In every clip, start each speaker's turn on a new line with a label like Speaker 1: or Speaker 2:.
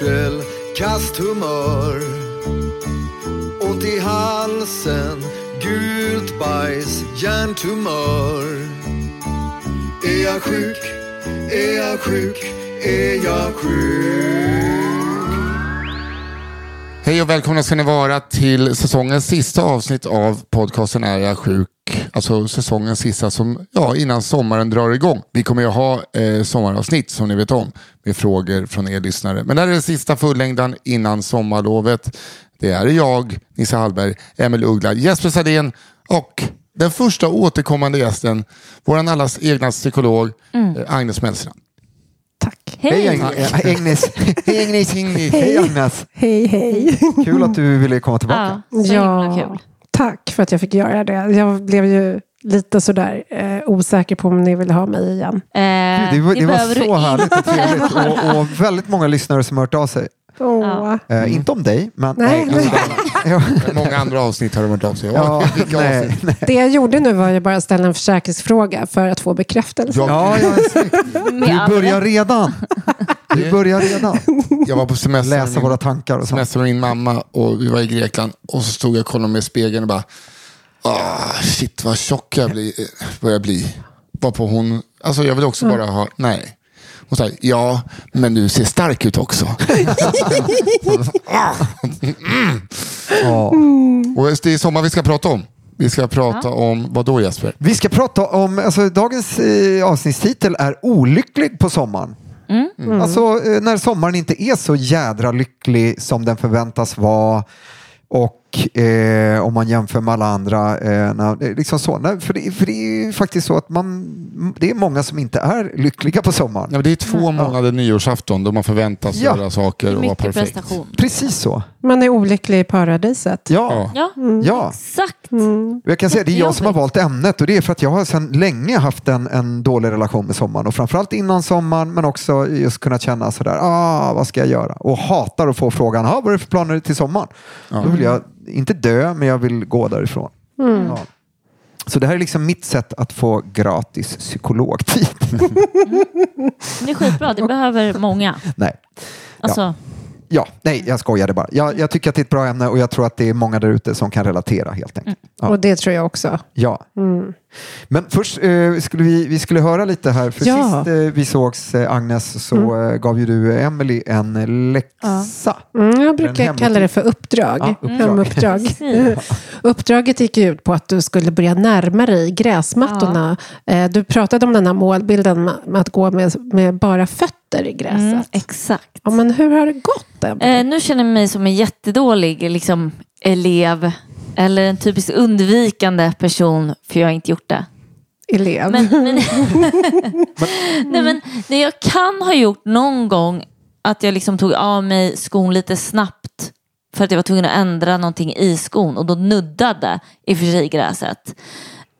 Speaker 1: yrsel, kast humör. Ont i halsen, gult bajs, hjärntumör. Är jag sjuk? Är jag sjuk? Är jag sjuk?
Speaker 2: Hej och välkomna ska ni vara till säsongens sista avsnitt av podcasten Är jag sjuk? Alltså säsongens sista som, ja, innan sommaren drar igång. Vi kommer ju ha eh, sommaravsnitt som ni vet om med frågor från er lyssnare. Men det här är den sista fullängdan innan sommarlovet. Det är jag, Nisse Hallberg, Emil Uggla, Jesper Sadén och den första återkommande gästen, våran allas egna psykolog,
Speaker 3: Mm.
Speaker 2: eh, Agnes Mellstrand.
Speaker 3: Tack.
Speaker 4: Hej Agnes. Agnes. Hej Agnes. Hej Agnes.
Speaker 3: Hej, hej.
Speaker 4: Kul att du ville komma tillbaka.
Speaker 5: Ja, så himla kul.
Speaker 3: tack för att jag fick göra det. Jag blev ju lite sådär eh, osäker på om ni ville ha mig igen.
Speaker 5: Eh,
Speaker 4: Det var, det var
Speaker 5: behöver du
Speaker 4: så härligt och trevligt och, och väldigt många lyssnare som har hört av sig.
Speaker 3: Åh.
Speaker 4: Eh, inte om dig, men...
Speaker 3: Nej,
Speaker 4: alltså, ja,
Speaker 2: Många andra avsnitt har de hört av sig.
Speaker 4: ja, nej.
Speaker 3: Det jag gjorde nu var ju bara att ställa en försäkringsfråga för att få bekräftelse.
Speaker 4: Ja, ja, Du börjar redan. Du börjar redan.
Speaker 2: jag var på semester
Speaker 4: Läsa
Speaker 2: min-
Speaker 4: våra tankar och
Speaker 2: semester med min mamma och vi var i Grekland och så stod jag och kollade mig i spegeln och bara ah, shit vad tjock jag blir, börjar bli. Varpå hon, alltså jag vill också bara ha, nej. Hon sa, ja, men du ser stark ut också.
Speaker 4: Ja.
Speaker 2: och det är sommar vi ska prata om. Vi ska prata om, vad då Jesper?
Speaker 4: Vi ska prata om, alltså dagens eh, avsnittstitel är Olycklig på sommaren.
Speaker 5: Mm.
Speaker 4: Alltså eh, när sommaren inte är så jädra lycklig som den förväntas vara och eh, om man jämför med alla andra. Eh, när, eh, liksom så. Nej, för, det, för det är ju faktiskt så att man, det är många som inte är lyckliga på sommaren.
Speaker 2: Ja, men det är två månader nyårsafton då man förväntas
Speaker 4: Ja.
Speaker 2: göra saker och vara perfekt.
Speaker 5: prestation.
Speaker 4: Precis så.
Speaker 3: Man är olycklig i paradiset.
Speaker 4: Ja.
Speaker 2: Ja.
Speaker 5: Ja,
Speaker 4: Ja.
Speaker 5: exakt.
Speaker 3: Mm.
Speaker 4: Jag kan säga det är jag som har valt ämnet och det är för att jag har sedan länge haft en, en dålig relation med sommaren och framförallt innan sommaren men också just kunnat känna sådär, ah, vad ska jag göra? Och hatar att få frågan, ah, vad är det för planer till sommaren? Då vill jag inte dö men jag vill gå därifrån. Ja. Så det här är liksom mitt sätt att få gratis psykologtid.
Speaker 5: Det är skitbra, det behöver många.
Speaker 4: Nej.
Speaker 5: Alltså,
Speaker 4: Ja, nej, jag skojade bara. Jag, jag tycker att det är ett bra ämne och jag tror att det är många där ute som kan relatera helt enkelt. Ja.
Speaker 3: Och det tror jag också.
Speaker 4: Ja.
Speaker 3: Mm.
Speaker 4: Men först eh, skulle vi, vi skulle höra lite här. För
Speaker 3: Ja.
Speaker 4: sist eh, vi sågs, eh, Agnes, så eh, gav ju du Emily en läxa.
Speaker 3: Mm, jag brukar kalla det för uppdrag.
Speaker 4: Ja, uppdrag.
Speaker 3: Hemuppdrag.
Speaker 5: Precis.
Speaker 3: Uppdraget gick ut på att du skulle börja närma dig gräsmattorna. Eh, Du pratade om den här målbilden med med att gå med, med bara fötter i gräset.
Speaker 5: mm, exakt.
Speaker 3: Ja, men hur har det gått?
Speaker 5: Eh, nu känner jag mig som en jättedålig liksom, elev eller en typiskt undvikande person för jag har inte gjort det.
Speaker 3: elev.
Speaker 5: Men, men, nej, men det jag kan ha gjort någon gång att jag liksom tog av mig skon lite snabbt för att jag var tvungen att ändra någonting i skon och då nuddade i och för sig gräset.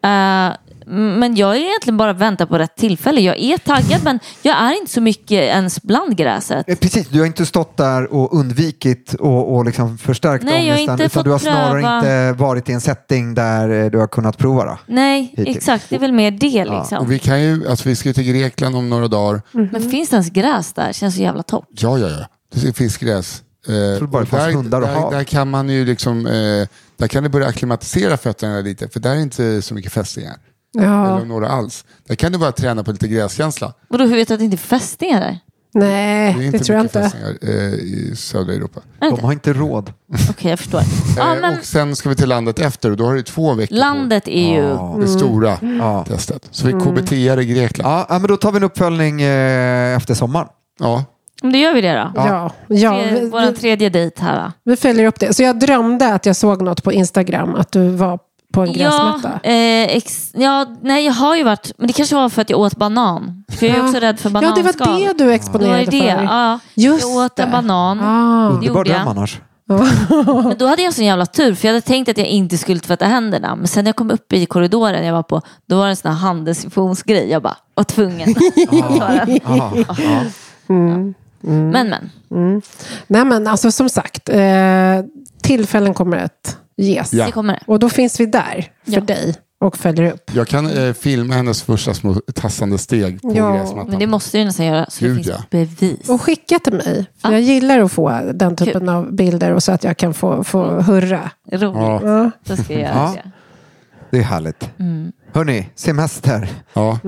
Speaker 5: Eh, men jag är egentligen bara väntar på rätt tillfälle. Jag är taggad men jag är inte så mycket ens bland gräset.
Speaker 4: Eh, Precis, du har inte stått där och undvikit och, och liksom förstärkt
Speaker 5: Nej, jag har
Speaker 4: ångesten,
Speaker 5: inte
Speaker 4: utan
Speaker 5: fått
Speaker 4: du har snarare
Speaker 5: pröva.
Speaker 4: inte varit i en setting där eh, du har kunnat prova det.
Speaker 5: Nej,
Speaker 4: Hittills.
Speaker 5: exakt. Det är väl mer det liksom.
Speaker 2: Och vi, kan ju, alltså vi ska ju till Grekland om några dagar.
Speaker 5: Men finns det ens gräs där? Känns så jävla topp.
Speaker 2: Ja, ja, ja. Det finns gräs. Eh, där, där, där kan man ju liksom, eh, där kan det börja akklimatisera fötterna lite, för där är inte så mycket fästingar.
Speaker 3: Ja.
Speaker 2: Eller några alls. Där kan du bara träna på lite gräskänsla.
Speaker 5: Och då hur vet du att det inte är fästingar där?
Speaker 3: Nej,
Speaker 2: Det är
Speaker 3: det,
Speaker 2: inte
Speaker 3: tror jag inte.
Speaker 2: eh, i södra Europa.
Speaker 4: De har inte råd.
Speaker 5: Okej, jag förstår. Ja,
Speaker 2: Eh,
Speaker 5: men
Speaker 2: Och sen ska vi till landet efter och då har du två veckor
Speaker 5: landet är ju...
Speaker 2: på det stora
Speaker 4: Ja.
Speaker 2: testet. Så vi KBT i Grekland.
Speaker 4: Ja, ja, men då tar vi en uppföljning eh, efter sommaren.
Speaker 2: Ja.
Speaker 5: Men Då gör vi det då.
Speaker 3: Ja, ja
Speaker 5: Vår tredje dejt här. då.
Speaker 3: vi följer upp det. Så jag drömde att jag såg något på Instagram, att du var på en
Speaker 5: Ja,
Speaker 3: gräsmatta.
Speaker 5: eh, ex, ja, nej jag har ju varit, men det kanske var för att jag åt banan. För jag är
Speaker 3: Ja.
Speaker 5: också rädd för
Speaker 3: Ja,
Speaker 5: bananskal.
Speaker 3: det var det du exponerade
Speaker 5: det.
Speaker 3: för.
Speaker 5: Ja.
Speaker 3: Just
Speaker 5: jag åt en
Speaker 3: det.
Speaker 5: banan.
Speaker 3: Ah.
Speaker 4: Underbar dröm annars.
Speaker 5: Men då hade jag en sån jävla tur för jag hade tänkt att jag inte skulle tvätta händerna. Men sen när jag kom upp i korridoren jag var på, då var det en sån här handdesinfektionsgrej. Jag bara var tvungen att ta den.
Speaker 4: Ja, ja.
Speaker 3: Mm.
Speaker 5: Men men.
Speaker 3: Nej, men alltså som sagt, eh, tillfällen kommer att ges.
Speaker 2: Ja.
Speaker 5: Det kommer det.
Speaker 3: Och då finns vi där för
Speaker 5: Ja.
Speaker 3: dig och följer upp.
Speaker 2: Jag kan eh, filma hennes första små tassande steg på
Speaker 3: Ja,
Speaker 2: gräsmattan.
Speaker 5: Men det måste du nästan göra så
Speaker 2: Gud,
Speaker 5: det finns
Speaker 2: ja.
Speaker 5: bevis.
Speaker 3: Och skicka till mig. För
Speaker 5: Ja.
Speaker 3: Jag gillar att få den typen av bilder och så att jag kan få, få hurra.
Speaker 5: Roligt.
Speaker 2: Ja.
Speaker 3: Ja.
Speaker 5: Då ska jag göra
Speaker 4: Ja.
Speaker 5: det.
Speaker 4: Det är härligt.
Speaker 5: Mm.
Speaker 4: Hörni, semester.
Speaker 2: Ja.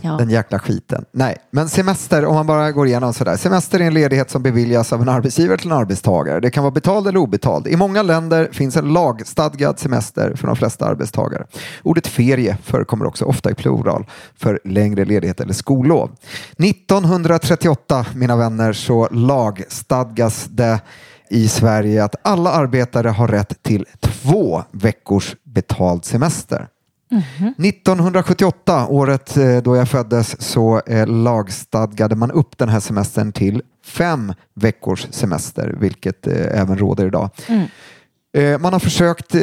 Speaker 5: Ja.
Speaker 4: Den jäkla skiten. Nej, men semester, om man bara går igenom sådär. Semester är en ledighet som beviljas av en arbetsgivare till en arbetstagare. Det kan vara betald eller obetald. I många länder finns en lagstadgad semester för de flesta arbetstagare. Ordet ferie förekommer också ofta i plural för längre ledighet eller skollov. 1938, mina vänner, så lagstadgas det i Sverige att alla arbetare har rätt till två veckors betald semester. 1978, året eh, då jag föddes, så eh, lagstadgade man upp den här semestern till fem veckors semester, vilket eh, även råder idag. Eh, Man har försökt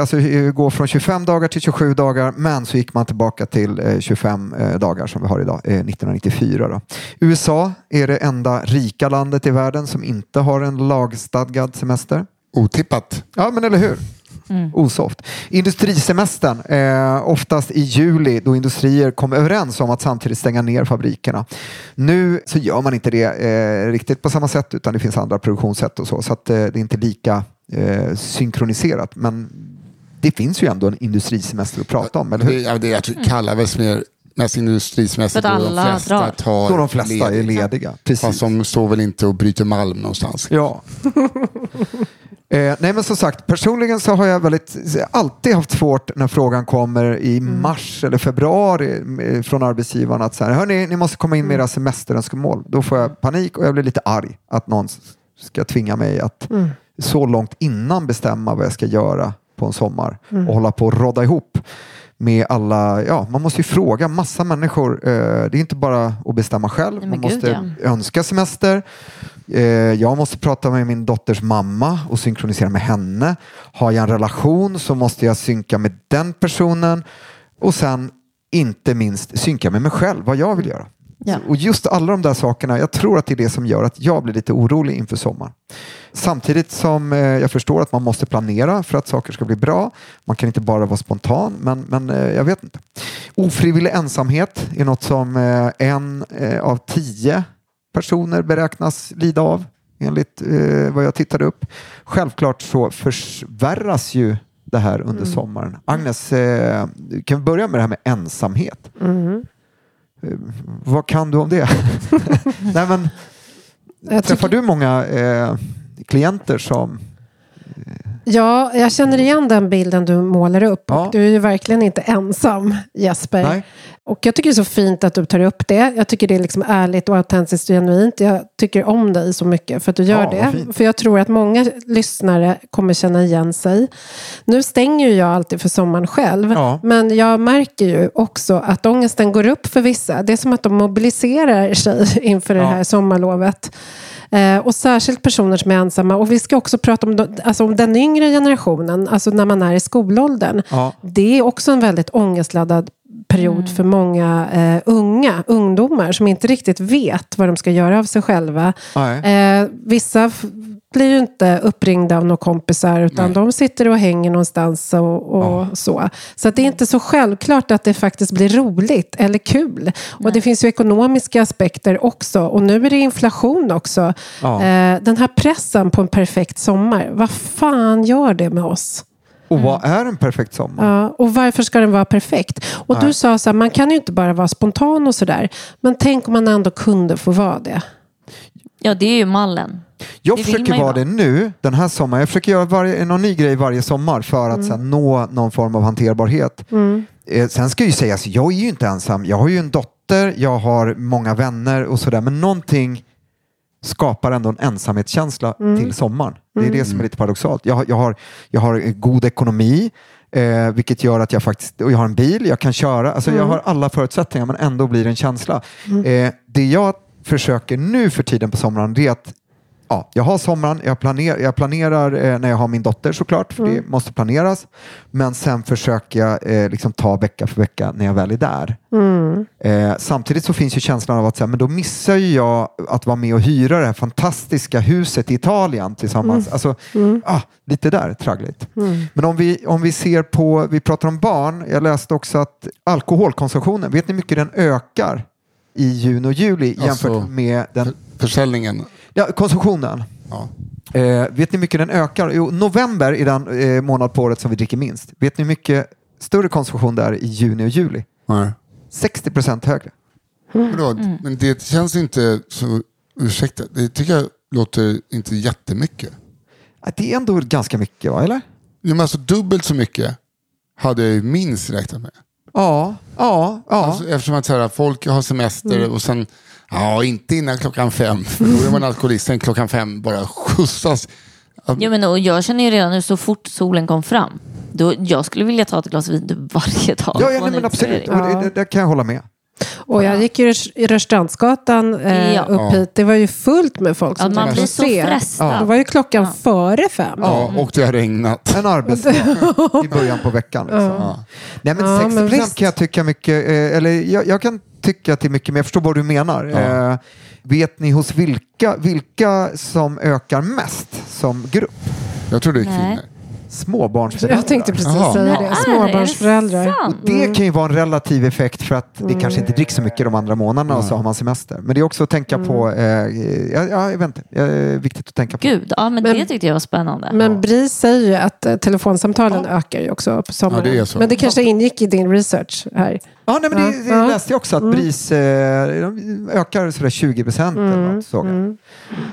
Speaker 4: alltså, gå från 25 dagar till 27 dagar, men så gick man tillbaka till eh, 25 eh, dagar som vi har idag, eh, 1994. Då. USA är det enda rika landet i världen som inte har en lagstadgad semester.
Speaker 2: Otippat.
Speaker 4: Ja, men eller hur? Osoft. Industrisemestern, eh, oftast i juli då industrier kom överens om att samtidigt stänga ner fabrikerna. Nu så gör man inte det eh, riktigt på samma sätt utan det finns andra produktionssätt och så, så att eh, det är inte lika eh, synkroniserat. Men det finns ju ändå en industrisemester att prata om, eller
Speaker 2: Det,
Speaker 4: hur?
Speaker 2: ja, det jag tror, kallar väl mer mest industrisemester då de
Speaker 5: alla
Speaker 2: flesta
Speaker 5: drar.
Speaker 2: tar
Speaker 4: Då de flesta är
Speaker 2: ledigt.
Speaker 4: lediga. Precis.
Speaker 2: Fast de står väl inte och bryter malm någonstans.
Speaker 4: Ja. eh, nej men som sagt, personligen så har jag väldigt, alltid haft svårt när frågan kommer i mars eller februari eh, från arbetsgivaren att så här, hörni, ni måste komma in med era semesterönskemål. Då får jag panik och jag blir lite arg att någon ska tvinga mig att så långt innan bestämma vad jag ska göra på en sommar och hålla på och rodda ihop med alla, ja man måste ju fråga massa människor. Eh, det är inte bara att bestämma själv, man
Speaker 5: men gud,
Speaker 4: måste önska semester. Eh, jag måste prata med min dotters mamma och synkronisera med henne. Har jag en relation så måste jag synka med den personen och sen inte minst synka med mig själv, vad jag vill göra.
Speaker 5: Ja.
Speaker 4: Och just alla de där sakerna, jag tror att det är det som gör att jag blir lite orolig inför sommaren. Samtidigt som eh, jag förstår att man måste planera för att saker ska bli bra. Man kan inte bara vara spontan, men, men eh, jag vet inte. Ofrivillig ensamhet är något som en av tio personer beräknas lida av enligt eh, vad jag tittade upp. Självklart så förvärras ju det här under sommaren. Agnes, eh, kan vi börja med det här med ensamhet? Eh, Vad kan du om det? Nej, men,
Speaker 3: Jag
Speaker 4: träffar
Speaker 3: tycker,
Speaker 4: du många eh, klienter som
Speaker 3: Ja, jag känner igen den bilden du målar upp.
Speaker 4: Ja.
Speaker 3: Du är ju verkligen inte ensam, Jesper.
Speaker 4: Nej.
Speaker 3: Och jag tycker det är så fint att du tar upp det. Jag tycker det är liksom ärligt och autentiskt och genuint. Jag tycker om dig så mycket för att du gör
Speaker 4: Ja,
Speaker 3: det. För jag tror att många lyssnare kommer känna igen sig. Nu stänger ju jag alltid för sommaren själv.
Speaker 4: Ja.
Speaker 3: Men jag märker ju också att ångesten går upp för vissa. Det är som att de mobiliserar sig inför det här sommarlovet. Eh, och särskilt personer som är ensamma. Och vi ska också prata om, alltså om den yngre generationen, alltså när man är i skolåldern.
Speaker 4: Ja.
Speaker 3: Det är också en väldigt ångestladdad period för många eh, unga, ungdomar som inte riktigt vet vad de ska göra av sig själva. Eh, vissa blir ju inte uppringda av några kompisar utan
Speaker 2: Nej.
Speaker 3: de sitter och hänger någonstans och, och så. Så att det är inte så självklart att det faktiskt blir roligt eller kul. Och det finns ju ekonomiska aspekter också. Och nu är det inflation också.
Speaker 4: Ja.
Speaker 3: Eh, den här pressen på en perfekt sommar, vad fan gör det med oss?
Speaker 4: Och vad är en perfekt sommar?
Speaker 3: Ja, och varför ska den vara perfekt? Och du sa så här, man kan ju inte bara vara spontan och sådär. Men tänk om man ändå kunde få vara det.
Speaker 5: Ja, det är ju mallen.
Speaker 4: Jag
Speaker 5: Det
Speaker 4: försöker vara det nu, den här sommaren. Jag försöker göra varje, någon ny grej varje sommar för att sen nå någon form av hanterbarhet. Eh, sen ska ju sägas, jag är ju inte ensam. Jag har ju en dotter, jag har många vänner och sådär. Men någonting skapar ändå en ensamhetskänsla till sommaren. Det är det som är lite paradoxalt. Jag, har- jag, har, jag har god ekonomi, eh, vilket gör att jag faktiskt, och jag har en bil, jag kan köra. Alltså Jag har alla förutsättningar men ändå blir det en känsla. Eh, det jag försöker nu för tiden på sommaren det är att ja, jag har sommaren, jag, planer, jag planerar eh, när jag har min dotter såklart, för det måste planeras. Men sen försöker jag eh, liksom ta vecka för vecka när jag väl är där. Eh, samtidigt så finns ju känslan av att så här, men då missar jag att vara med och hyra det här fantastiska huset i Italien tillsammans. Alltså, ah, lite där traggligt. Men om vi, om vi ser på, vi pratar om barn, jag läste också att alkoholkonsumtionen, vet ni hur mycket den ökar i juni och juli jämfört
Speaker 2: Alltså-
Speaker 4: med den
Speaker 2: Försäljningen.
Speaker 4: Ja, konsumtionen.
Speaker 2: Ja.
Speaker 4: Eh, vet ni hur mycket den ökar? Jo, november är den eh, månad på året som vi dricker minst. Vet ni hur mycket större konsumtion det är i juni och juli?
Speaker 2: Nej.
Speaker 4: 60 procent högre.
Speaker 2: Vadå? Men det känns inte så, ursäkta, det tycker jag låter inte jättemycket.
Speaker 4: Det är ändå ganska mycket, va? eller?
Speaker 2: Ja, men alltså dubbelt så mycket hade jag minst räknat med.
Speaker 4: Ja, ja, ja.
Speaker 2: Alltså, eftersom att så här, folk har semester
Speaker 3: Mm.
Speaker 2: och sen, ja inte innan klockan fem, då är man alkoholist, sen klockan fem bara skjutsas.
Speaker 5: Ja, men, och jag känner ju redan nu så fort solen kom fram. Då, jag skulle vilja ta ett glas vin typ varje dag.
Speaker 4: ja, ja nej, men absolut. Och det, det, det kan jag hålla med.
Speaker 3: Och jag gick ju i Rörstrandsgatan eh,
Speaker 5: Ja.
Speaker 3: upp hit. Det var ju fullt med folk
Speaker 5: Ja,
Speaker 3: som
Speaker 5: man
Speaker 3: drack
Speaker 5: blir så frestad.
Speaker 3: Det var ju klockan före fem.
Speaker 2: Ja, och det har regnat.
Speaker 4: En arbetsdag i början på veckan. Liksom. Nej, men
Speaker 3: Ja,
Speaker 4: 60
Speaker 3: men visst.
Speaker 4: kan jag tycka mycket, eh, eller jag, jag kan tycka att det är mycket, men jag förstår vad du menar. Eh, vet ni hos vilka, vilka som ökar mest som grupp?
Speaker 2: Jag tror det är
Speaker 5: Nej.
Speaker 2: kvinnor.
Speaker 4: Småbarnsföräldrar.
Speaker 3: Jag tänkte precis säga det. Småbarnsföräldrar.
Speaker 5: Är det sant?
Speaker 4: Det kan ju vara en relativ effekt för att det kanske inte dricks så mycket de andra månaderna och så har man semester. Men det är också att tänka på, eh, ja, ja, jag vet inte, eh, viktigt att tänka på.
Speaker 5: Gud, ja, men,
Speaker 3: Men-
Speaker 5: det tyckte jag var spännande.
Speaker 3: Men BRIS säger ju att eh, telefonsamtalen ökar ju också på sommaren.
Speaker 2: Ja, det är så.
Speaker 3: Men det kanske ingick i din research här.
Speaker 4: Ja, nej, men det, det
Speaker 3: Ja.
Speaker 4: läste jag också att BRIS eh, ökar sådär 20 procent eller något. Såg jag.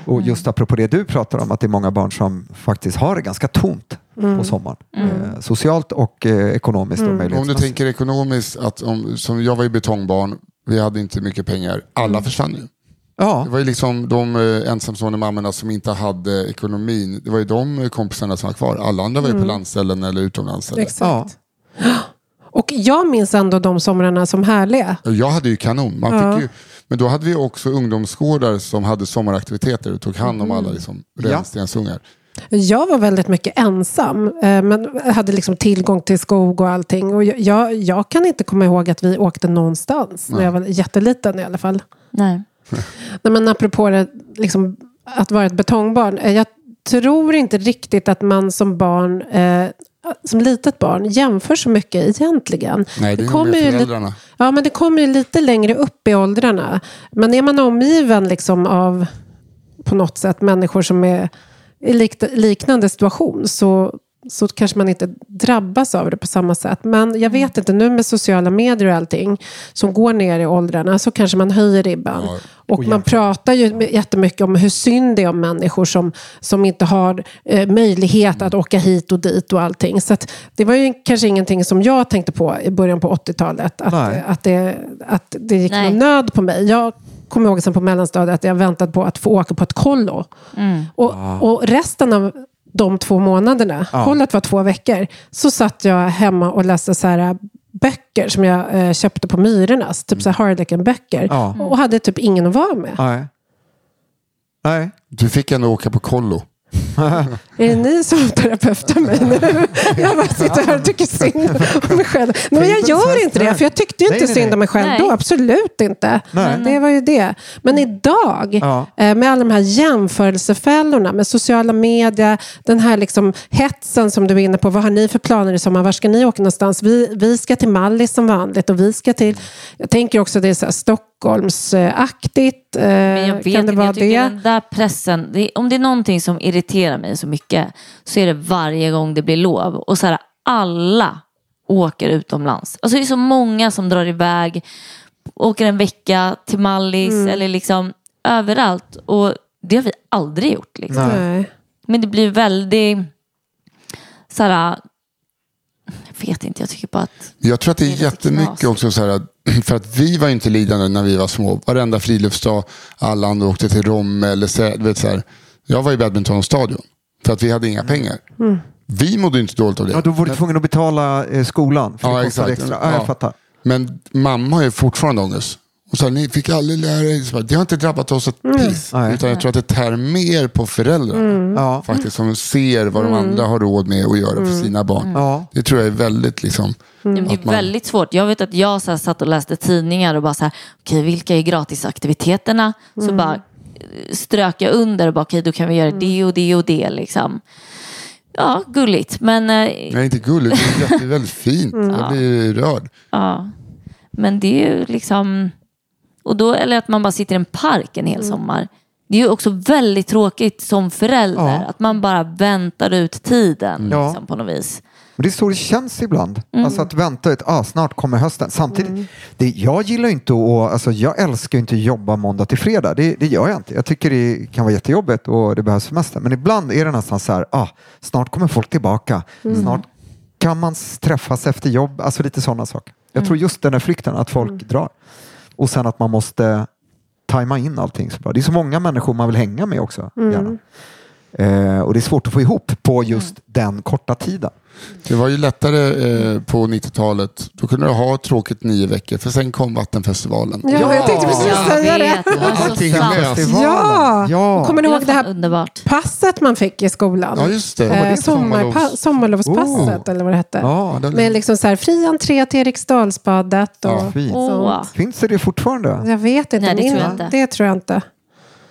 Speaker 4: Och just apropå det du pratar om, att det är många barn som faktiskt har det ganska tomt på sommaren. Eh, socialt och eh, ekonomiskt och
Speaker 2: Om du tänker ekonomiskt, att om, som jag var ju betongbarn, vi hade inte mycket pengar, alla försvann ju.
Speaker 4: Ja,
Speaker 2: Det var ju liksom de eh, ensamstående mammorna som inte hade ekonomin. Det var ju de kompisarna som var kvar. Alla andra var ju på landställen eller utomlands. Eller.
Speaker 3: Exakt. Och jag minns ändå de somrarna som härliga.
Speaker 2: Jag hade ju kanon. Man
Speaker 3: Ja.
Speaker 2: fick ju, men då hade vi också ungdomsgårdar som hade sommaraktiviteter och tog hand om alla liksom,
Speaker 4: Ja.
Speaker 3: Jag var väldigt mycket ensam, eh, men hade liksom tillgång till skog och allting. Och jag, jag, kan inte komma ihåg att vi åkte någonstans när jag var jätteliten i alla fall.
Speaker 5: Nej.
Speaker 3: Nej, men apropå det, liksom, att vara ett betongbarn. eh, Jag tror inte riktigt att man som barn, eh, som litet barn, jämför så mycket egentligen.
Speaker 2: Nej, det nog
Speaker 3: kommer
Speaker 2: mer
Speaker 3: ju
Speaker 2: föräldrarna.
Speaker 3: Ja, men det kommer ju lite längre upp i åldrarna. Men är man omgiven liksom av, på något sätt, människor som är liknande situation så så kanske man inte drabbas av det på samma sätt. Men jag vet inte, nu med sociala medier och allting som går ner i åldrarna så kanske man höjer ribban. Och man pratar ju jättemycket om hur synd det är om människor som, som inte har eh, möjlighet att åka hit och dit och allting. Så att det var ju kanske ingenting som jag tänkte på i början på 80-talet. Att, att, det, att det gick
Speaker 5: Nej.
Speaker 3: någon nöd på mig. Jag kommer ihåg sen på mellanstadiet att jag väntat på att få åka på ett kollo. Och, och resten av de två månaderna, kollot var två veckor, så satt jag hemma och läste så här, böcker som jag eh, köpte på Myrornas. Typ så Harlequin-böcker.
Speaker 4: Ja.
Speaker 3: Och hade typ ingen att vara med.
Speaker 4: Nej. Nej.
Speaker 2: Du fick ändå åka på kollo.
Speaker 3: Är det ni som terapeutar mig nu? Jag bara sitter här och tycker synd om mig själv. Men jag gör inte det, för jag tyckte ju
Speaker 4: Nej,
Speaker 3: inte
Speaker 4: nej,
Speaker 3: synd om mig själv
Speaker 5: Nej.
Speaker 3: då. Absolut inte.
Speaker 4: Nej.
Speaker 3: Det var ju det. Men idag,
Speaker 4: Ja.
Speaker 3: eh, med alla de här jämförelsefällorna, med sociala medier, den här liksom hetsen som du är inne på. Vad har ni för planer i sommar? Var ska ni åka någonstans? Vi, vi ska till Mallis som vanligt och vi ska till... Jag tänker också det är så här Stockholmsaktigt. Eh,
Speaker 5: Men jag vet
Speaker 3: kan det
Speaker 5: inte,
Speaker 3: vara
Speaker 5: jag tycker
Speaker 3: det?
Speaker 5: den där pressen, det, om det är någonting som irriterar mig så mycket så är det varje gång det blir lov. Och så här, alla åker utomlands. Alltså det är så många som drar iväg, åker en vecka till Mallis
Speaker 3: Mm.
Speaker 5: eller liksom överallt. Och det har vi aldrig gjort. Liksom.
Speaker 3: Nej.
Speaker 5: Men det blir väldigt, så här, vet inte, jag tycker bara att
Speaker 2: Jag tror att det är,
Speaker 5: Det är
Speaker 2: jättemycket
Speaker 5: knas.
Speaker 2: också så här, för att vi var ju inte lidande när vi var små. Varenda friluftsdag, alla andra åkte till Romme eller så, du vet, så här. Jag var i badmintonstadion för att vi hade inga pengar. Vi mådde ju inte dåligt av det.
Speaker 4: Ja, då var du tvungen att betala eh, skolan. För
Speaker 2: Ja,
Speaker 4: det kostade
Speaker 2: exakt.
Speaker 4: extra. Ja, jag
Speaker 2: Ja.
Speaker 4: fattar.
Speaker 2: Men mamma har ju fortfarande ångest. Och så här, ni fick aldrig lära er. Så bara, Det har inte drabbat oss ett piss.
Speaker 4: Nej.
Speaker 2: Utan jag tror att det tär mer på föräldrarna.
Speaker 4: Ja.
Speaker 2: Faktiskt, som ser vad de andra har råd med att göra för sina barn.
Speaker 4: Ja.
Speaker 2: Det tror jag är väldigt liksom.
Speaker 5: Men det är
Speaker 2: man-
Speaker 5: väldigt svårt. Jag vet att jag så här, satt och läste tidningar och bara så här, okej vilka är gratisaktiviteterna? Så bara eh, strök jag under och bara, okej då kan vi göra det och det och det liksom. Ja, gulligt. Men, eh,
Speaker 2: Nej, inte gulligt. Det är väldigt fint. Jag blir rörd.
Speaker 5: ja. men det är ju liksom, och då, eller att man bara sitter i en park en hel sommar. Det är ju också väldigt tråkigt som förälder.
Speaker 4: Ja.
Speaker 5: Att man bara väntar ut tiden
Speaker 4: Ja.
Speaker 5: liksom, på något vis.
Speaker 4: Men det är så det känns ibland.
Speaker 5: Mm.
Speaker 4: Alltså att vänta ett, ah, snart kommer hösten. Samtidigt, det, jag gillar inte att, alltså jag älskar inte att jobba måndag till fredag. Det, det gör jag inte. Jag tycker det kan vara jättejobbigt och det behövs semester. Men ibland är det nästan så här, ah, snart kommer folk tillbaka.
Speaker 5: Mm.
Speaker 4: Snart kan man träffas efter jobb. Alltså lite sådana saker. Jag tror just den här flykten, att folk drar. Och sen att man måste tajma in allting så bra. Det är så många människor man vill hänga med också. Gärna. Eh, och det är svårt att få ihop på just den korta tiden.
Speaker 2: Det var ju lättare eh, på 90-talet. Då kunde du ha tråkigt nio veckor. För sen kom Vattenfestivalen.
Speaker 3: Ja, jag tänkte precis säga det.
Speaker 5: vet, det var så
Speaker 2: Allting löst.
Speaker 3: Ja!
Speaker 4: ja.
Speaker 3: Kommer ni ihåg det här
Speaker 5: underbart.
Speaker 3: passet man fick i skolan?
Speaker 2: Ja, just det.
Speaker 3: Eh,
Speaker 2: Sommarlovs-
Speaker 3: sommarlovspasset eller vad det hette.
Speaker 4: Ja,
Speaker 2: det-
Speaker 3: Med liksom så här, fri entré till Eriksdalsbadet. Och,
Speaker 2: Ja,
Speaker 4: fint. Finns det det fortfarande?
Speaker 3: Jag vet inte.
Speaker 5: Nej, det tror jag inte.
Speaker 3: Det tror jag inte.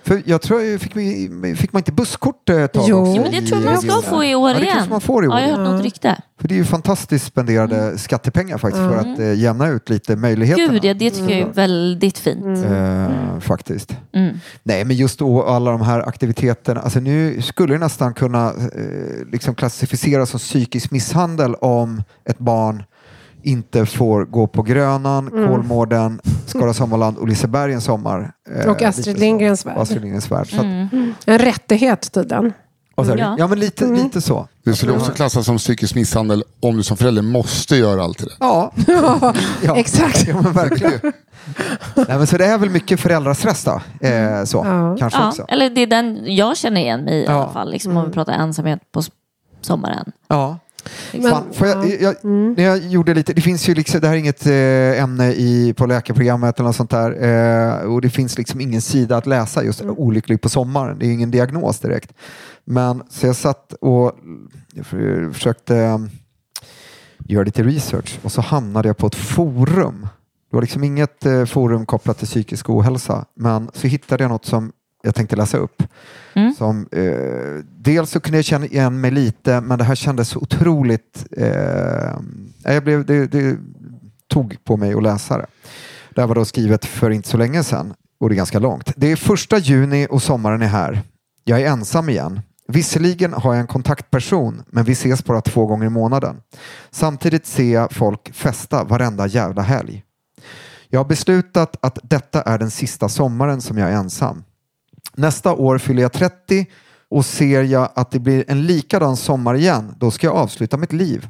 Speaker 4: För jag tror, jag fick, vi, fick man inte busskort ett tag
Speaker 3: Jo.
Speaker 4: också
Speaker 5: Men det tror jag man ska få i år
Speaker 4: ja, det
Speaker 5: igen.
Speaker 4: man får i år.
Speaker 5: Ja, jag har hört något rykte.
Speaker 4: För det är ju fantastiskt spenderade skattepengar faktiskt för att eh, jämna ut lite möjligheterna.
Speaker 5: Gud, ja, det tycker jag är väldigt fint.
Speaker 4: Eh, faktiskt.
Speaker 5: Mm.
Speaker 4: Nej, men just då alla de här aktiviteterna. Alltså nu skulle det nästan kunna eh, liksom klassificeras som psykisk misshandel om ett barn inte får gå på Grönan,
Speaker 3: Mm.
Speaker 4: Kolmården, Skara Sommarland och Liseberg en sommar. Eh,
Speaker 3: Och Astrid. Lindgrens värld.
Speaker 4: Astrid Lindgrens värld. Så att,
Speaker 5: Mm.
Speaker 3: En rättighet tydligen.
Speaker 5: Ja.
Speaker 4: ja, men lite,
Speaker 3: Mm.
Speaker 4: lite så.
Speaker 2: Det skulle också klassas som psykisk misshandel om du som förälder måste göra allt det där.
Speaker 4: Ja, ja.
Speaker 3: Exakt.
Speaker 4: Ja, men verkligen. Nej, men så det är väl mycket föräldrastress då. Eh, så,
Speaker 3: Ja.
Speaker 4: kanske
Speaker 5: Ja,
Speaker 4: också.
Speaker 5: eller det är den jag känner igen mig i i alla fall. Liksom, om vi pratar ensamhet på sommaren.
Speaker 4: Ja.
Speaker 3: Men-
Speaker 4: Fan, får jag, jag, när jag gjorde lite, det finns ju liksom, det här är inget eh, ämne i, på läkarprogrammet eller något sånt där eh, och det finns liksom ingen sida att läsa just olycklig på sommaren. Det är ingen diagnos direkt. Men så jag satt och jag för- försökte eh, göra lite research och så hamnade jag på ett forum. Det var liksom inget forum kopplat till psykisk ohälsa men så hittade jag något som jag tänkte läsa upp.
Speaker 5: Mm.
Speaker 4: Som, eh, dels så kunde jag känna igen mig lite men det här kändes så otroligt... Eh, jag blev, det, det tog på mig att läsa det. Det här var då skrivet för inte så länge sedan och det är ganska långt. Det är första juni och sommaren är här. Jag är ensam igen. Visserligen har jag en kontaktperson, men vi ses bara två gånger i månaden. Samtidigt ser jag folk festa varenda jävla helg. Jag har beslutat att detta är den sista sommaren som jag är ensam. Nästa år fyller jag 30 och ser jag att det blir en likadan sommar igen, då ska jag avsluta mitt liv.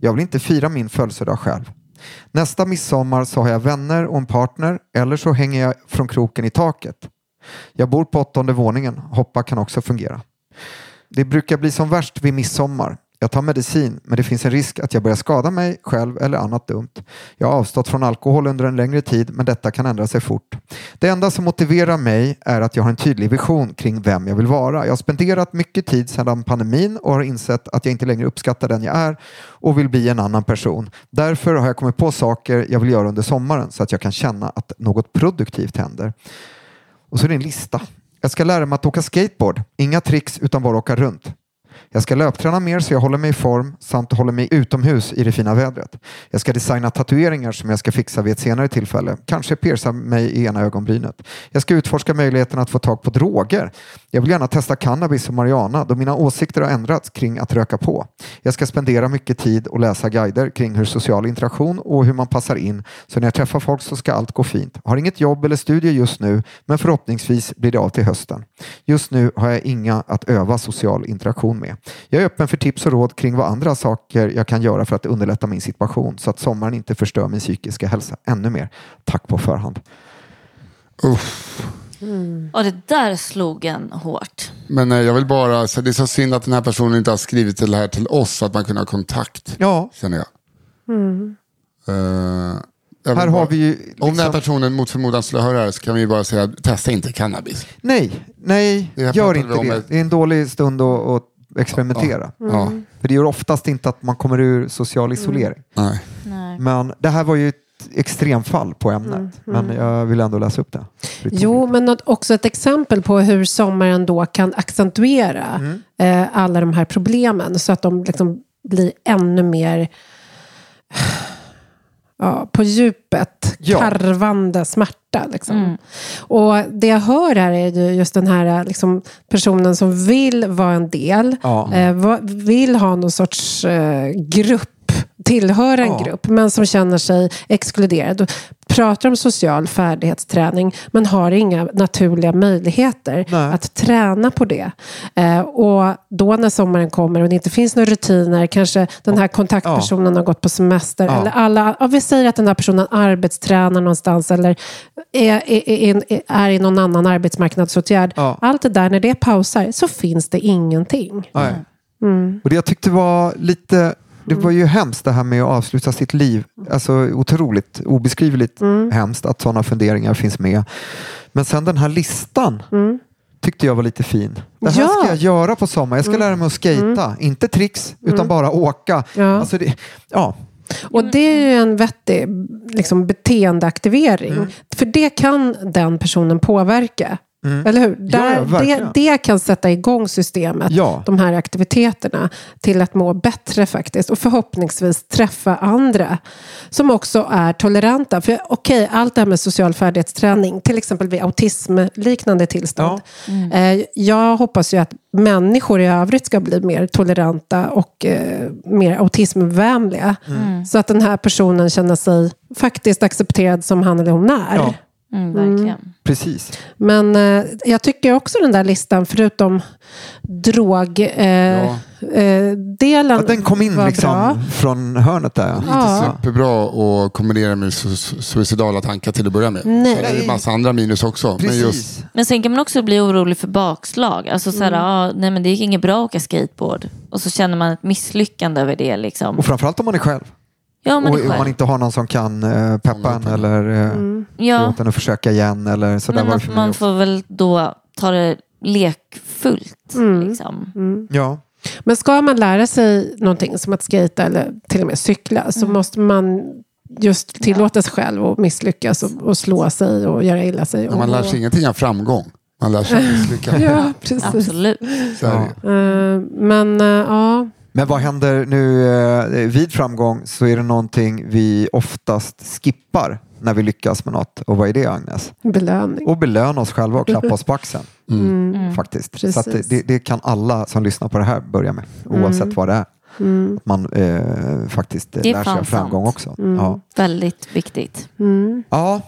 Speaker 4: Jag vill inte fira min födelsedag själv. Nästa midsommar så har jag vänner och en partner eller så hänger jag från kroken i taket. Jag bor på åttonde våningen. Hoppa kan också fungera. Det brukar bli som värst vid midsommar. Jag tar medicin, men det finns en risk att jag börjar skada mig själv eller annat dumt. Jag har avstått från alkohol under en längre tid, men detta kan ändra sig fort. Det enda som motiverar mig är att jag har en tydlig vision kring vem jag vill vara. Jag har spenderat mycket tid sedan pandemin och har insett att jag inte längre uppskattar den jag är och vill bli en annan person. Därför har jag kommit på saker jag vill göra under sommaren så att jag kan känna att något produktivt händer. Och så är det en lista. Jag ska lära mig att åka skateboard. Inga tricks utan bara åka runt. Jag ska löpträna mer så jag håller mig i form samt håller mig utomhus i det fina vädret. Jag ska designa tatueringar som jag ska fixa vid ett senare tillfälle. Kanske pierca mig i ena ögonbrynet. Jag ska utforska möjligheten att få tag på droger. Jag vill gärna testa cannabis och marijuana då mina åsikter har ändrats kring att röka på. Jag ska spendera mycket tid och läsa guider kring hur social interaktion och hur man passar in så när jag träffar folk så ska allt gå fint. Har inget jobb eller studier just nu men förhoppningsvis blir det av till hösten. Just nu har jag inga att öva social interaktion med. Jag är öppen för tips och råd kring vad andra saker jag kan göra för att underlätta min situation så att sommaren inte förstör min psykiska hälsa ännu mer. Tack på förhand.
Speaker 2: Uff.
Speaker 5: Och det där slog en hårt.
Speaker 2: Men eh, jag vill bara, så det är så synd att den här personen inte har skrivit det här till oss så att man kunde ha kontakt.
Speaker 4: Ja,
Speaker 2: Känner jag. Eh, jag vill
Speaker 4: här
Speaker 2: bara-
Speaker 4: har vi ju...
Speaker 2: Om den här
Speaker 4: Liksom,
Speaker 2: personen mot förmodan skulle höra det här så kan vi ju bara säga testa inte cannabis.
Speaker 4: nej, nej, gör inte det.
Speaker 2: ett-
Speaker 4: Det är en dålig stund att, att experimentera.
Speaker 2: Ja,
Speaker 4: För det gör oftast inte att man kommer ur social isolering.
Speaker 2: nej.
Speaker 5: Nej.
Speaker 4: Men det här var ju ett extremfall på ämnet. Men jag vill ändå läsa upp det.
Speaker 3: Jo, men något- också ett exempel på hur sommaren då kan accentuera eh, alla de här problemen så att de liksom blir ännu mer ja, på djupet
Speaker 4: Ja.
Speaker 3: karvande smärta. Liksom. Och det jag hör här är ju just den här liksom, personen som vill vara en del,
Speaker 4: Ja.
Speaker 3: eh, vill ha någon sorts eh, grupp tillhöra en
Speaker 4: Ja.
Speaker 3: grupp, men som känner sig exkluderad. Pratar om social färdighetsträning, men har inga naturliga möjligheter
Speaker 4: Nej.
Speaker 3: att träna på det. Eh, och då när sommaren kommer och det inte finns några rutiner, kanske den här kontaktpersonen har gått på semester,
Speaker 4: Ja.
Speaker 3: eller alla, ja, vi säger att den här personen arbetstränar någonstans, eller är, är, är, är i någon annan arbetsmarknadsåtgärd.
Speaker 4: Ja.
Speaker 3: Allt det där, när det pausar, så finns det ingenting.
Speaker 4: Nej. Och det jag tyckte var lite det var ju hemskt det här med att avsluta sitt liv. Alltså otroligt obeskrivligt hemskt att sådana funderingar finns med. Men sen den här listan tyckte jag var lite fin. Det här
Speaker 3: Ja.
Speaker 4: ska jag göra på sommaren. Jag ska lära mig att skata. Inte tricks, utan bara åka.
Speaker 3: Ja.
Speaker 4: Alltså det, ja.
Speaker 3: Och det är ju en vettig liksom, beteendeaktivering.
Speaker 4: Mm.
Speaker 3: För det kan den personen påverka. Eller hur?
Speaker 4: Ja,
Speaker 3: Där,
Speaker 4: ja,
Speaker 3: det, det kan sätta igång systemet,
Speaker 4: Ja.
Speaker 3: de här aktiviteterna, till att må bättre faktiskt. Och förhoppningsvis träffa andra som också är toleranta. För okej, allt det här med social färdighetsträning, till exempel vid autismliknande tillstånd. Eh, jag hoppas ju att människor i övrigt ska bli mer toleranta och eh, mer autismvänliga. Så att den här personen känner sig faktiskt accepterad som han eller hon är.
Speaker 4: Ja,
Speaker 5: Mm, verkligen.
Speaker 4: precis.
Speaker 3: Men eh, jag tycker också den där listan, förutom drogdelen, eh, eh, delen
Speaker 4: Att den kom in
Speaker 3: var bra.
Speaker 4: liksom från hörnet där.
Speaker 2: Inte
Speaker 3: Ja.
Speaker 2: superbra att kombinera med su- suicidala tankar till att börja med.
Speaker 3: Nej.
Speaker 2: Det är en massa andra minus också. Men
Speaker 4: Precis.
Speaker 2: just,
Speaker 5: Men sen kan man också bli orolig för bakslag. Alltså så här, ah, nej men det gick inget bra att åka skateboard. Och så känner man ett misslyckande över det. Liksom.
Speaker 4: Och framförallt om man är själv.
Speaker 5: Ja, man
Speaker 4: och om man inte har någon som kan eh, peppa en eller uh,
Speaker 3: Mm.
Speaker 5: Ja,
Speaker 4: låta en försöka igen. Eller så
Speaker 5: men att man får väl då ta det lekfullt. Liksom.
Speaker 4: Ja.
Speaker 3: Men ska man lära sig någonting som att skata eller till och med cykla så måste man just tillåta sig själv att misslyckas och, och slå sig och göra illa sig.
Speaker 2: men man
Speaker 3: och,
Speaker 2: lär sig ingenting av framgång. Man lär sig av misslyckande.
Speaker 3: Ja, precis.
Speaker 5: Absolut.
Speaker 2: Så det.
Speaker 3: Eh, men eh, ja,
Speaker 4: Men vad händer nu eh, vid framgång så är det någonting vi oftast skippar när vi lyckas med något. Och vad är det Agnes?
Speaker 3: Belöning.
Speaker 4: Och belöna oss själva och klappa oss på axeln.
Speaker 3: Mm.
Speaker 4: Faktiskt.
Speaker 3: Precis.
Speaker 4: Så att det, det, kan alla som lyssnar på det här börja med, oavsett vad det är.
Speaker 3: Mm.
Speaker 4: Att man eh, faktiskt eh,
Speaker 5: Det är
Speaker 4: lär sig av framgång
Speaker 5: sant.
Speaker 4: också.
Speaker 3: Mm.
Speaker 4: Ja.
Speaker 5: Väldigt viktigt.
Speaker 3: Mm.
Speaker 4: Ja,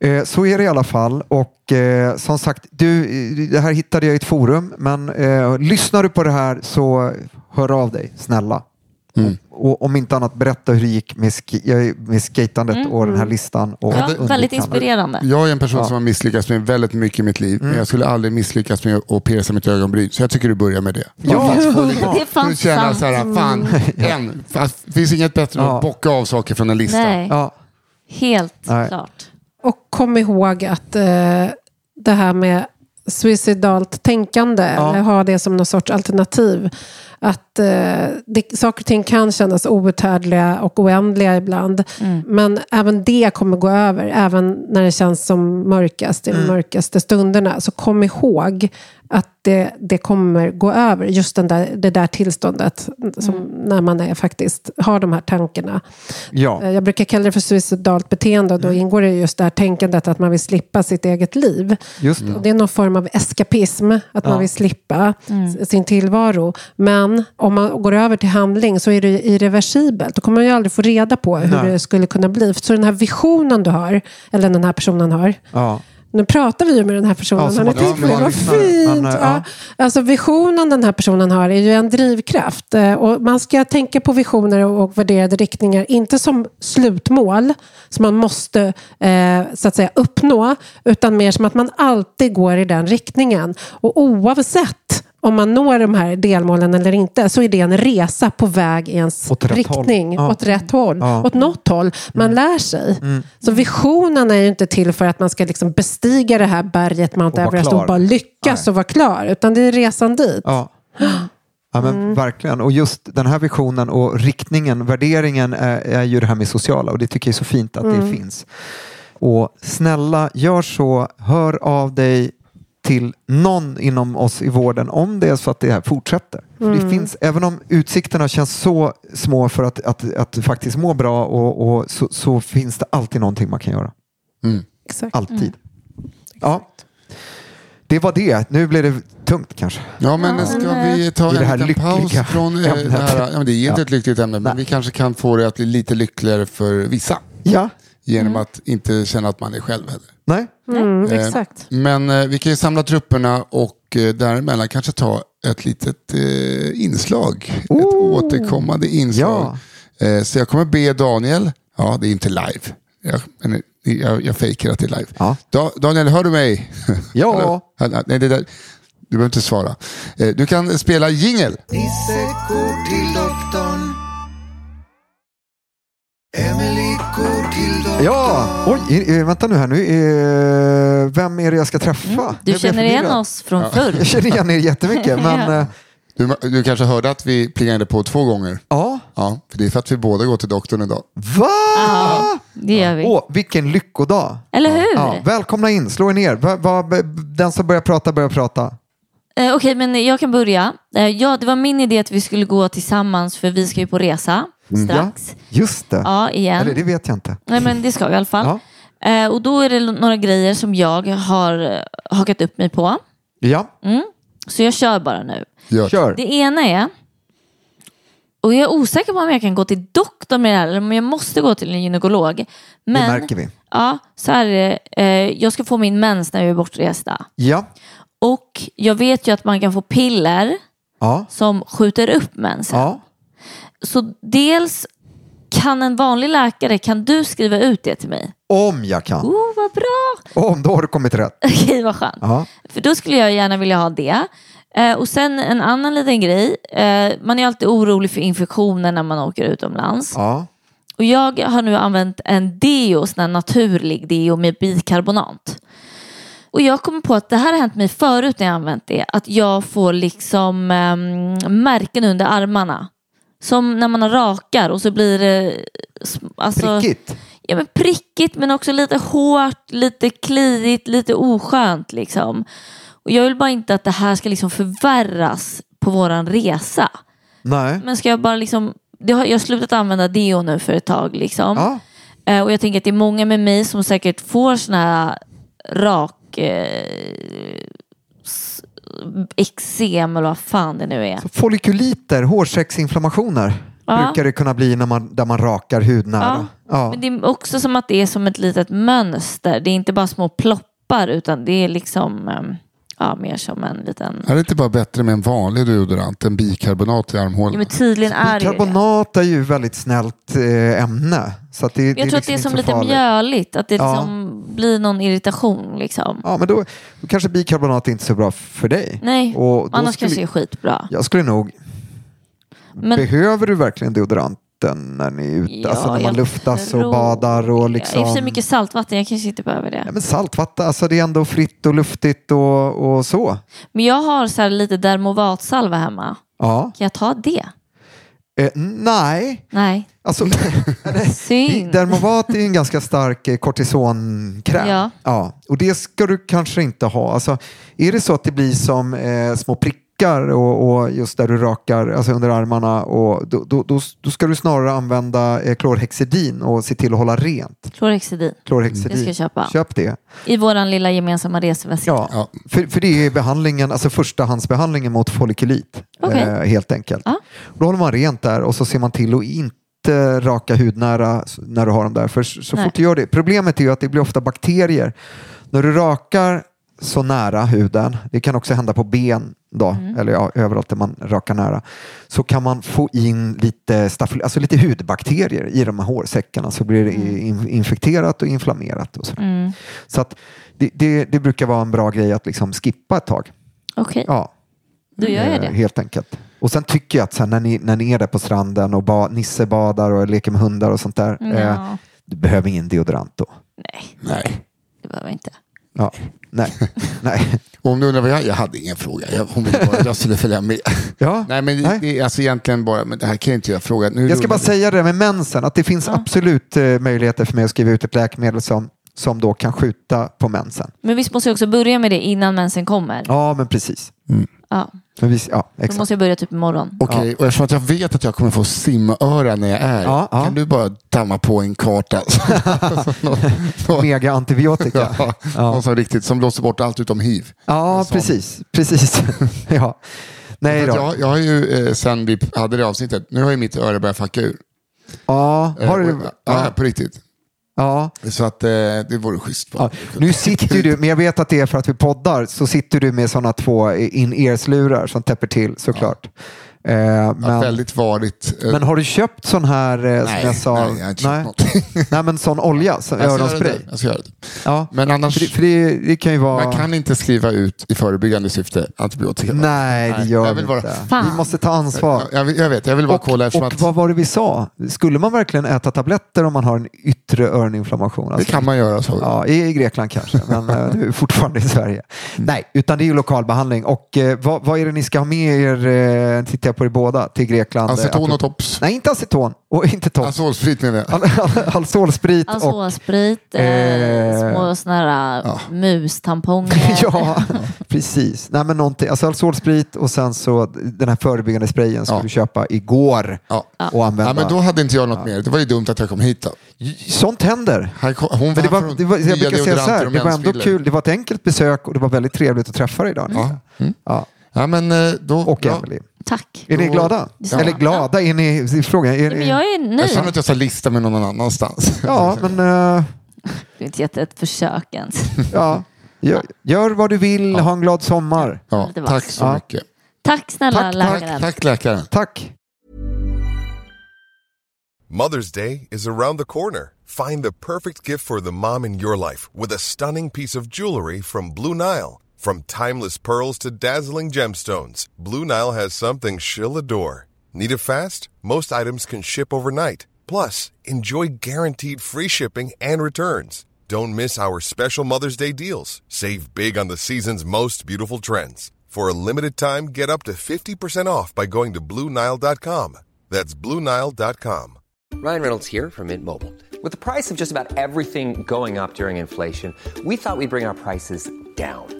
Speaker 4: eh, så är det i alla fall. Och eh, som sagt, du, det här hittade jag i ett forum, men eh, lyssnar du på det här så hör av dig, snälla.
Speaker 2: Mm.
Speaker 4: Och om inte annat, berätta hur det gick med, ski, med skatandet och den här listan. Och
Speaker 5: Ja, väldigt inspirerande.
Speaker 2: Jag är en person
Speaker 4: Ja.
Speaker 2: som har misslyckats med väldigt mycket i mitt liv. Men jag skulle aldrig misslyckas med att pierca mitt ögonbryn. Så jag tycker du börjar med det.
Speaker 4: Ja.
Speaker 5: Det är fan
Speaker 2: för att känna
Speaker 5: sant.
Speaker 2: så här, fan, en. Fast det finns inget bättre än
Speaker 4: Ja.
Speaker 2: att bocka av saker från en lista.
Speaker 5: Nej,
Speaker 4: Ja,
Speaker 5: helt
Speaker 4: Nej.
Speaker 5: klart.
Speaker 3: Och kom ihåg att eh, det här med suicidalt tänkande,
Speaker 4: Ja.
Speaker 3: eller ha det som någon sorts alternativ. Att eh, det, saker och ting kan kännas outhärdliga och oändliga ibland. Men även det kommer gå över, även när det känns som mörkast, i de mörkaste stunderna. Så kom ihåg att det, det kommer gå över, just den där, det där tillståndet, som, när man är, faktiskt har de här tankarna.
Speaker 4: ja.
Speaker 3: Eh, Jag brukar kalla det för suicidalt beteende och då ingår det just det här tänkandet att man vill slippa sitt eget liv.
Speaker 4: just det.
Speaker 3: Och det är någon form av eskapism, att
Speaker 4: Ja.
Speaker 3: man vill slippa s- sin tillvaro. Men om man går över till handling så är det irreversibelt. Då kommer man ju aldrig få reda på hur
Speaker 4: Nej.
Speaker 3: det skulle kunna bli. Så den här visionen du har, eller den här personen har,
Speaker 4: Ja.
Speaker 3: Nu pratar vi ju med den här personen.
Speaker 4: Ja,
Speaker 3: Han är
Speaker 4: vi
Speaker 3: för det. Vad fint!
Speaker 4: Eh,
Speaker 3: ja. Alltså visionen den här personen har är ju en drivkraft. Eh, Och man ska tänka på visioner och och värderade riktningar, inte som slutmål som man måste eh, så att säga uppnå, utan mer som att man alltid går i den riktningen. Och oavsett om man når de här delmålen eller inte så är det en resa på väg i ens
Speaker 4: Åt
Speaker 3: riktning.
Speaker 4: Ja.
Speaker 3: åt rätt håll,
Speaker 4: Ja. Mm.
Speaker 3: åt något håll. Man lär sig. Så visionen är ju inte till för att man ska liksom bestiga det här berget Mount Everest och bara lyckas
Speaker 4: Nej.
Speaker 3: och vara klar, utan det är resan dit.
Speaker 4: Ja. Ja, men
Speaker 3: Mm.
Speaker 4: Verkligen. Och just den här visionen och riktningen, värderingen är, är ju det här med sociala och det tycker jag är så fint att
Speaker 3: Mm.
Speaker 4: det finns. Och snälla, gör så. Hör av dig till någon inom oss i vården om det är så att det här fortsätter. För
Speaker 3: Mm.
Speaker 4: det finns, även om utsikterna känns så små för att, att, att faktiskt må bra och, och så, så finns det alltid någonting man kan göra.
Speaker 3: Exakt.
Speaker 4: Alltid. Ja. Det var det. Nu blev det tungt kanske.
Speaker 2: Ja, men ska vi ta
Speaker 4: det här
Speaker 2: en liten paus från eh, det
Speaker 4: ämnet.
Speaker 2: här? Ja, men det är inte
Speaker 4: Ja.
Speaker 2: ett lyckligt ämne, men
Speaker 4: Nej.
Speaker 2: vi kanske kan få det att bli lite lyckligare för vissa.
Speaker 4: Ja.
Speaker 2: Genom att inte känna att man är själv heller.
Speaker 4: Nej.
Speaker 3: Mm,
Speaker 2: Eh,
Speaker 3: exakt.
Speaker 2: Men eh, vi kan ju samla trupperna och eh, däremellan kanske ta ett litet eh, inslag. Ett återkommande inslag. Eh, så jag kommer be Daniel, ja det är inte live. Jag, men, jag, jag fejkar att det är live.
Speaker 4: Ja.
Speaker 2: Da, Daniel, hör du mig?
Speaker 4: Ja.
Speaker 2: Nej, det där, du behöver inte svara. Eh, du kan spela jingel.
Speaker 1: Nisse går till doktorn. Emily går till doktorn.
Speaker 4: Ja, oj, vänta nu här nu. Vem är det jag ska träffa?
Speaker 5: Du
Speaker 4: Jag blir
Speaker 5: känner igen oss från förr.
Speaker 4: Jag känner igen er jättemycket, men
Speaker 5: Ja.
Speaker 4: eh,
Speaker 2: Du, du kanske hörde att vi plingade på två gånger.
Speaker 4: ja.
Speaker 2: Ja, för det är för att vi båda går till doktorn idag.
Speaker 4: Va?
Speaker 5: Ja, det gör vi.
Speaker 4: Åh, vilken lyckodag.
Speaker 5: Eller hur?
Speaker 4: Ja, välkomna in, slå er ner. Den som börjar prata börjar prata.
Speaker 5: Eh, Okej, men jag kan börja. Eh, ja, det var min idé att vi skulle gå tillsammans för vi ska ju på resa strax.
Speaker 4: Ja, just det.
Speaker 5: Ja, igen.
Speaker 4: Eller det vet jag inte.
Speaker 5: Nej, men det ska vi i alla fall.
Speaker 4: Ja.
Speaker 5: Eh, och då är det några grejer som jag har eh, hakat upp mig på.
Speaker 4: Ja,
Speaker 5: Så jag kör bara nu.
Speaker 2: Gör.
Speaker 4: kör.
Speaker 5: Det ena är, och jag är osäker på om jag kan gå till doktorn med det här eller om jag måste gå till en gynekolog. Men,
Speaker 4: Det märker vi.
Speaker 5: Ja, så här är det. Eh, jag ska få min mens när vi är bortresta.
Speaker 4: Ja,
Speaker 5: Och jag vet ju att man kan få piller
Speaker 4: ja,
Speaker 5: som skjuter upp mensen.
Speaker 4: ja.
Speaker 5: Så dels kan en vanlig läkare, kan du skriva ut det till mig?
Speaker 4: Om jag kan.
Speaker 5: Oh, vad bra!
Speaker 4: Om, då har du kommit rätt.
Speaker 5: Okej, vad skönt.
Speaker 4: Ja,
Speaker 5: För då skulle jag gärna vilja ha det. Eh, och sen en annan liten grej. Eh, man är alltid orolig för infektioner när man åker utomlands.
Speaker 4: ja.
Speaker 5: Och jag har nu använt en deo, sån här naturlig deo med bikarbonat. Och jag kommer på att det här har hänt mig förut när jag använt det. Att jag får liksom ehm, märken under armarna. Som när man rakar och så blir det... Alltså,
Speaker 4: Prickigt.
Speaker 5: Ja, men prickigt men också lite hårt, lite kliigt, lite oskönt liksom. Och jag vill bara inte att det här ska liksom förvärras på våran resa.
Speaker 4: Nej.
Speaker 5: Men ska jag bara liksom, det har, jag har slutat använda deo nu för ett tag liksom.
Speaker 4: Ja.
Speaker 5: Eh, och jag tänker att det är många med mig som säkert får såna här rak eh, s- eksem eller vad fan det nu är.
Speaker 4: Så follikuliter, hårsäcksinflammationer,
Speaker 5: Ja.
Speaker 4: brukar det kunna bli när man, där man rakar hudnära. Ja.
Speaker 5: Men det är också som att det är som ett litet mönster. Det är inte bara små ploppar utan det är liksom eh, ja, mer som en liten...
Speaker 2: Är det inte bara bättre med en vanlig deodorant än bikarbonat i
Speaker 5: Ja,
Speaker 2: armhålorna?
Speaker 5: men tydligen är det.
Speaker 4: Bikarbonat är ju väldigt snällt eh, ämne. Så att det,
Speaker 5: Jag
Speaker 4: det
Speaker 5: tror att det är
Speaker 4: liksom
Speaker 5: som lite
Speaker 4: farligt.
Speaker 5: mjöligt. Att det
Speaker 4: Ja.
Speaker 5: liksom blir någon irritation. Liksom.
Speaker 4: Ja, men då, då kanske bikarbonat är inte så bra för dig.
Speaker 5: Nej,
Speaker 4: Och
Speaker 5: annars
Speaker 4: skulle-
Speaker 5: kanske det är skitbra.
Speaker 4: Jag skulle nog...
Speaker 5: Men-
Speaker 4: Behöver du verkligen deodoranten när ni är ute?
Speaker 5: Ja,
Speaker 4: alltså när man luftas och badar och
Speaker 5: det. I och
Speaker 4: liksom...
Speaker 5: mycket saltvatten, jag kanske inte behöver det.
Speaker 4: Ja, men saltvatten, alltså det är ändå fritt och luftigt och, och så.
Speaker 5: Men jag har så lite dermovatsalva hemma.
Speaker 4: Ja.
Speaker 5: Kan jag ta det?
Speaker 4: Eh, nej,
Speaker 5: Nej,
Speaker 4: alltså
Speaker 5: synd.
Speaker 4: Dermovat är en ganska stark eh, kortisonkräm.
Speaker 5: Ja.
Speaker 4: Ja, och det ska du kanske inte ha. Alltså, är det så att det blir som eh, små prickar och, och just där du rakar alltså under armarna och då, då, då, då ska du snarare använda eh, klorhexidin och se till att hålla rent.
Speaker 5: Klorhexidin.
Speaker 4: Klorhexidin.
Speaker 5: Det ska jag köpa.
Speaker 4: Köp det.
Speaker 5: I våran lilla gemensamma resväska.
Speaker 4: Ja,
Speaker 2: Ja.
Speaker 4: För, för det är behandlingen, alltså förstahandsbehandlingen mot folliculit.
Speaker 5: Okej.
Speaker 4: Eh, helt enkelt.
Speaker 5: Ja.
Speaker 4: Då håller man rent där och så ser man till att inte raka hudnära när du har dem där. För så så
Speaker 5: Nej.
Speaker 4: fort du gör det. Problemet är ju att det blir ofta bakterier. När du rakar så nära huden, det kan också hända på ben då,
Speaker 5: Mm.
Speaker 4: eller ja, överallt där man rakar nära, så kan man få in lite, staffel, alltså lite hudbakterier i de här hårsäckarna så blir det in, infekterat och inflammerat. Och sådär.
Speaker 5: Mm.
Speaker 4: Så att det, det, det brukar vara en bra grej att liksom skippa ett tag.
Speaker 5: Okej,
Speaker 4: Ja,
Speaker 5: då gör jag
Speaker 4: eh,
Speaker 5: det.
Speaker 4: helt enkelt. Och sen tycker jag att sen när, ni, när ni är där på stranden och ba, Nisse badar och leker med hundar och sånt där, eh,
Speaker 5: Ja.
Speaker 4: du behöver ingen deodorant då.
Speaker 5: Nej,
Speaker 2: Nej.
Speaker 5: det behöver jag inte.
Speaker 4: Ja, nej, nej.
Speaker 2: Och om du undrar vad jag, jag hade ingen fråga. Jag, hon ville bara jag skulle följa med.
Speaker 4: Ja,
Speaker 2: Nej, men det,
Speaker 4: Nej.
Speaker 2: det alltså egentligen bara, men det här kan jag inte jag fråga. Nu
Speaker 4: Jag ska bara
Speaker 2: rullar-
Speaker 4: säga det med mensen, att det finns absolut eh, möjligheter för mig att skriva ut ett läkemedel som, som då kan skjuta på mensen.
Speaker 5: Men visst måste jag också börja med det innan mensen kommer?
Speaker 4: Ja, men precis.
Speaker 5: Ja.
Speaker 4: Men vi, ja,
Speaker 5: Då
Speaker 4: exakt.
Speaker 5: måste jag börja typ imorgon.
Speaker 2: Okej, och eftersom att jag vet att jag kommer få simöra när jag är,
Speaker 4: Ja, ja.
Speaker 2: kan du bara damma på en karta?
Speaker 4: Mega antibiotika.
Speaker 2: ja, Någon som, riktigt, som blåser bort allt utom hiv.
Speaker 4: Ja, precis. precis. ja. Nej
Speaker 2: För
Speaker 4: då.
Speaker 2: jag, jag har ju, eh, sen vi hade det avsnittet, nu har ju mitt öra börjat fucka ur.
Speaker 4: Ja,
Speaker 2: Eh,
Speaker 4: har du...
Speaker 2: och- ja,
Speaker 4: Ja.
Speaker 2: på riktigt.
Speaker 4: Ja.
Speaker 2: Så att eh, det vore schysst.
Speaker 4: Ja, nu sitter ju du, men jag vet att det är för att vi poddar, så sitter du med sådana två in-ears-lurar som täpper till såklart. Eh,
Speaker 2: Ja,
Speaker 4: men,
Speaker 2: väldigt varligt. eh,
Speaker 4: men har du köpt sån här, eh, som
Speaker 2: nej,
Speaker 4: jag sa,
Speaker 2: nej, jag har inte köpt något.
Speaker 4: nej men sån olja, som
Speaker 2: Jag göra
Speaker 4: öronspray?
Speaker 2: det. Jag ska göra det.
Speaker 4: Ja.
Speaker 2: Men annars,
Speaker 4: För, det, för det, det kan ju vara...
Speaker 2: man kan inte skriva ut i förebyggande syfte antibiotika.
Speaker 4: Nej, det
Speaker 2: Nej,
Speaker 4: gör
Speaker 2: jag
Speaker 4: vi
Speaker 2: bara-
Speaker 4: inte. Vi måste ta ansvar.
Speaker 2: Jag, jag vet, jag vill bara kolla
Speaker 4: Och,
Speaker 2: eftersom
Speaker 4: och
Speaker 2: att
Speaker 4: vad var det vi sa? Skulle man verkligen äta tabletter om man har en yttre öroninflammation?
Speaker 2: det
Speaker 4: Alltså,
Speaker 2: kan man göra. Så.
Speaker 4: Ja, i i Grekland kanske, men eh, är fortfarande i Sverige. Nej, utan det är ju lokalbehandling. Och eh, vad, vad är det ni ska ha med er, eh, jag på er båda, till Grekland?
Speaker 2: Aceton
Speaker 4: Eh,
Speaker 2: och tops.
Speaker 4: Nej, inte aceton och inte tops.
Speaker 2: Alkoholsprit menar jag.
Speaker 4: Al- al- Alzolsprit och...
Speaker 5: Alzolsprit, eh,
Speaker 4: Eh,
Speaker 5: små såna här
Speaker 2: ja.
Speaker 5: mustamponger.
Speaker 4: ja, precis. Nej, men någonting. Alltså alkoholsprit och sen så den här förebyggande sprayen ska
Speaker 2: Ja.
Speaker 4: du köpa igår
Speaker 2: Ja.
Speaker 4: och använda.
Speaker 2: Ja, men då hade inte jag något mer. Det var ju dumt att jag kom hit då.
Speaker 4: Sånt händer.
Speaker 2: Här kom, hon
Speaker 4: Men det var, det var, jag brukar säga så här, det var ändå kul. Det var ett enkelt besök och det var väldigt trevligt att träffa dig idag.
Speaker 2: Ja. Mm.
Speaker 4: Ja.
Speaker 2: Ja, men eh, då...
Speaker 4: Och
Speaker 2: ja.
Speaker 5: Tack.
Speaker 4: Är ni glada?
Speaker 5: Ja.
Speaker 4: Eller glada? Är ni, är frågan, är
Speaker 5: Ja, men
Speaker 4: ni,
Speaker 5: jag är
Speaker 2: Jag
Speaker 5: nöjd.
Speaker 2: känner att jag ska lista mig någon annanstans.
Speaker 4: Ja, men eh,
Speaker 5: Du har inte gett ett försök ens.
Speaker 4: ja. Gör, gör vad du vill, ha en glad sommar.
Speaker 2: Ja, tack så
Speaker 4: Ja.
Speaker 2: mycket.
Speaker 5: Tack snälla
Speaker 4: Tack,
Speaker 5: läkaren.
Speaker 2: Tack läkaren.
Speaker 4: Tack.
Speaker 6: Mother's Day is around the corner. Find the perfect gift for the mom in your life with a stunning piece of jewelry from Blue Nile. From timeless pearls to dazzling gemstones, Blue Nile has something she'll adore. Need it fast? Most items can ship overnight. Plus, enjoy guaranteed free shipping and returns. Don't miss our special Mother's Day deals. Save big on the season's most beautiful trends. For a limited time, get up to 50% off by going to BlueNile.com. That's BlueNile.com.
Speaker 7: Ryan Reynolds here from Mint Mobile. With the price of just about everything going up during inflation, we thought we'd bring our prices down.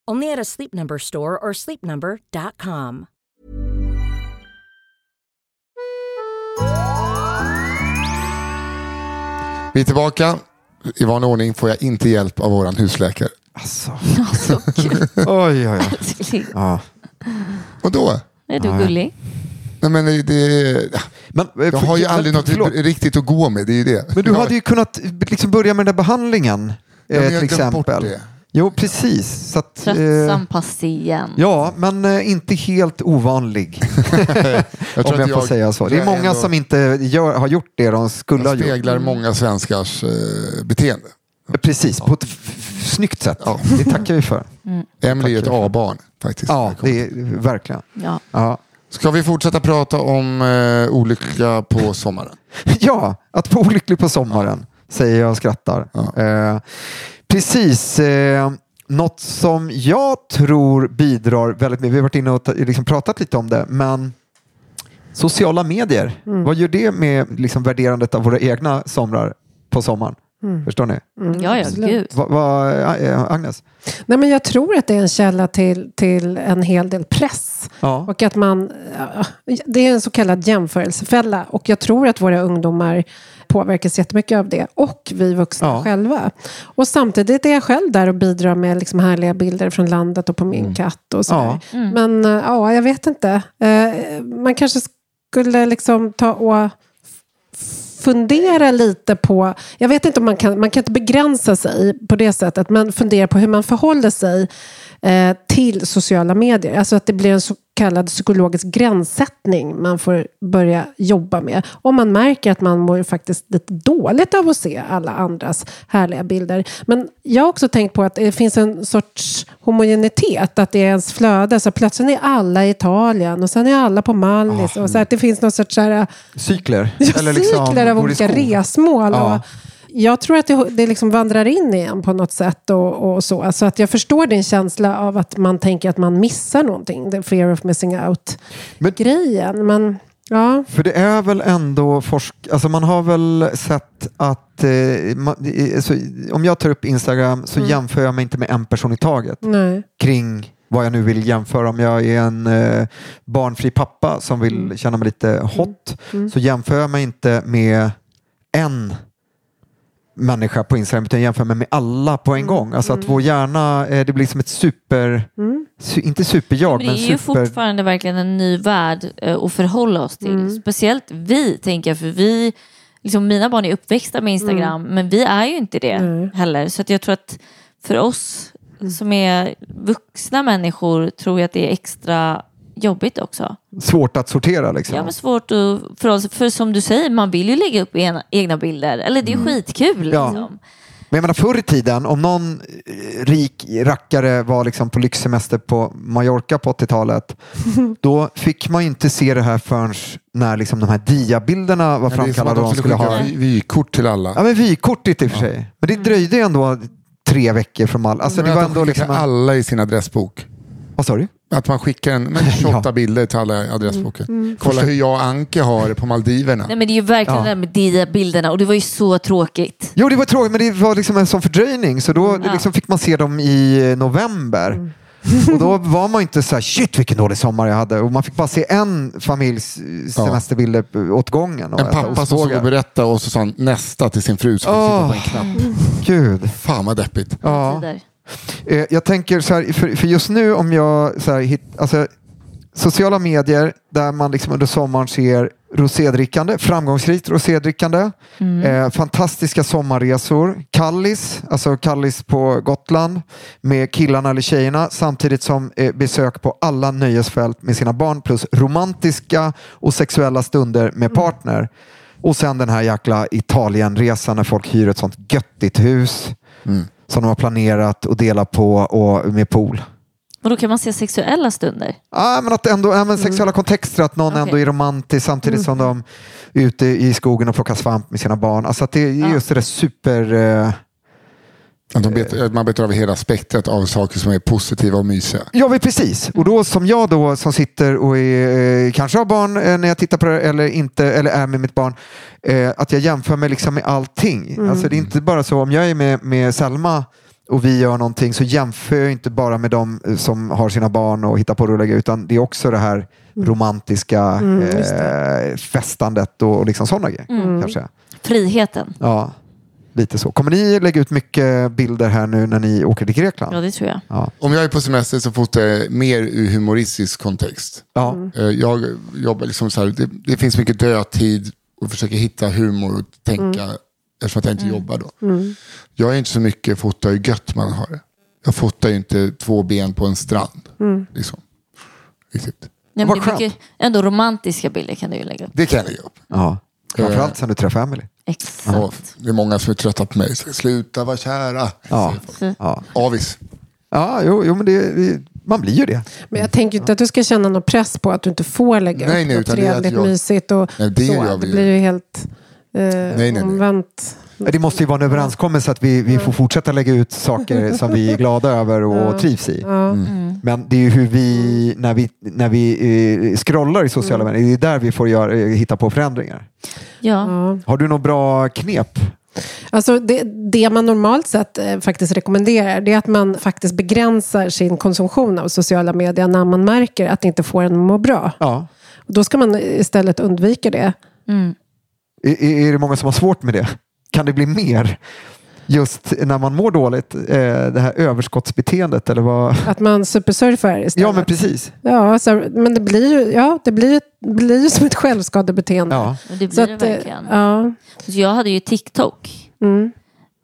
Speaker 8: Only at a Sleep Number store or sleepnumber.com.
Speaker 2: Vi är tillbaka. I vanlig ordning får jag inte hjälp av våran husläkare.
Speaker 4: Alltså.
Speaker 5: Så kul.
Speaker 4: Oj, oj, oj.
Speaker 5: Älskling.
Speaker 4: Ja.
Speaker 2: Och då?
Speaker 5: Är du gullig?
Speaker 2: Nej, men det, det,
Speaker 4: Men, eh,
Speaker 2: jag har ju aldrig något
Speaker 4: förlåt.
Speaker 2: riktigt att gå med. Det är ju det.
Speaker 4: Men du
Speaker 2: Jag-
Speaker 4: hade ju kunnat liksom börja med den där behandlingen.
Speaker 2: Ja,
Speaker 4: eh,
Speaker 2: men jag
Speaker 4: till
Speaker 2: glömt bort
Speaker 4: exempel.
Speaker 2: det.
Speaker 4: Jo, precis. Så att, eh,
Speaker 5: Tröttsam patient.
Speaker 4: ja, men eh, inte helt ovanlig.
Speaker 2: Jag tror
Speaker 4: om jag,
Speaker 2: att
Speaker 4: får säga så. Det är
Speaker 2: jag
Speaker 4: många
Speaker 2: ändå-
Speaker 4: som inte gör, har gjort det de skulle ha
Speaker 2: Jag
Speaker 4: gjort.
Speaker 2: speglar många svenskars eh, beteende.
Speaker 4: Precis, på ett snyggt sätt.
Speaker 2: Ja.
Speaker 4: Det tackar vi för.
Speaker 2: Emily är ett A-barn faktiskt.
Speaker 4: Ja, det är verkligen.
Speaker 5: Ja.
Speaker 4: Ja.
Speaker 2: Ska vi fortsätta prata om eh, olycka på sommaren?
Speaker 4: ja, att vara olycklig på sommaren, säger jag och skrattar.
Speaker 2: Ja.
Speaker 4: Eh, precis. Eh, något som jag tror bidrar väldigt mycket, vi har varit inne och liksom pratat lite om det, men sociala medier, vad gör det med liksom värderandet av våra egna somrar på sommaren? Förstår ni?
Speaker 5: Ja, ja, gud.
Speaker 4: Vad, vad, eh, Agnes?
Speaker 3: Nej, men jag tror att det är en källa till, till en hel del press.
Speaker 4: Ja.
Speaker 3: Och att man, det är en så kallad jämförelsefälla. Och jag tror att våra ungdomar påverkas jättemycket av det. Och vi vuxna
Speaker 4: Ja.
Speaker 3: själva. Och samtidigt är jag själv där och bidrar med liksom härliga bilder från landet och på min katt. Och så
Speaker 4: Ja.
Speaker 3: Men eh, ja, jag vet inte. Eh, man kanske skulle liksom ta och fundera lite på, jag vet inte om man kan, man kan inte begränsa sig på det sättet, men fundera på hur man förhåller sig eh, till sociala medier. Alltså att det blir en så kallad psykologisk gränssättning man får börja jobba med. Om man märker att man mår faktiskt lite dåligt av att se alla andras härliga bilder. Men jag har också tänkt på att det finns en sorts homogenitet, att det är ens flöde. Så plötsligt är alla i Italien och sen är alla på Mallis. och så att det finns någon sorts så här,
Speaker 4: Cykler?
Speaker 3: Ja,
Speaker 4: liksom
Speaker 3: cykler av olika resmål.
Speaker 4: Ja.
Speaker 3: Och jag tror att det, det liksom vandrar in igen på något sätt. Och, och så. Alltså att jag förstår din känsla av att man tänker att man missar någonting. The fear of missing out-grejen. Men ja,
Speaker 4: För det är väl ändå forsk... Alltså man har väl sett att eh, man, alltså, om jag tar upp Instagram så jämför jag mig inte med en person i taget
Speaker 3: nej.
Speaker 4: kring vad jag nu vill jämföra. Om jag är en eh, barnfri pappa som vill känna mig lite hot så jämför jag mig inte med en människa på Instagram utan jämför mig med alla på en gång. Alltså att vår hjärna, eh, det blir som ett super, su, inte superjag
Speaker 5: Men
Speaker 4: men,
Speaker 5: det är ju fortfarande verkligen en ny värld eh, att förhålla oss till. Speciellt vi, tänker jag, för vi, liksom mina barn är uppväxta med Instagram, men vi är ju inte det heller. Så att jag tror att för oss som är vuxna människor tror jag att det är extra jobbigt också.
Speaker 4: svårt att sortera liksom.
Speaker 5: Ja, men svårt att förhålla sig, för som du säger, man vill ju lägga upp ena, egna bilder. Eller det är skitkul.
Speaker 4: Ja.
Speaker 5: Liksom.
Speaker 4: Men jag menar förr i tiden, om någon eh, rik rackare var liksom på lyxsemester på Mallorca på 80-talet, då fick man ju inte se det här förrän när liksom de här diabilderna var
Speaker 2: Men det är som att
Speaker 4: framkallade
Speaker 2: de skulle
Speaker 4: ha.
Speaker 2: vy- vykort till alla.
Speaker 4: Ja, men vykortet i och för sig. Men det dröjde ändå tre veckor från all... Alltså det var ändå liksom...
Speaker 2: alla i sin adressbok.
Speaker 4: Vad sa du?
Speaker 2: Att man skickar en, men 28
Speaker 4: Ja.
Speaker 2: bilder till alla adressboken. Kolla hur jag och Anke har det på Maldiverna.
Speaker 5: Nej, men det är ju verkligen
Speaker 4: Ja.
Speaker 5: det där med de bilderna och det var ju så tråkigt.
Speaker 4: Jo, det var tråkigt, men det var liksom en sån fördröjning. Så då
Speaker 5: Ja.
Speaker 4: liksom fick man se dem i november. Och då var man inte så här, shit vilken dålig sommar jag hade. Och man fick bara se en familjs semesterbilder åt gången. och
Speaker 2: En pappa som såg och berättade och så sa han nästa till sin fru fick sitta på en knapp.
Speaker 4: Gud.
Speaker 2: Fan vad deppigt.
Speaker 4: Ja. Eh, Jag tänker så här, för, för just nu om jag så här, hit, alltså, sociala medier där man liksom under sommaren ser rosédrickande, framgångsrikt rosédrickande, eh, fantastiska sommarresor, Kallis, alltså Kallis på Gotland med killarna eller tjejerna samtidigt som eh, besök på alla nöjesfält med sina barn plus romantiska och sexuella stunder med partner. Och sen den här jäkla Italienresan när folk hyr ett sånt göttigt hus som de har planerat och delar på och med pool.
Speaker 5: Och då kan man se sexuella stunder.
Speaker 4: Ja, men att ändå, ja, men sexuella kontexter, att någon
Speaker 5: Okej.
Speaker 4: ändå är romantisk samtidigt som de är ute i skogen och plockar svamp med sina barn. Alltså att det är just det där super... Eh,
Speaker 2: Att de bet, att man betar av hela spektrat av saker som är positiva och mysiga.
Speaker 4: Ja, men precis. Och då som jag då som sitter och är, eh, kanske har barn eh, när jag tittar på det eller inte, eller är med mitt barn, eh, att jag jämför mig liksom med allting. Alltså det är inte bara så om jag är med, med Selma och vi gör någonting så jämför jag inte bara med de eh, som har sina barn och hittar på det och lägger utan det är också det här romantiska eh, festandet och, och liksom sådana grejer. Kanske.
Speaker 5: Friheten.
Speaker 4: Ja, lite så. Kommer ni lägga ut mycket bilder här nu när ni åker till Grekland?
Speaker 5: Ja, det tror jag.
Speaker 4: Ja.
Speaker 2: Om jag är på semester så fotar jag mer ur humoristisk kontext.
Speaker 4: Ja.
Speaker 2: Eh, Jag jobbar liksom så här, det, det finns mycket dödtid och försöker hitta humor och tänka eftersom att jag inte jobbar då. Jag är inte så mycket fota hur gött man har. Jag fotar ju inte två ben på en strand. Liksom. Riktigt.
Speaker 5: Nej,
Speaker 4: Vad
Speaker 5: men det är mycket, ändå romantiska bilder kan du ju lägga upp.
Speaker 2: Det kan jag lägga upp.
Speaker 4: Ja. Framförallt sen du träffade Emily.
Speaker 5: Exakt.
Speaker 2: Och det är många som är trötta på mig. Sluta vara kära.
Speaker 4: Ja.
Speaker 5: Så-
Speaker 4: Ja,
Speaker 2: Avis.
Speaker 4: ja jo, jo men det, man blir ju det.
Speaker 3: Men jag tänker inte att du ska känna någon press på att du inte får lägga
Speaker 2: Nej,
Speaker 3: upp
Speaker 2: nej,
Speaker 3: något
Speaker 2: utan det är att
Speaker 3: trevligt,
Speaker 2: jag-
Speaker 3: mysigt och
Speaker 2: Nej, det
Speaker 3: så. det blir ju helt eh,
Speaker 2: nej, nej.
Speaker 3: omvänt.
Speaker 4: Det måste ju vara en överenskommelse att vi, vi får fortsätta lägga ut saker som vi är glada över och trivs i.
Speaker 2: Mm.
Speaker 4: Men det är ju hur vi, när vi, när vi eh, scrollar i sociala medier, det är där vi får göra, eh, hitta på förändringar.
Speaker 5: Ja.
Speaker 4: Har du något bra knep?
Speaker 3: Alltså det, det man normalt sett eh, faktiskt rekommenderar det är att man faktiskt begränsar sin konsumtion av sociala medier när man märker att det inte får en att må bra.
Speaker 4: Ja.
Speaker 3: Då ska man istället undvika det.
Speaker 5: Mm.
Speaker 4: Är, är det många som har svårt med det? Kan det bli mer? Just när man mår dåligt, eh, det här överskottsbeteendet eller vad?
Speaker 3: Att man supersurfar istället.
Speaker 4: Ja men precis.
Speaker 3: Ja, så, men det blir ju, ja, det blir, blir som ett självskadebeteende.
Speaker 4: Ja.
Speaker 5: Det blir
Speaker 3: Så
Speaker 5: det
Speaker 3: att, eh,
Speaker 5: verkligen.
Speaker 3: ja.
Speaker 5: Så jag hade ju TikTok.
Speaker 3: Mm.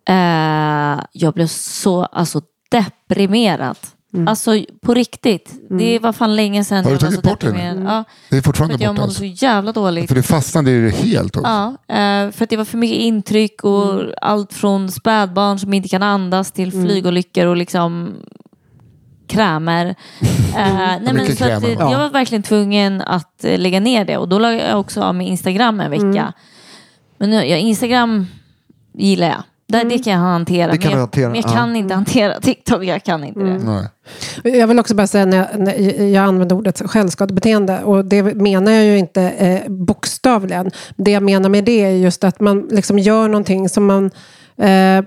Speaker 5: Eh, jag blev så alltså, deprimerad. Alltså på riktigt. Det var fan länge sedan
Speaker 2: Har du tagit bort det
Speaker 5: deprimerad. Ja,
Speaker 2: Det är
Speaker 5: för
Speaker 2: fortfarande
Speaker 5: att jag mådde
Speaker 2: Alltså.
Speaker 5: så jävla dåligt.
Speaker 2: För det fastnade det helt också.
Speaker 5: Ja, eh, för att det var för mycket intryck och allt från spädbarn som inte kan andas till flygolyckor och liksom krämer. Eh, nej, men så
Speaker 2: krämer,
Speaker 5: eh,
Speaker 2: va?
Speaker 5: jag var verkligen tvungen att eh, lägga ner det och då la jag också av med Instagram en vecka. Men nu, ja, Instagram gillar jag. Det, det kan jag hantera.
Speaker 4: Det kan
Speaker 5: men jag,
Speaker 4: hantera,
Speaker 5: men jag
Speaker 4: ja.
Speaker 5: kan inte hantera TikTok. Jag kan inte det.
Speaker 2: Nej.
Speaker 3: Jag vill också bara säga när jag, när jag använder ordet självskadebeteende och det menar jag ju inte eh, bokstavligen. Det jag menar med det är just att man liksom gör någonting som man eh,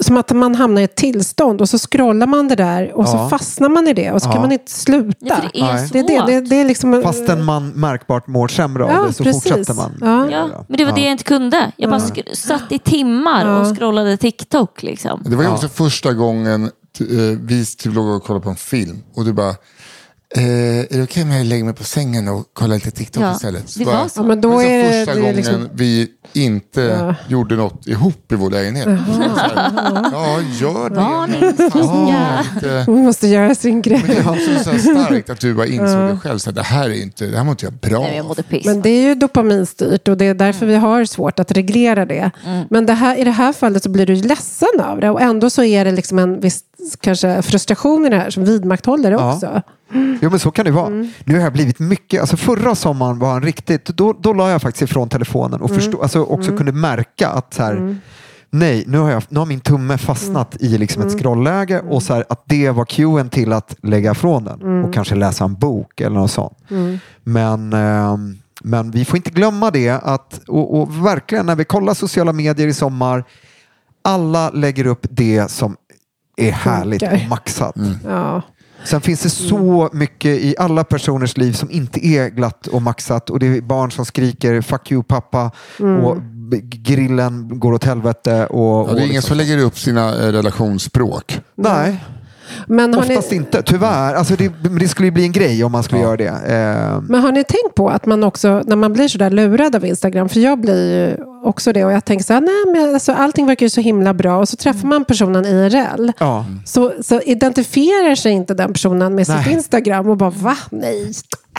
Speaker 3: som att man hamnar i ett tillstånd och så scrollar man det där och så
Speaker 4: Ja.
Speaker 3: fastnar man i det och så
Speaker 4: Ja.
Speaker 3: kan man inte sluta.
Speaker 5: Ja, det är svårt.
Speaker 3: det, är det, det, det är liksom,
Speaker 4: Fastän man märkbart mår sämre av
Speaker 3: Ja,
Speaker 4: det så
Speaker 3: precis.
Speaker 4: fortsätter man.
Speaker 3: Ja.
Speaker 5: Ja, men det var det jag inte kunde. Jag bara sk- satt i timmar och scrollade TikTok. Liksom.
Speaker 2: Det var ju också första gången t- eh, vi låg och kollade på en film och du bara Eh, är det okej om jag lägger mig på sängen och kollar lite TikTok
Speaker 5: Ja,
Speaker 2: istället?
Speaker 5: det
Speaker 2: bara-
Speaker 5: var så.
Speaker 3: Ja, men då
Speaker 2: det var så
Speaker 3: är det-
Speaker 2: första
Speaker 3: det är
Speaker 2: gången
Speaker 3: liksom-
Speaker 2: vi inte
Speaker 3: Ja.
Speaker 2: gjorde något ihop i vår lägenhet. Så här, ja, gör det.
Speaker 5: Varning,
Speaker 3: Man måste göra sin
Speaker 2: Men
Speaker 3: grej.
Speaker 2: det är också så starkt att du bara insåg det själv. Så här, det här är inte, det här mår inte jag bra
Speaker 5: Nej, jag mådde piss.
Speaker 3: Men det är ju dopaminstyrt och det är därför vi har svårt att reglera det. Men det här, i det här fallet så blir du ju ledsen av det och ändå så är det liksom en viss kanske frustration i det här som vidmakthåller det
Speaker 4: Ja.
Speaker 3: också.
Speaker 4: Jo men så kan det vara.
Speaker 3: Mm.
Speaker 4: Nu har jag blivit mycket, alltså förra sommaren var han riktigt, då, då la jag faktiskt ifrån telefonen och
Speaker 3: Mm.
Speaker 4: alltså också kunde märka att så här, nej, nu har, jag, nu har min tumme fastnat
Speaker 3: Mm.
Speaker 4: i liksom ett scrollläge och så här, att det var cueen till att lägga ifrån den
Speaker 3: Mm.
Speaker 4: och kanske läsa en bok eller något sånt. Men, ehm, men vi får inte glömma det att, och, och verkligen när vi kollar sociala medier i sommar, alla lägger upp det som är härligt och maxat.
Speaker 2: Mm.
Speaker 3: Ja.
Speaker 4: Sen finns det så mycket i alla personers liv som inte är glatt och maxat och det är barn som skriker fuck you pappa
Speaker 3: Mm.
Speaker 4: och grillen går åt helvete. Och,
Speaker 2: Ja, det är
Speaker 4: och
Speaker 2: ingen som lägger upp sina eh, relationsspråk.
Speaker 4: Nej,
Speaker 3: Men har, ni,
Speaker 4: oftast inte. Tyvärr. Alltså det, det skulle ju bli en grej om man skulle göra det. Eh,
Speaker 3: men har ni tänkt på att man också, när man blir sådär lurad av Instagram, för jag blir ju också det och jag tänker så här, nej men alltså, allting verkar ju så himla bra och så träffar man personen IRL.
Speaker 4: ja.
Speaker 3: Så, så identifierar sig inte den personen med sitt
Speaker 4: Nej.
Speaker 3: Instagram och bara va? Nej,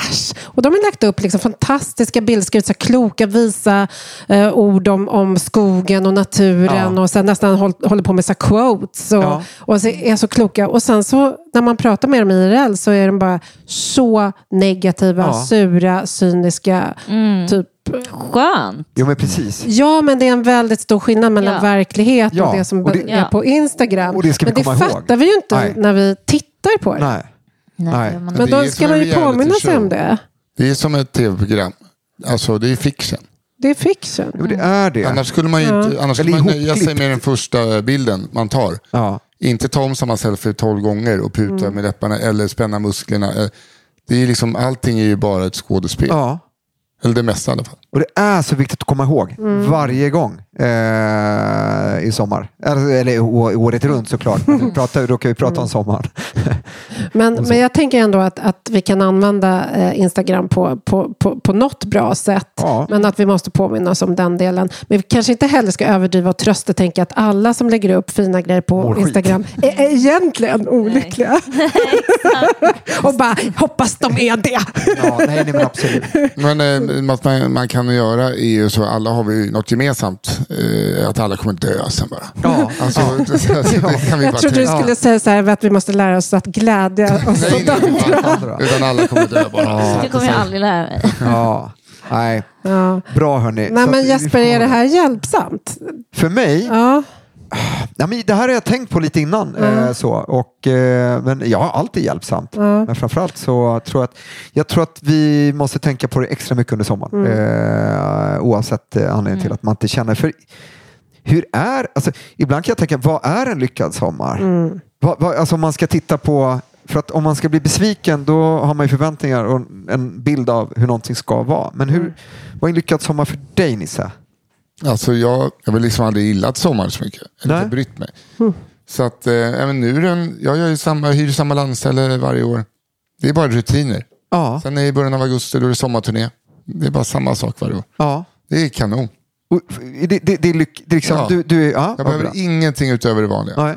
Speaker 3: äsch. Och de har lagt upp liksom fantastiska bilder, skrivit så kloka, visa eh, ord om, om skogen och naturen
Speaker 4: Ja.
Speaker 3: och sen nästan håll, håller på med så quotes och,
Speaker 4: Ja.
Speaker 3: och så är så kloka. Och sen så när man pratar med dem i IRL så är de bara så negativa,
Speaker 4: Ja.
Speaker 3: sura, cyniska. Typ.
Speaker 5: Skönt.
Speaker 4: Jo men precis.
Speaker 3: Ja, men det är en väldigt stor skillnad mellan
Speaker 5: Ja.
Speaker 3: verklighet
Speaker 4: Ja,
Speaker 3: och det som
Speaker 4: och det-
Speaker 3: är
Speaker 5: Ja.
Speaker 3: på Instagram.
Speaker 4: Och det ska vi
Speaker 3: men det
Speaker 4: komma ihåg.
Speaker 3: fattar vi ju inte
Speaker 4: Nej.
Speaker 3: när vi tittar på det.
Speaker 4: Nej.
Speaker 5: Nej, man-
Speaker 3: Men
Speaker 2: Det är
Speaker 3: då
Speaker 2: som
Speaker 3: ska man ju påminna sig om det.
Speaker 2: Det är som ett tv-program. Alltså det är fiction.
Speaker 3: Det är fiction.
Speaker 4: Jo, det är det.
Speaker 2: Annars skulle man ju inte, annars skulle man nöja sig med den första bilden man tar.
Speaker 4: Ja.
Speaker 2: Inte ta om samma selfie tolv gånger och puta
Speaker 3: Mm.
Speaker 2: med läpparna eller spänna musklerna. Eh, Det är liksom, allting är ju bara ett skådespel.
Speaker 4: ja.
Speaker 2: Eller det mesta i alla fall.
Speaker 4: Och det är så viktigt att komma ihåg varje gång eh, i sommar. Eller, eller å- året runt såklart. Men nu pratar, råkar vi prata om sommaren.
Speaker 3: Men, men jag tänker ändå att, att vi kan använda eh, Instagram på, på, på, på något bra sätt.
Speaker 4: Ja.
Speaker 3: Men att vi måste påminna oss om den delen. Men vi kanske inte heller ska överdriva och trösta tänka att alla som lägger upp fina grejer på
Speaker 4: Mår skit.
Speaker 3: Instagram är, är egentligen olyckliga. och bara hoppas de är det.
Speaker 4: Ja, nej, nej, men absolut.
Speaker 2: Men eh, man, man kan göra är ju så, alla har vi något gemensamt. Eh, att alla kommer dö sen bara.
Speaker 4: Ja,
Speaker 2: Alltså, det, det kan vi
Speaker 3: Jag
Speaker 2: bara
Speaker 3: trodde du skulle säga så här att vi måste lära oss att glädja oss
Speaker 2: Nej,
Speaker 3: åt andra.
Speaker 2: Utan alla kommer dö bara.
Speaker 5: Det kommer jag aldrig lära mig.
Speaker 4: ja. Nej,
Speaker 3: Ja.
Speaker 4: bra hörni.
Speaker 3: Nej
Speaker 4: Så
Speaker 3: men Jesper, är det här hjälpsamt?
Speaker 4: För mig,
Speaker 3: Ja.
Speaker 4: Ja, men det här har jag tänkt på lite innan. Eh, så, och, eh, men ja, allt är hjälpsamt. Men framförallt så tror jag att, jag tror att vi måste tänka på det extra mycket under sommaren. Eh, oavsett eh, anledning till att man inte känner. För hur är, alltså, ibland kan jag tänka, vad är en lyckad sommar? Vad, vad, alltså om man ska titta på, för att om man ska bli besviken då har man ju förväntningar och en bild av hur någonting ska vara. Men hur, vad är en lyckad sommar för dig Nisse?
Speaker 2: Alltså jag, jag har väl liksom aldrig gillat sommar så mycket. Eller
Speaker 4: Nej.
Speaker 2: inte brytt mig. Så att, eh, även nu är den, jag gör ju samma, hyr samma landställe varje år. Det är bara rutiner.
Speaker 4: Ja,
Speaker 2: Sen är i början av augusti då är det sommarturné. Det är bara samma sak varje år.
Speaker 4: ja.
Speaker 2: Det är kanon.
Speaker 4: Och Det, det, det är lyck, det är liksom,
Speaker 2: Ja.
Speaker 4: du, du, är- ja,
Speaker 2: Jag behöver
Speaker 4: bra.
Speaker 2: ingenting utöver det vanliga.
Speaker 4: Nej.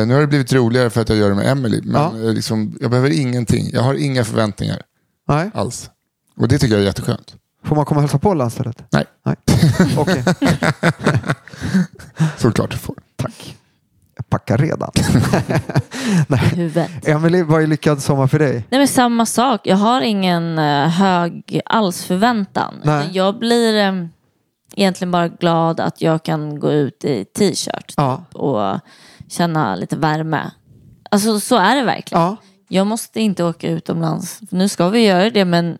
Speaker 2: Eh, nu har det blivit roligare för att jag gör det med Emily. Men
Speaker 4: Ja.
Speaker 2: eh, liksom, jag behöver ingenting. Jag har inga förväntningar
Speaker 4: Nej.
Speaker 2: alls. Och det tycker jag är jätteskönt.
Speaker 4: Får man komma och hälsa på landstället?
Speaker 2: Nej,
Speaker 4: Nej. Okej,
Speaker 2: såklart du får.
Speaker 4: tack. Jag packar redan. Nej.
Speaker 5: Huvudet.
Speaker 4: Emily, vad är lyckad sommar för dig?
Speaker 5: Nej men samma sak. Jag har ingen eh, hög alls förväntan.
Speaker 4: Nej.
Speaker 5: Jag blir eh, egentligen bara glad att jag kan gå ut i t-shirt
Speaker 4: Ja.
Speaker 5: och känna lite värme. Alltså så är det verkligen.
Speaker 4: Ja.
Speaker 5: Jag måste inte åka utomlands. Nu ska vi göra det men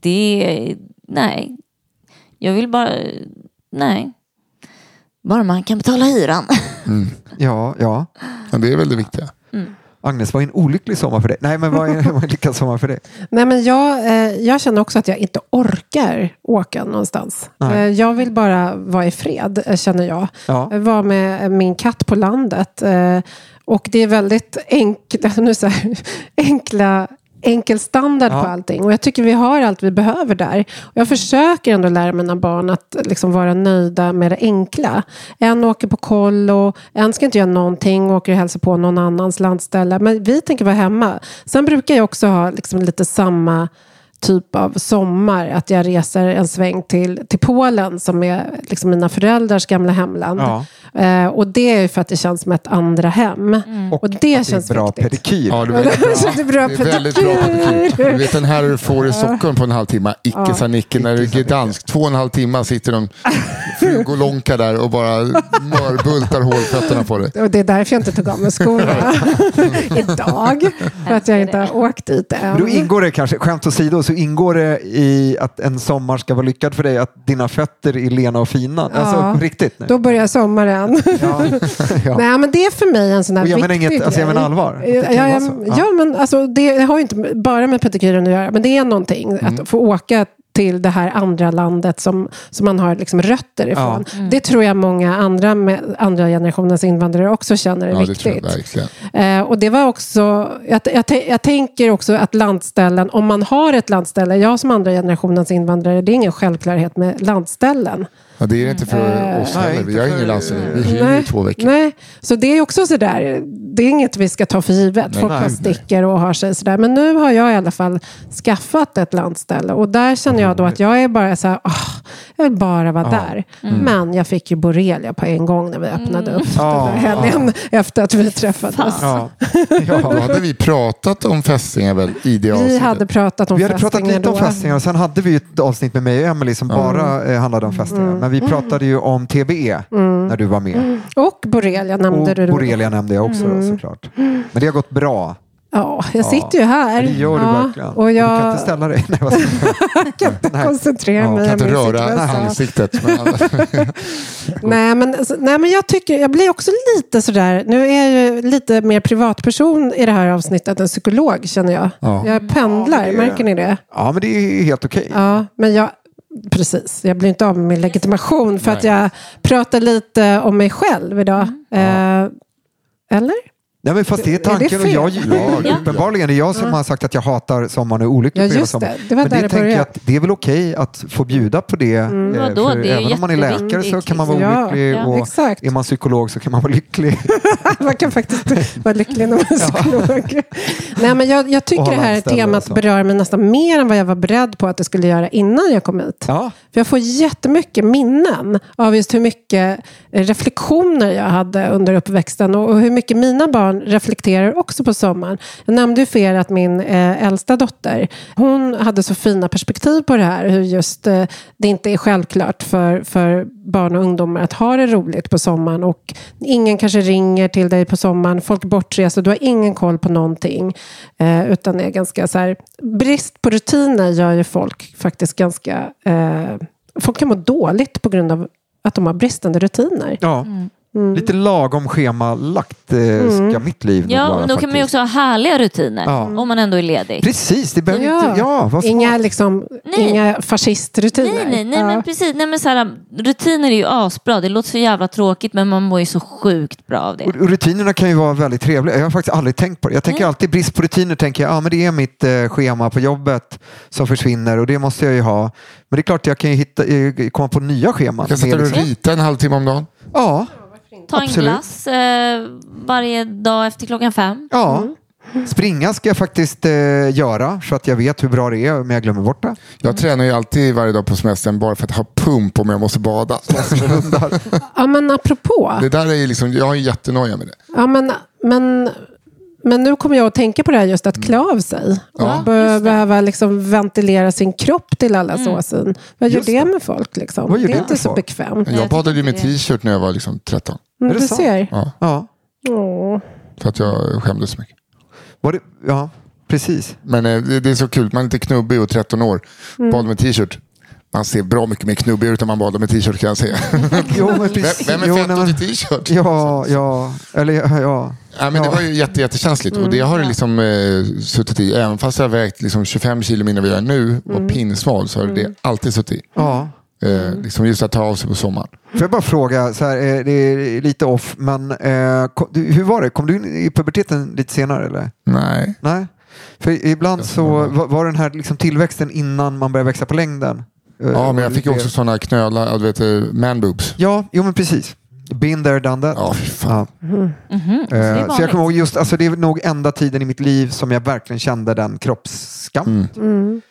Speaker 5: det, nej. Jag vill bara, nej. Bara man kan betala hyran.
Speaker 4: Ja, ja.
Speaker 2: Men det är väl det viktiga.
Speaker 4: Agnes, vad är en olycklig sommar för dig? Nej, men vad är, en lyckad sommar för dig?
Speaker 3: Nej, men jag, eh, jag känner också att jag inte orkar åka någonstans. Eh, jag vill bara vara i fred, eh, känner jag.
Speaker 4: Ja.
Speaker 3: Jag var med min katt på landet. Eh, och det är väldigt enkla, nu så här, enkla enkel standard
Speaker 4: Ja.
Speaker 3: på allting. Och jag tycker vi har allt vi behöver där. Och jag försöker ändå lära mina barn att liksom vara nöjda med det enkla. En åker på kollo, en ska inte göra någonting och åker och hälsar på någon annans landställe. Men vi tänker vara hemma. Sen brukar jag också ha liksom lite samma typ av sommar. Att jag reser en sväng till, till Polen som är liksom mina föräldrars gamla hemland.
Speaker 4: Ja.
Speaker 3: Eh, och det är ju för att det känns som ett andra hem. Och,
Speaker 4: Och
Speaker 3: det
Speaker 4: att
Speaker 3: känns
Speaker 4: det är bra
Speaker 3: viktigt.
Speaker 4: pedikyr.
Speaker 2: Ja, det är väldigt bra.
Speaker 3: Det är bra
Speaker 2: Det är väldigt bra
Speaker 3: pedikyr.
Speaker 2: Du vet den här du får i Stockholm på en halvtimme. Icke sa Nicke när det är danskt. Två och en halv timme sitter de frugolonka där och bara mörbultar hålfötterna på dig.
Speaker 3: Och det är därför jag inte tog av mig skorna idag. För att jag inte har åkt dit än.
Speaker 4: Men då ingår det kanske, skämt åsido, så ingår det i att en sommar ska vara lyckad för dig att dina fötter är lena och fina.
Speaker 3: Ja.
Speaker 4: Alltså riktigt nu.
Speaker 3: Då börjar sommaren.
Speaker 4: Ja. ja.
Speaker 3: Nej, men det är för mig en sån här
Speaker 4: Och jag menar
Speaker 3: viktig
Speaker 4: inget- alltså, jag
Speaker 3: grej.
Speaker 4: menar allvar.
Speaker 3: Ja, ja. Ja. men alltså, det har ju inte bara med pedikyren att göra, men det är någonting
Speaker 4: Mm.
Speaker 3: att få åka till det här andra landet som, som man har liksom rötter ifrån.
Speaker 2: Mm.
Speaker 3: Det tror jag många andra, med, andra generationens invandrare också känner är
Speaker 2: Ja, det
Speaker 3: viktigt.
Speaker 2: tror jag verkligen.
Speaker 3: Eh, och det var också, jag, jag, jag tänker också att landställen, om man har ett landställe, jag som andra generationens invandrare, det är ingen självklarhet med landställen.
Speaker 2: Ja, det är det inte för
Speaker 3: Eh,
Speaker 2: oss
Speaker 4: nej,
Speaker 2: heller. Vi har ingen landställe. Vi hyr
Speaker 3: Nej,
Speaker 2: i två veckor.
Speaker 3: nej, så det är också sådär, det är inget vi ska ta för givet.
Speaker 2: Nej,
Speaker 3: Folk
Speaker 2: nej,
Speaker 3: bara sticker och har sig sådär. Men nu har jag i alla fall skaffat ett landställe och där känner jag då att jag är bara så här, "Åh, jag vill bara vara där.
Speaker 2: Mm.
Speaker 3: Men jag fick ju borrelia på en gång när vi öppnade upp
Speaker 4: Ja,
Speaker 3: den där helgen efter att vi träffades.
Speaker 4: Ja.
Speaker 2: Då hade vi pratat om fästingar väl i det
Speaker 3: Vi
Speaker 2: avsnittet.
Speaker 3: hade pratat om
Speaker 4: Vi hade pratat
Speaker 3: fästingar
Speaker 4: lite om fästingar och sen hade vi ett avsnitt med mig och Emily som bara eh, handlade om fästingar.
Speaker 3: Mm.
Speaker 4: Men vi pratade ju om TBE när du var med.
Speaker 3: Och borrelia nämnde
Speaker 4: Och
Speaker 3: du.
Speaker 4: borrelia nämnde jag också
Speaker 3: Mm.
Speaker 4: då, såklart. Men det har gått bra.
Speaker 3: Ja, jag sitter ju här.
Speaker 4: Ja, det gör du
Speaker 3: Ja,
Speaker 4: verkligen.
Speaker 3: Och
Speaker 4: Du
Speaker 3: jag
Speaker 4: kan inte ställa dig. Nej, jag
Speaker 3: kan inte koncentrera
Speaker 4: Ja,
Speaker 3: mig.
Speaker 2: kan inte
Speaker 3: jag
Speaker 2: röra ansiktet. Men
Speaker 3: Nej men, alltså, nej, men jag tycker, jag blir också lite sådär, nu är jag ju lite mer privatperson i det här avsnittet än psykolog känner jag.
Speaker 2: Ja.
Speaker 3: Jag pendlar,
Speaker 4: Ja, det-
Speaker 3: märker ni det?
Speaker 4: Ja, men det är helt okej.
Speaker 3: Ja, men jag, precis, jag blir inte av med min legitimation för att jag pratar lite om mig själv idag. Eh, eller?
Speaker 4: Nej, men fast det är
Speaker 3: Är det
Speaker 4: tanken. och jag, ja, uppenbarligen är det jag som har sagt att jag hatar sommaren och är olycklig
Speaker 3: Ja,
Speaker 4: på hela
Speaker 3: just det.
Speaker 4: sommaren.
Speaker 3: Det var
Speaker 4: men
Speaker 3: där
Speaker 4: det
Speaker 3: det
Speaker 4: tänker jag att det är väl okej att få bjuda på det. eh,
Speaker 5: Vadå?
Speaker 4: för
Speaker 5: Det
Speaker 4: även om man är läkare så kan man vara
Speaker 3: liksom.
Speaker 4: olycklig
Speaker 3: Ja,
Speaker 4: och
Speaker 3: exakt.
Speaker 4: är man psykolog så kan man vara lycklig.
Speaker 3: Man kan faktiskt vara lycklig när man är psykolog. Nej, men jag, jag tycker det här temat berör mig nästan mer än vad jag var beredd på att det skulle göra innan jag kom hit.
Speaker 4: Ja.
Speaker 3: För jag får jättemycket minnen av just hur mycket reflektioner jag hade under uppväxten och och hur mycket mina barn reflekterar också på sommaren. Jag nämnde ju för er att min eh, äldsta dotter, hon hade så fina perspektiv på det här. Hur just eh, det inte är självklart för, för barn och ungdomar att ha det roligt på sommaren och ingen kanske ringer till dig på sommaren, folk bortreser, du har ingen koll på någonting. Eh, utan det är ganska så här, brist på rutiner gör ju folk faktiskt ganska eh, Folk kan må dåligt på grund av att de har bristande rutiner.
Speaker 4: Ja. Lite lagom schemalagt eh,
Speaker 3: Mm.
Speaker 4: ska mitt liv
Speaker 5: Ja,
Speaker 4: vara
Speaker 5: men då kan man ju
Speaker 4: faktiskt.
Speaker 5: också ha härliga rutiner
Speaker 4: Ja.
Speaker 5: om man ändå är ledig.
Speaker 4: Precis, det behöver
Speaker 3: Ja.
Speaker 4: inte... Ja, vad
Speaker 3: Inga, liksom,
Speaker 5: Nej.
Speaker 3: inga fascistrutiner.
Speaker 5: Nej, nej, nej
Speaker 3: Ja.
Speaker 5: men precis. Nej, men så här, rutiner är ju asbra. Det låter så jävla tråkigt men man mår ju så sjukt bra av det.
Speaker 4: Och och rutinerna kan ju vara väldigt trevliga. Jag har faktiskt aldrig tänkt på det. Jag tänker alltid brist på rutiner. tänker jag, ah, men Det är mitt eh, schema på jobbet som försvinner och det måste jag ju ha. Men det är klart jag kan ju hitta, komma på nya scheman.
Speaker 2: Kan och
Speaker 4: liksom-
Speaker 2: rita en halvtimme om dagen.
Speaker 4: Ja,
Speaker 5: Ta en
Speaker 4: absolut.
Speaker 5: glass eh, varje dag efter klockan fem.
Speaker 4: ja.
Speaker 3: Mm.
Speaker 4: Springa ska jag faktiskt eh, göra så att jag vet hur bra det är om jag glömmer bort det.
Speaker 2: Jag tränar ju alltid varje dag på semestern bara för att ha pump om jag måste bada.
Speaker 3: Ja, men apropå.
Speaker 2: Det där är ju liksom, jag har ju jättenoja med det.
Speaker 3: Ja, men, men, men nu kommer jag att tänka på det här just att klä av sig. Och
Speaker 2: Ja.
Speaker 3: be- behöva liksom ventilera sin kropp till alla såsen. Vad gör det
Speaker 4: det.
Speaker 3: med folk? Liksom? Det är
Speaker 4: det
Speaker 3: inte så
Speaker 4: folk?
Speaker 3: bekvämt.
Speaker 2: Jag badade ju med t-shirt när jag var liksom 13.
Speaker 3: Mm,
Speaker 4: Är det
Speaker 3: du
Speaker 4: sant?
Speaker 3: ser.
Speaker 2: Ja,
Speaker 4: Ja,
Speaker 2: för att jag skämdes så mycket.
Speaker 4: Var det, ja precis.
Speaker 2: Men eh, det, det är så kul, man är inte knubbig och 13 år.
Speaker 3: Mm.
Speaker 2: Badar med t-shirt. Man ser bra mycket mer knubbig ut om man badar med t-shirt kan jag säga.
Speaker 4: Jo, men
Speaker 2: Vem,
Speaker 4: precis.
Speaker 2: vem är
Speaker 4: Jo,
Speaker 2: fett
Speaker 4: nej, men-
Speaker 2: i t-shirt?
Speaker 4: Ja, ja, eller ja. ja.
Speaker 2: Ja, men det var ju jätte, jättekänsligt och det har det liksom eh, suttit i. Även fast jag har vägt liksom 25 kilo mindre än vad jag är nu och pinsmal så har det alltid suttit i.
Speaker 4: ja.
Speaker 2: Eh, liksom just att ta av sig på sommaren.
Speaker 4: Får jag bara fråga, så här, eh, det är lite off, men eh, kom, du, hur var det? Kom du in i puberteten lite senare eller?
Speaker 2: Nej.
Speaker 4: Nej? För ibland så var, var den här liksom tillväxten innan man började växa på längden. Eh,
Speaker 2: Ja, men jag fick ju också sådana knölar, ja, du vet, eh, man boobs.
Speaker 4: Ja, jo men precis. Been there, done that.
Speaker 2: Ja, fan.
Speaker 5: Det är
Speaker 4: Eh, så jag kommer ihåg just, alltså det är nog enda tiden i mitt liv som jag verkligen kände den kroppsskam.
Speaker 2: Mm.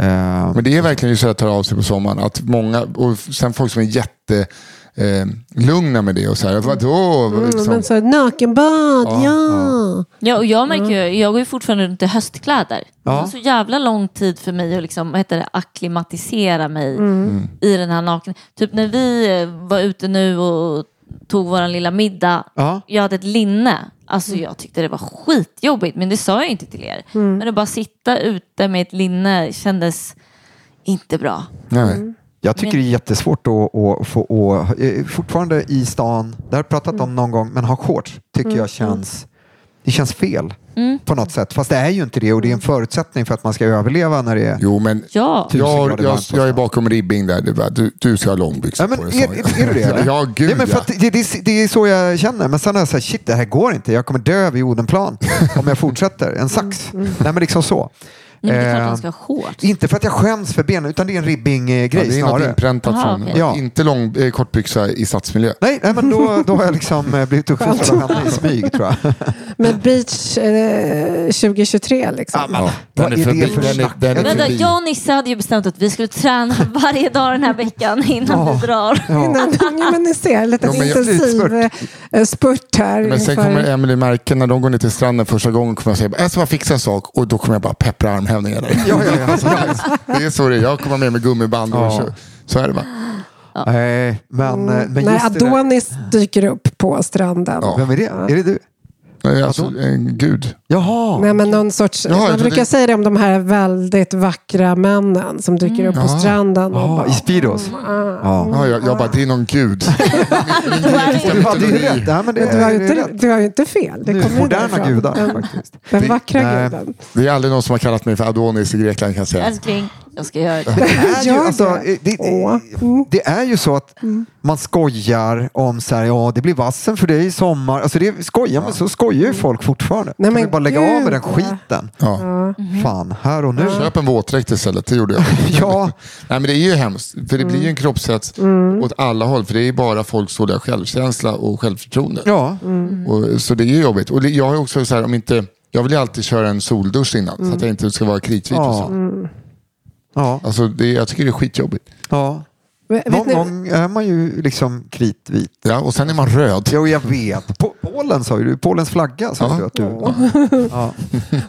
Speaker 4: Eh,
Speaker 2: Men det är verkligen just så att ta av sig på sommaren. Att många, och sen folk som är jätte eh, lugna med det och så här, vadå?
Speaker 3: Mm,
Speaker 2: Liksom.
Speaker 3: men så här, nakenbad,
Speaker 2: Ja,
Speaker 3: ja.
Speaker 5: Ja, och jag märker ju, jag går ju fortfarande runt i höstkläder.
Speaker 4: Ja.
Speaker 5: Det tar så jävla lång tid för mig att liksom, heter det, akklimatisera mig
Speaker 2: Mm.
Speaker 5: i den här naken. Typ när vi eh, var ute nu och tog vår lilla middag.
Speaker 4: Ja.
Speaker 5: Jag hade ett linne. Alltså jag tyckte det var skitjobbigt, men det sa jag inte till er. Men att bara sitta ute med ett linne kändes inte bra.
Speaker 2: Nej.
Speaker 4: Jag tycker det är jättesvårt att, att få, att, eh, fortfarande i stan, det har jag pratat om någon gång, men ha shorts tycker jag känns, det känns fel på något sätt. Fast det är ju inte det och det är en förutsättning för att man ska överleva när det är
Speaker 2: Jo, men
Speaker 5: Ja.
Speaker 4: tusen
Speaker 2: jag, jag, jag är bakom ribbing där. Du, du ska ha långbyxor
Speaker 4: Ja, men
Speaker 2: på
Speaker 4: är,
Speaker 2: dig.
Speaker 4: är, är du det? eller?
Speaker 2: Ja, gud
Speaker 4: ja, men för det, det, det är så jag känner. Men sen har jag sagt, shit det här går inte. Jag kommer dö vid Odenplan om jag fortsätter. En sax. Nej men liksom så.
Speaker 5: Nej, men det är klart
Speaker 4: Eh,
Speaker 5: man ska ha shorts.
Speaker 4: Inte för att jag skäms för benen, utan det är en ribbing-grej
Speaker 2: Ja, det är något inpräntat
Speaker 5: Aha,
Speaker 2: från,
Speaker 5: okej.
Speaker 4: Ja.
Speaker 2: inte lång, eh, kortbyxa i stadsmiljö.
Speaker 4: Nej, nej, men då, då har jag liksom eh, blivit uppfostrad av henne i smyg tror jag.
Speaker 3: Men beach eh, 2023 liksom.
Speaker 2: Ja,
Speaker 4: vad
Speaker 2: den är
Speaker 4: är det
Speaker 2: förbi.
Speaker 4: för
Speaker 2: Den är,
Speaker 4: snack?
Speaker 5: Vänta, jag och Nisse hade ju bestämt att vi skulle träna varje dag den här veckan innan vi drar.
Speaker 3: Innan, ja, men ni ser, lite
Speaker 2: Ja, men jag-
Speaker 3: intensiv eh, spurt här.
Speaker 2: Men sen
Speaker 3: inför-
Speaker 2: kommer Emily märka när de går ner till stranden första gången kommer jag säga jag ska bara fixa en sak och då kommer jag bara peppra armhävningar. Där.
Speaker 4: Ja, ja, ja.
Speaker 2: Det är så det är. Jag kommer med med gummiband och
Speaker 4: Ja.
Speaker 2: så, så är det bara.
Speaker 4: Nej, men, eh, men
Speaker 3: När
Speaker 4: just det där.
Speaker 3: Adonis dyker upp på stranden.
Speaker 2: Ja.
Speaker 4: Vem är det? Är det du?
Speaker 2: Nej, Alltså, en gud.
Speaker 4: Jaha.
Speaker 3: Nej, men någon sorts,
Speaker 2: Ja, jag
Speaker 3: man brukar
Speaker 2: det-
Speaker 3: säga det om de här väldigt vackra männen som dyker upp på
Speaker 2: Ja.
Speaker 3: stranden. Och
Speaker 4: Ja,
Speaker 3: bara,
Speaker 4: I Speedos? Ja.
Speaker 2: Ja, jag, jag bara, det är någon gud. Min, min grekiska
Speaker 4: Du hade ju rätt. Ja, men det,
Speaker 3: Men du har ju
Speaker 4: det är
Speaker 3: inte,
Speaker 4: rätt.
Speaker 3: du har ju inte fel. Det kommer
Speaker 4: Moderna
Speaker 3: därifrån.
Speaker 4: gudar
Speaker 3: Den,
Speaker 4: faktiskt.
Speaker 3: den
Speaker 2: Det-
Speaker 3: vackra
Speaker 4: nej.
Speaker 3: guden.
Speaker 2: Det är aldrig någon som har kallat mig för Adonis i Grekland kan jag säga.
Speaker 5: Älskling, jag ska göra det.
Speaker 4: Det är, ju, alltså,
Speaker 3: det.
Speaker 4: det,
Speaker 3: Åh. Mm.
Speaker 4: det är ju så att man skojar om så här, ja det blir vassen för dig i sommar. Alltså det skojar, men så skojar ju folk fortfarande.
Speaker 3: Nej,
Speaker 4: kan vi
Speaker 3: men
Speaker 4: bara lägga av med den skiten?
Speaker 2: Ja.
Speaker 4: Fan, här och nu.
Speaker 2: Köp en våtdräkt istället, det gjorde jag.
Speaker 4: Ja,
Speaker 2: Nej, men det är ju hemskt, för det blir ju en kroppshets åt alla håll. För det är ju bara folks dåliga självkänsla och självförtroende.
Speaker 4: ja.
Speaker 2: Och, så det är ju jobbigt. Och jag har ju också så här, om inte, jag vill ju alltid köra en soldusch innan, så att jag inte ska vara kritvit. Och
Speaker 4: Ja.
Speaker 2: så.
Speaker 4: Ja.
Speaker 2: Alltså, det, jag tycker det är skitjobbigt.
Speaker 4: ja.
Speaker 3: Vet
Speaker 4: Någon
Speaker 3: ni-
Speaker 4: gång är man ju liksom kritvit.
Speaker 2: Ja, och sen är man röd.
Speaker 4: Jo, jag vet. Po- Polen sa ju du. Polens flagga sa
Speaker 2: Ja.
Speaker 4: du att du... Ja.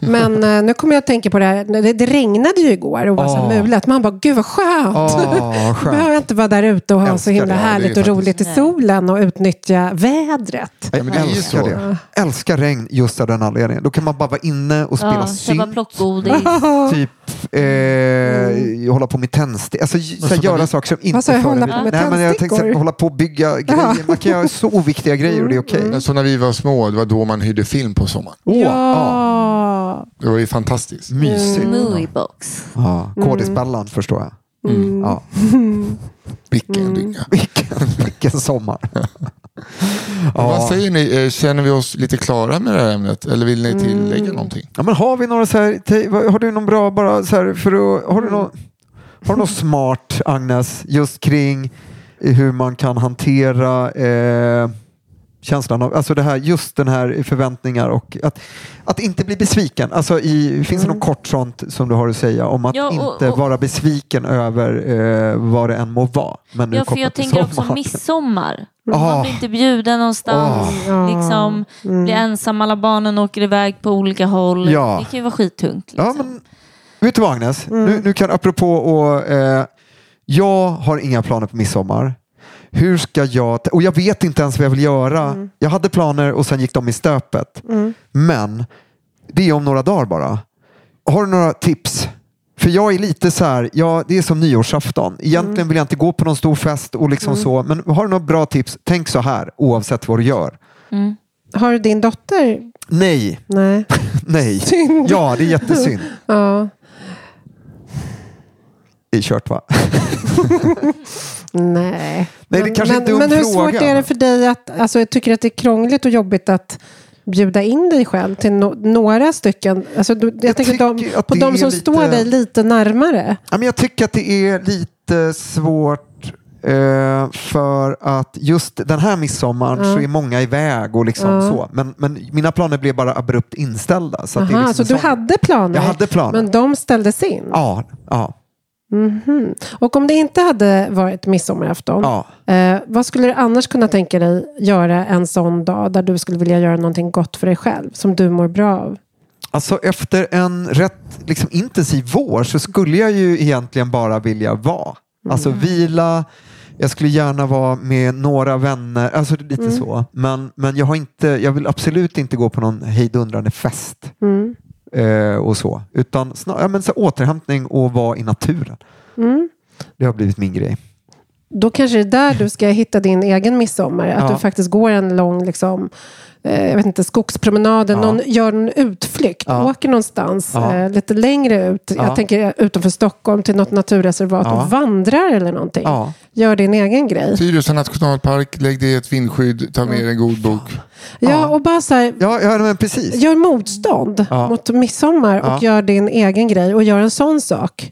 Speaker 3: Men eh, nu kommer jag att tänka på det här. Det, det regnade ju igår och var så mulet. Man bara, gud vad skönt. Då
Speaker 4: skönt.
Speaker 3: behöver jag inte vara där ute och ha så himla
Speaker 4: det.
Speaker 3: Härligt och roligt i solen och utnyttja vädret.
Speaker 4: Jag
Speaker 2: men det är ju
Speaker 4: älskar
Speaker 2: så.
Speaker 4: det. Älskar regn just av den anledningen. Då kan man bara vara inne och spela
Speaker 5: Ja, köpa
Speaker 4: synt.
Speaker 5: plockgodis.
Speaker 4: Typ eh, hålla på med tändstickor. Alltså, så här,
Speaker 2: så
Speaker 4: göra saker som inte
Speaker 3: Vad sa jag, hålla på med
Speaker 4: Nej, men jag tänkte hålla på och bygga grejer. Man kan göra så oviktiga grejer och det är okej.
Speaker 2: Men Så när vi var små, det var då man hyrde film på sommaren.
Speaker 4: Ja.
Speaker 3: Ja.
Speaker 2: Det var ju fantastiskt.
Speaker 4: Mysigt.
Speaker 5: Moviebox.
Speaker 4: Ja. Kodisballan förstår jag. Ja.
Speaker 2: Vilken dynga.
Speaker 4: Vilken, vilken sommar.
Speaker 2: Vad
Speaker 4: ja.
Speaker 2: säger ni, eh, känner vi oss lite klara med det här ämnet? Eller vill ni tillägga någonting?
Speaker 4: Ja, men har vi några så här, vad- har du någon bra bara så här för att, har du någon, har du något smart Agnes just kring hur man kan hantera eh, känslan av, alltså det här, just den här förväntningar och att, att inte bli besviken. Alltså i, finns det något kort sånt som du har att säga om att
Speaker 5: Ja, och-
Speaker 4: inte
Speaker 5: och-
Speaker 4: vara besviken över eh, vad det än må vara? Men nu
Speaker 5: Ja, för jag tänker också midsommar.
Speaker 4: Ah.
Speaker 5: Man blir inte bjuden någonstans. Liksom, Blir ensam, alla barnen åker iväg på olika håll.
Speaker 4: Ja.
Speaker 5: Det kan ju vara skittungt.
Speaker 4: Ja,
Speaker 5: Liksom.
Speaker 4: men, vet du vad Agnes? Nu, nu kan apropå och, eh, jag har inga planer på midsommar. Hur ska jag, och jag vet inte ens vad jag vill göra. Jag hade planer och sen gick de i stöpet. Men det är om några dagar bara. Har du några tips? För jag är lite så här, ja, det är som nyårsafton. Egentligen vill jag inte gå på någon stor fest och liksom så. Men har du några bra tips? Tänk så här oavsett vad du gör.
Speaker 3: Har du din dotter?
Speaker 4: Nej,
Speaker 3: Nej.
Speaker 4: nej.
Speaker 3: Synd.
Speaker 4: Ja, det är jättesynd.
Speaker 3: Ja.
Speaker 4: Det är kört va?
Speaker 3: Nej.
Speaker 4: Nej, det kanske är en dum
Speaker 3: men hur
Speaker 4: fråga.
Speaker 3: svårt är det för dig att, alltså jag tycker att det är krångligt och jobbigt att bjuda in dig själv till no några stycken. Alltså, du, jag,
Speaker 4: Jag
Speaker 3: tänker de, på de som
Speaker 4: lite-
Speaker 3: står dig lite närmare.
Speaker 4: Ja, men jag tycker att det är lite svårt eh, för att just den här midsommaren så är många iväg och liksom så. Men, men mina planer blev bara abrupt inställda. Så,
Speaker 3: Aha,
Speaker 4: liksom
Speaker 3: så du
Speaker 4: sån-
Speaker 3: hade planer?
Speaker 4: Jag hade planer.
Speaker 3: Men de ställdes in?
Speaker 4: Ja, ja.
Speaker 3: Mhm. Och om det inte hade varit midsommarafton,
Speaker 4: Ja.
Speaker 3: eh, vad skulle du annars kunna tänka dig göra en sån dag där du skulle vilja göra någonting gott för dig själv, som du mår bra av?
Speaker 4: Alltså efter en rätt liksom, intensiv vår så skulle jag ju egentligen bara vilja vara. Alltså vila, jag skulle gärna vara med några vänner, alltså lite så. Men, men jag, har inte, jag vill absolut inte gå på någon hejdundrande fest
Speaker 3: Mm.
Speaker 4: Eh, och så. Utan snar, ja, men så återhämtning och vara i naturen.
Speaker 3: Mm.
Speaker 4: Det har blivit min grej.
Speaker 3: Då kanske det är där du ska hitta din egen midsommar. Att
Speaker 4: Ja.
Speaker 3: du faktiskt går en lång liksom, eh, jag vet inte, skogspromenad.
Speaker 4: Ja.
Speaker 3: Någon, gör en utflykt.
Speaker 4: Ja.
Speaker 3: Åker någonstans
Speaker 4: Ja.
Speaker 3: eh, lite längre ut.
Speaker 4: Ja.
Speaker 3: Jag tänker utanför Stockholm till något naturreservat
Speaker 4: Ja.
Speaker 3: och vandrar eller någonting.
Speaker 4: Ja.
Speaker 3: Gör din egen grej.
Speaker 2: Tyresö nationalpark, lägg det i ett vindskydd, ta med er en god bok.
Speaker 3: Ja, och bara så här,
Speaker 4: Ja, ja men precis.
Speaker 3: gör motstånd
Speaker 4: Ja.
Speaker 3: mot midsommar och
Speaker 4: Ja.
Speaker 3: gör din egen grej och gör en sån sak.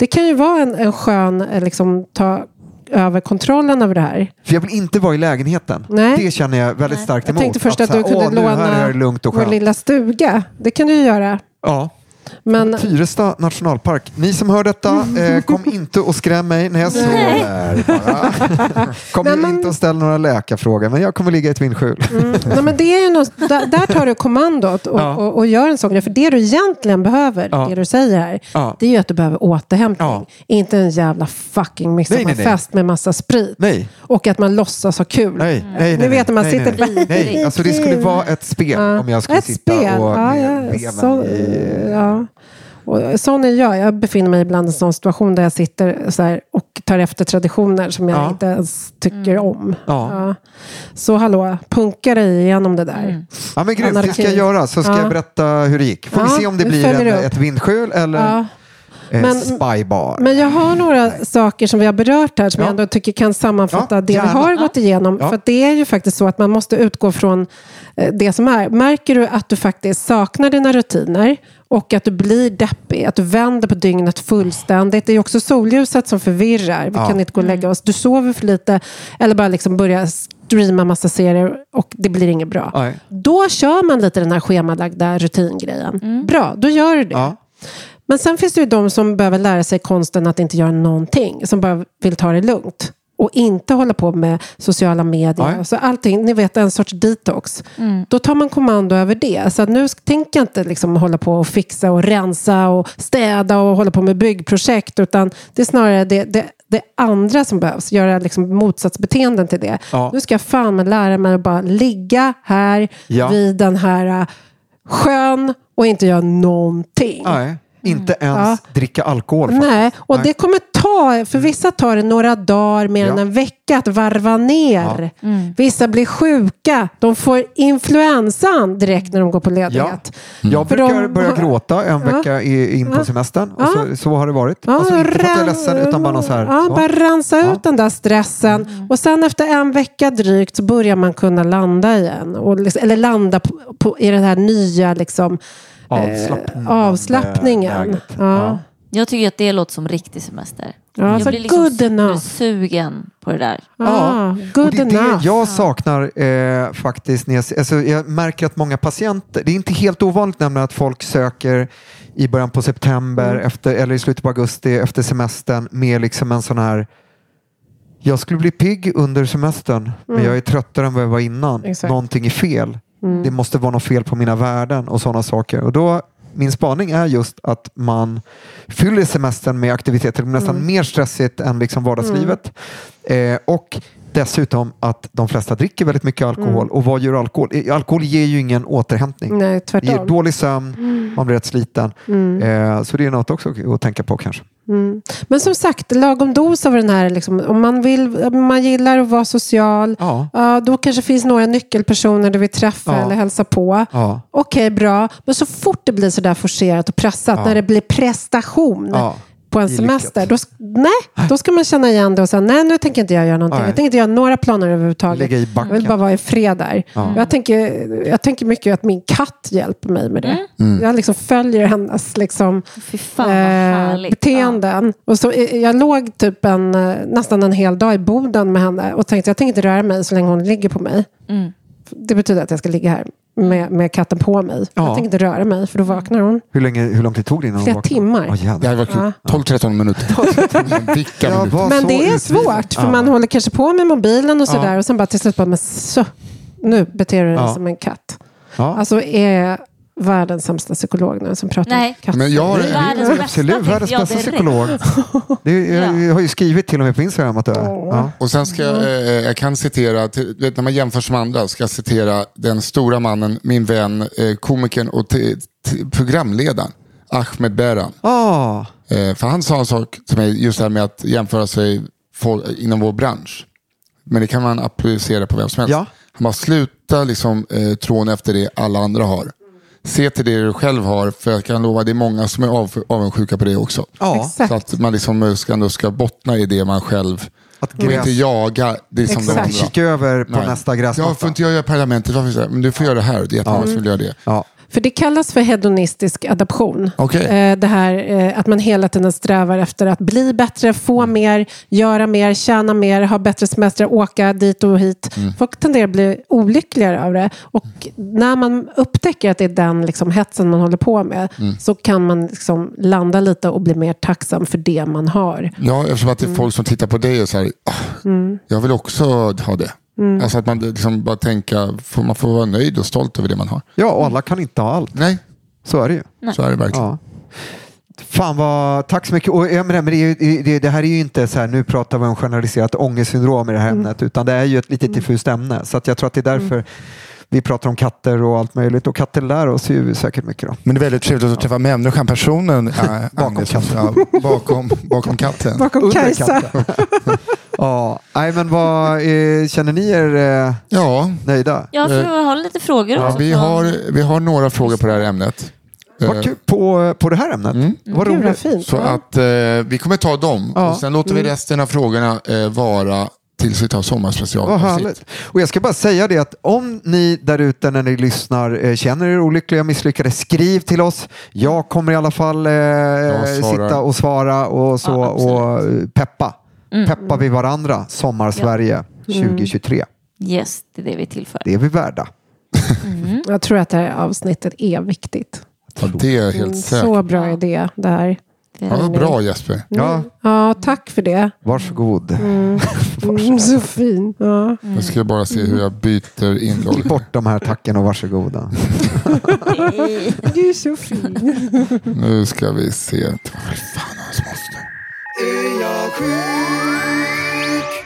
Speaker 3: Det kan ju vara en, en skön, eh, liksom, ta över kontrollen över det här.
Speaker 4: För jag vill inte vara i lägenheten.
Speaker 3: Nej.
Speaker 4: Det känner jag väldigt starkt
Speaker 3: Jag
Speaker 4: emot.
Speaker 3: tänkte först att,
Speaker 4: här,
Speaker 3: du kunde låna
Speaker 4: här och
Speaker 3: vår lilla stuga. Det kan du ju göra.
Speaker 4: Ja.
Speaker 3: Men
Speaker 4: Tyresta nationalpark. Ni som hör detta, eh, kom inte och skräm mig när jag sover. Bara. Kom
Speaker 3: Nej, men-
Speaker 4: inte och ställ några läkarfrågor, men jag kommer ligga i ett vindskjul.
Speaker 3: Mm. Nej, men det är ju något, där, där tar du kommandot och,
Speaker 4: Ja.
Speaker 3: och, och gör en sån grej. För det du egentligen behöver,
Speaker 4: Ja.
Speaker 3: det du säger här,
Speaker 4: Ja.
Speaker 3: det är ju att du behöver återhämtning.
Speaker 4: Ja.
Speaker 3: Inte en jävla fucking midsommarfest med massa sprit.
Speaker 4: Nej,
Speaker 3: Och att man låtsas ha kul.
Speaker 4: nej, nej. nej
Speaker 3: Ni vet när man
Speaker 4: nej,
Speaker 3: sitter
Speaker 4: nej, nej. nej. Alltså det skulle vara ett spel
Speaker 3: Ja.
Speaker 4: om jag skulle
Speaker 3: Ett
Speaker 4: sitta
Speaker 3: spel.
Speaker 4: och
Speaker 3: Ja, ja, så,
Speaker 4: i...
Speaker 3: ja. Och sån är jag. Jag befinner mig ibland i en sån situation där jag sitter så här och tar efter traditioner som jag
Speaker 4: Ja.
Speaker 3: inte ens tycker om.
Speaker 4: Ja.
Speaker 3: Så hallå, punka dig igenom det där.
Speaker 4: Ja men grymt, det ska jag göra så ska
Speaker 3: Ja.
Speaker 4: jag berätta hur det gick. Får vi
Speaker 3: Ja,
Speaker 4: se om det blir en, ett vindskjul eller
Speaker 3: Ja.
Speaker 4: eh,
Speaker 3: Men-
Speaker 4: spybar.
Speaker 3: Men jag har några saker som vi har berört här som
Speaker 4: Ja.
Speaker 3: jag ändå tycker kan sammanfatta
Speaker 4: Ja,
Speaker 3: det
Speaker 4: gärna.
Speaker 3: vi har gått igenom.
Speaker 4: Ja.
Speaker 3: För att det är ju faktiskt så att man måste utgå från eh, det som är. Märker du att du faktiskt saknar dina rutiner och att du blir deppig, att du vänder på dygnet fullständigt. Det är också solljuset som förvirrar. Vi
Speaker 4: Ja.
Speaker 3: kan inte gå och lägga oss. Du sover för lite eller bara liksom börja streama massa serier och det blir inget bra.
Speaker 4: Nej.
Speaker 3: Då kör man lite den här schemalagda rutingrejen. Bra, då gör du det.
Speaker 4: Ja.
Speaker 3: Men sen finns det ju de som behöver lära sig konsten att inte göra någonting. Som bara vill ta det lugnt. Och inte hålla på med sociala medier.
Speaker 4: Nej.
Speaker 3: Så allting, ni vet en sorts detox. Då tar man kommando över det. Så att nu tänker jag inte liksom hålla på och fixa och rensa och städa och hålla på med byggprojekt. Utan det är snarare det, det, det andra som behövs. Göra liksom motsatsbeteenden till det.
Speaker 4: Ja.
Speaker 3: Nu ska jag fan med lära mig att bara ligga här
Speaker 4: Ja.
Speaker 3: vid den här äh, sjön och inte göra någonting.
Speaker 4: Nej, inte ens
Speaker 3: Ja.
Speaker 4: dricka alkohol. faktiskt.
Speaker 3: Nej, och
Speaker 4: Nej.
Speaker 3: det kommer ta, för vissa tar det några dagar, mer än
Speaker 4: Ja.
Speaker 3: en vecka att varva ner.
Speaker 5: Mm.
Speaker 3: Vissa blir sjuka, de får influensan direkt när de går på ledighet.
Speaker 4: Jag
Speaker 3: För
Speaker 4: brukar
Speaker 3: de-
Speaker 4: börja gråta en
Speaker 3: Ja.
Speaker 4: vecka i, in på
Speaker 3: Ja.
Speaker 4: semestern. Och
Speaker 3: Ja.
Speaker 4: så, så har det varit.
Speaker 3: Ja,
Speaker 4: alltså inte för att jag är ledsen utan bara så här.
Speaker 3: Ja, bara rensa
Speaker 4: Ja.
Speaker 3: ut den där stressen. Och sen efter en vecka drygt så börjar man kunna landa igen. Och, liksom- eller landa på, på, i den här nya liksom, Eh, avslappningen.
Speaker 4: läget.
Speaker 3: Ja.
Speaker 5: Jag tycker att det låter som riktig semester.
Speaker 3: Ja,
Speaker 5: jag
Speaker 3: så
Speaker 5: blir liksom
Speaker 3: good enough.
Speaker 5: sugen på det där.
Speaker 3: Ah,
Speaker 4: och
Speaker 3: good
Speaker 4: det är det jag saknar eh, faktiskt. När jag, alltså, jag märker att många patienter, det är inte helt ovanligt nämligen att folk söker i början på september
Speaker 3: Mm.
Speaker 4: efter, eller i slutet på augusti efter semestern med liksom en sån här jag skulle bli pigg under semestern men jag är tröttare än vad jag var innan.
Speaker 3: Mm. Exakt.
Speaker 4: Någonting är fel.
Speaker 3: Mm.
Speaker 4: Det måste vara något fel på mina värden och sådana saker. Och då, min spaning är just att man fyller semestern med aktiviteter nästan
Speaker 3: Mm.
Speaker 4: mer stressigt än liksom vardagslivet. Eh, och dessutom att de flesta dricker väldigt mycket alkohol. Och vad gör alkohol? Eh, Alkohol ger ju ingen återhämtning.
Speaker 3: Nej,
Speaker 4: Det ger
Speaker 3: tvärtom.
Speaker 4: dålig sömn, man blir rätt sliten. Eh, så det är något också att tänka på kanske.
Speaker 3: Mm. Men som sagt, lagom dos av den här, liksom, om man, vill, om man gillar att vara social,
Speaker 4: Ja.
Speaker 3: ja, då kanske finns några nyckelpersoner du vill träffa
Speaker 4: Ja.
Speaker 3: eller hälsa på.
Speaker 4: Ja.
Speaker 3: Okej, bra. Men så fort det blir sådär forcerat och pressat, när det blir prestation. På en semester, då, nej, då ska man känna igen det och säga, nej nu tänker inte jag göra någonting.
Speaker 4: Nej.
Speaker 3: Jag tänker inte göra några planer överhuvudtaget.
Speaker 4: Lägga i
Speaker 3: Jag vill bara vara i fred där.
Speaker 4: Ja.
Speaker 3: Jag, tänker, jag tänker mycket att min katt hjälper mig med det.
Speaker 4: Mm.
Speaker 3: Jag liksom följer hennes liksom,
Speaker 5: fan
Speaker 3: eh, beteenden. Och så, eh, jag låg typ en, eh, nästan en hel dag i Boden med henne och tänkte jag tänker inte röra mig så länge hon ligger på mig.
Speaker 5: Ja. Mm.
Speaker 3: Det betyder att jag ska ligga här. Med, med katten på mig.
Speaker 4: Ja.
Speaker 3: Jag tänker inte röra mig för då vaknar hon.
Speaker 4: Hur, länge, hur lång tid tog det innan
Speaker 3: Flera
Speaker 4: hon vaknade?
Speaker 3: timmar.
Speaker 4: Åh, jävlar.
Speaker 2: Det kul.
Speaker 3: Ja.
Speaker 2: 12-13 minuter. Vilka minuter.
Speaker 4: var
Speaker 3: Men det är svårt för
Speaker 4: Ja.
Speaker 3: man håller kanske på med mobilen och
Speaker 4: Ja.
Speaker 3: sådär och sen bara till slut bara, men så, nu beter du dig
Speaker 4: Ja.
Speaker 3: som en katt.
Speaker 4: Ja.
Speaker 3: Alltså är världens sämsta psykolog nu som pratar
Speaker 5: Nej.
Speaker 3: om katter.
Speaker 2: Men jag har,
Speaker 5: Världens bästa
Speaker 4: Absolut, världens
Speaker 5: jag
Speaker 4: bästa psykolog. Det, är- jag, jag har ju skrivit till och med på Instagram att du är. Ja.
Speaker 2: och sen ska jag, eh, jag kan citera, till, vet, när man jämför som andra, ska jag citera den stora mannen, min vän, eh, komikern och t- t- programledaren, Ahmed Beran.
Speaker 4: Ah,
Speaker 2: Eh, för han sa en sak till mig, just det här med att jämföra sig for, inom vår bransch. Men det kan man applicera på vem som helst.
Speaker 4: Ja.
Speaker 2: Han bara, sluta liksom, eh, trån efter det alla andra har. Se till det du själv har, för jag kan lova det är många som är av, avundsjuka på det också.
Speaker 4: ja.
Speaker 2: Så att man liksom ska, ändå ska bottna i det man själv,
Speaker 4: Att
Speaker 2: och inte jaga det som de
Speaker 3: Exakt.
Speaker 2: andra.
Speaker 4: Kika över på
Speaker 2: Nej.
Speaker 4: nästa
Speaker 2: Ja,
Speaker 4: gräsmatta.
Speaker 2: får inte jag göra parlamentet? Varför? Men du får göra det här. Det är jättemånga som vill göra det.
Speaker 4: Ja.
Speaker 3: För det kallas för hedonistisk adaption.
Speaker 2: Okej.
Speaker 3: Eh, Det här eh, att man hela tiden strävar efter att bli bättre, få
Speaker 2: Mm.
Speaker 3: mer, göra mer, tjäna mer, ha bättre semester, åka dit och hit.
Speaker 2: Mm.
Speaker 3: Folk tenderar att bli olyckligare av det. Och när man upptäcker att det är den liksom, hetsen man håller på med
Speaker 2: Mm.
Speaker 3: så kan man liksom landa lite och bli mer tacksam för det man har.
Speaker 2: Ja, eftersom att det är folk som tittar på dig och säger, ah, jag vill också ha det. Alltså att man liksom bara tänka, får, man får vara nöjd och stolt över det man har.
Speaker 4: ja, och alla kan inte ha allt.
Speaker 2: Nej,
Speaker 4: Så är det ju.
Speaker 2: så är det verkligen.
Speaker 4: Ja. Fan vad, tack så mycket. Och, ja, men det, är ju- det, det här är ju inte så här, nu pratar vi om generaliserat ångestsyndrom i det här ämnet, utan det är ju ett lite diffust ämne. Så att jag tror att det är därför vi pratar om katter och allt möjligt. Och katter lär oss ju säkert mycket. Då.
Speaker 2: Men det är väldigt trevligt att träffa människan, personen äh,
Speaker 4: Bakom katten.
Speaker 2: Ja, bakom, bakom katten.
Speaker 3: Bakom Kajsa.
Speaker 4: ja, nej, men vad, eh, känner ni er eh,
Speaker 2: Ja,
Speaker 4: nöjda?
Speaker 5: Ja, för jag har lite frågor
Speaker 2: ja
Speaker 5: också.
Speaker 2: vi, har, vi har några frågor på det här ämnet.
Speaker 4: Vad kul. På, på det här ämnet?
Speaker 3: Gud vad
Speaker 4: roligt.
Speaker 3: fint.
Speaker 2: Så att eh, vi kommer ta dem
Speaker 4: Ja.
Speaker 2: och sen låter vi resten av frågorna eh, vara tills vi tar sommarspecial.
Speaker 4: Vad härligt. Och jag ska bara säga det att om ni där ute när ni lyssnar eh, känner er olyckliga, misslyckade, skriv till oss. Jag kommer i alla fall eh, sitta och svara och så
Speaker 5: Ja,
Speaker 4: och eh, peppa.
Speaker 5: Mm.
Speaker 4: Peppa vi varandra. Sommar-Sverige 2023.
Speaker 5: Yes, det är det vi tillför.
Speaker 4: Det är vi värda.
Speaker 3: Jag tror att det här avsnittet är viktigt.
Speaker 2: Ja, det är jag
Speaker 3: Mm,
Speaker 2: helt säker
Speaker 3: Så bra idé det här.
Speaker 2: Ja, bra Jesper.
Speaker 4: Ja,
Speaker 3: Ja, tack för det.
Speaker 4: varsågod.
Speaker 3: Mm, så fin. Ja.
Speaker 2: Jag ska bara se hur jag byter inlogg.
Speaker 4: bort de här tacken och varsågoda.
Speaker 3: Du är så fin.
Speaker 2: Nu ska vi se. Vad fan hans måste.
Speaker 1: Är jag sjuk?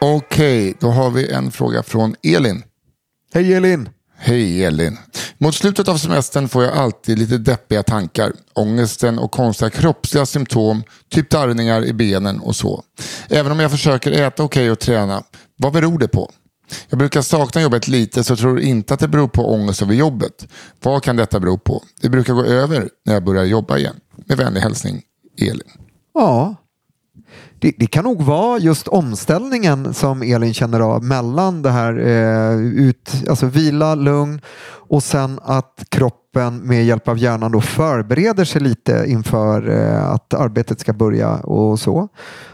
Speaker 2: Okej, då har vi en fråga från Elin.
Speaker 4: Hej Elin!
Speaker 2: Hej Elin. Mot slutet av semestern får jag alltid lite deppiga tankar. Ångesten och konstiga kroppsliga symptom, typ darrningar i benen och så. Även om jag försöker äta okej och träna, vad beror det på? Jag brukar sakna jobbet lite så tror inte att det beror på ångest över jobbet. Vad kan detta bero på? Det brukar gå över när jag börjar jobba igen. Med vänlig hälsning, Elin.
Speaker 4: Ja, det, det kan nog vara just omställningen som Elin känner av mellan det här eh, ut, alltså vila, lugn och sen att kroppen med hjälp av hjärnan då förbereder sig lite inför eh, att arbetet ska börja och så.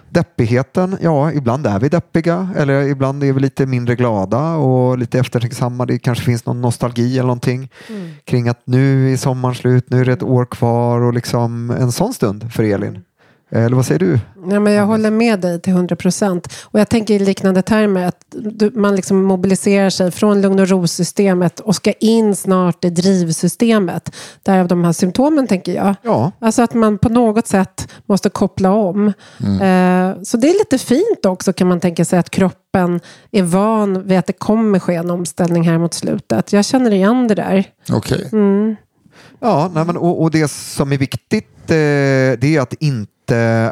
Speaker 4: Deppigheten, ja ibland är vi deppiga eller ibland är vi lite mindre glada och lite eftertänksamma. Det kanske finns någon nostalgi eller någonting kring att nu är sommaren slut, nu är det ett år kvar och liksom en sån stund för Elin. Eller vad säger du?
Speaker 3: Ja, men jag håller med dig till 100 procent. Och jag tänker i liknande termer att du, man liksom mobiliserar sig från lugn och ro-systemet och ska in snart i drivsystemet. Därav de här symptomen tänker jag.
Speaker 4: Ja,
Speaker 3: Alltså att man på något sätt måste koppla om. Eh, så det är lite fint också kan man tänka sig att kroppen är van vid att det kommer ske en omställning här mot slutet. Jag känner igen det där.
Speaker 2: Okej.
Speaker 4: ja nej men, och, och det som är viktigt eh, det är att inte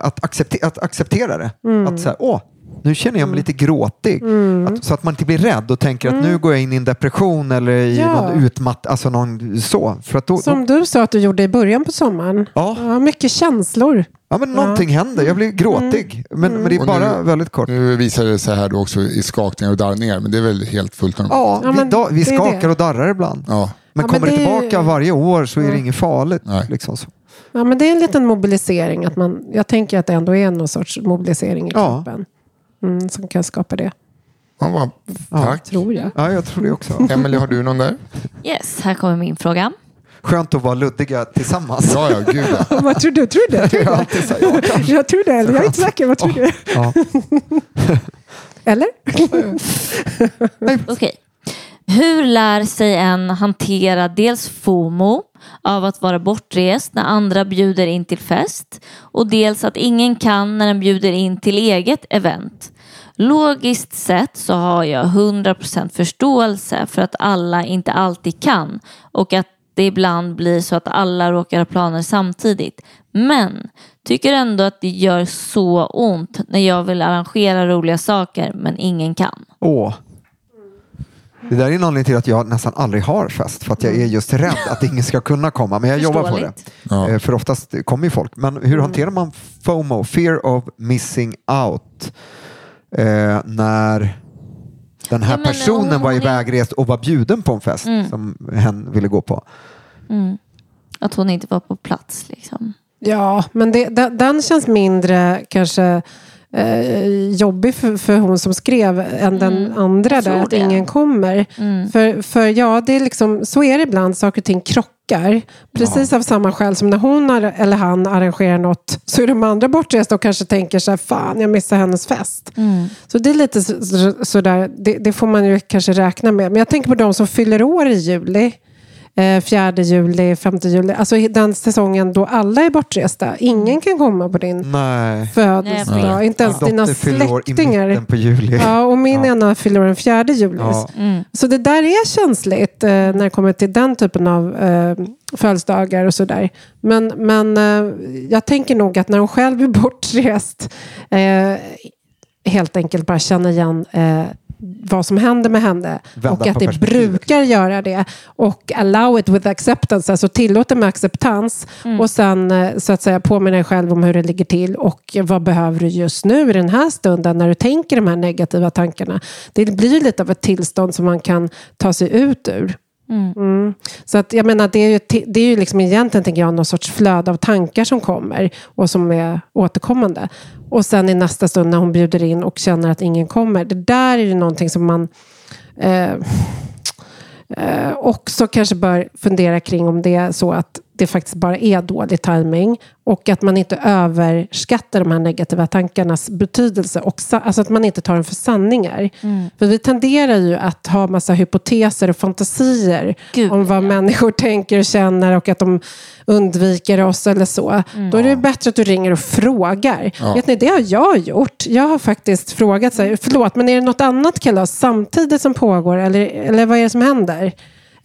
Speaker 4: att, accepte, att acceptera det. Att säga, åh, nu känner jag mig lite gråtig. Att, så att man inte blir rädd och tänker att nu går jag in i en depression eller i
Speaker 3: Ja.
Speaker 4: någon utmatt, alltså någon så. För att då,
Speaker 3: Som
Speaker 4: då,
Speaker 3: du sa att du gjorde i början på sommaren.
Speaker 4: Ja.
Speaker 3: mycket känslor.
Speaker 4: ja, men någonting händer, jag blir gråtig. Men, men det är
Speaker 2: Och
Speaker 4: bara
Speaker 2: nu-
Speaker 4: väldigt kort.
Speaker 2: Nu visar det sig här då också i skakningar och darrningar, men det är väl helt fullt normalt.
Speaker 4: Ja,
Speaker 3: Ja,
Speaker 4: vi, da, vi skakar
Speaker 3: det.
Speaker 4: och darrar ibland.
Speaker 2: Ja.
Speaker 4: Men
Speaker 3: Ja, men
Speaker 4: kommer det,
Speaker 3: det är-
Speaker 4: tillbaka varje år så är det inget farligt.
Speaker 2: Nej.
Speaker 4: Liksom så.
Speaker 3: Ja, men det är en liten mobilisering. Att man, jag tänker att det ändå är någon sorts mobilisering i
Speaker 4: Ja.
Speaker 3: kroppen. Mm, som kan skapa det.
Speaker 2: Man bara, tack.
Speaker 3: Tror jag.
Speaker 4: Ja, jag tror det också.
Speaker 2: Emelie, har du någon där?
Speaker 5: Yes, här kommer min fråga.
Speaker 4: Skönt att vara luddiga tillsammans.
Speaker 2: Ja, ja, gud ja.
Speaker 3: Vad tror du? Tror du? Tror
Speaker 4: Jag
Speaker 3: du?
Speaker 4: ja,
Speaker 3: tror det, eller jag är inte säker. Vad tror du?
Speaker 4: Ja.
Speaker 3: Eller?
Speaker 5: Okej. Hur lär sig en hantera dels FOMO av att vara bortrest när andra bjuder in till fest och dels att ingen kan när den bjuder in till eget event. Logiskt sett så har jag 100% förståelse för att alla inte alltid kan och att det ibland blir så att alla råkar ha planer samtidigt. Men tycker ändå att det gör så ont när jag vill arrangera roliga saker men ingen kan.
Speaker 4: Åh. Det där är en anledning till att jag nästan aldrig har fest. För att jag är just rädd att ingen ska kunna komma. Men jag jobbar på det.
Speaker 2: Ja.
Speaker 4: Eh, För oftast kommer ju folk. Men hur hanterar man FOMO, fear of missing out, eh, när den här
Speaker 5: Ja,
Speaker 4: personen
Speaker 5: hon-
Speaker 4: var ivägrest och var bjuden på en fest som hen ville gå på?
Speaker 5: Att hon inte var på plats liksom.
Speaker 3: Ja, men det, den, den känns mindre kanske eh, jobbig för, för hon som skrev än den andra där, att
Speaker 5: det.
Speaker 3: ingen kommer. För, för ja, det är liksom, så är det ibland, saker och ting krockar. Precis av samma skäl som när hon ar- eller han arrangerar något så är de andra bortresta och kanske tänker så här, fan jag missar hennes fest. Så det är lite så, så, sådär, det, det får man ju kanske räkna med. Men jag tänker på de som fyller år i juli. Eh, 4 juli, 5 juli. Alltså i den säsongen då alla är bortresta. Ingen kan komma på din
Speaker 4: Nej.
Speaker 3: Födelsedag. Inte ens
Speaker 4: Min
Speaker 3: dina
Speaker 4: i
Speaker 3: släktingar.
Speaker 4: på juli.
Speaker 3: Ja, och min ena fyller den 4 juli.
Speaker 4: Ja.
Speaker 3: Så det där är känsligt eh, när det kommer till den typen av eh, födelsedagar och sådär. Men, men eh, jag tänker nog att när hon själv är bortrest eh, helt enkelt bara känna igen eh, vad som händer med henne
Speaker 4: Vända
Speaker 3: och att det brukar göra det och allow it with acceptance, alltså tillåta med acceptans och sen eh, så att säga påminna dig själv om hur det ligger till och vad behöver du just nu i den här stunden när du tänker de här negativa tankarna. Det blir lite av ett tillstånd som man kan ta sig ut ur. Mm. mm. Så att jag menar, det är ju, det är ju liksom egentligen, tänker jag, någon sorts flöde av tankar som kommer och som är återkommande. Och sen i nästa stund när hon bjuder in och känner att ingen kommer. Det där är ju någonting som man eh, eh, också kanske bör fundera kring om det är så att det faktiskt bara är dålig timing och att man inte överskattar de här negativa tankarnas betydelse. Och sa- alltså att man inte tar dem för sanningar. För vi tenderar ju att ha massa hypoteser och fantasier
Speaker 5: Gud,
Speaker 3: om vad människor tänker och känner och att de undviker oss eller så. Då är det bättre att du ringer och frågar. Vet ni, det har jag gjort. Jag har faktiskt frågat, så här, förlåt, men är det något annat kalas samtidigt som pågår? Eller, eller vad är det som händer?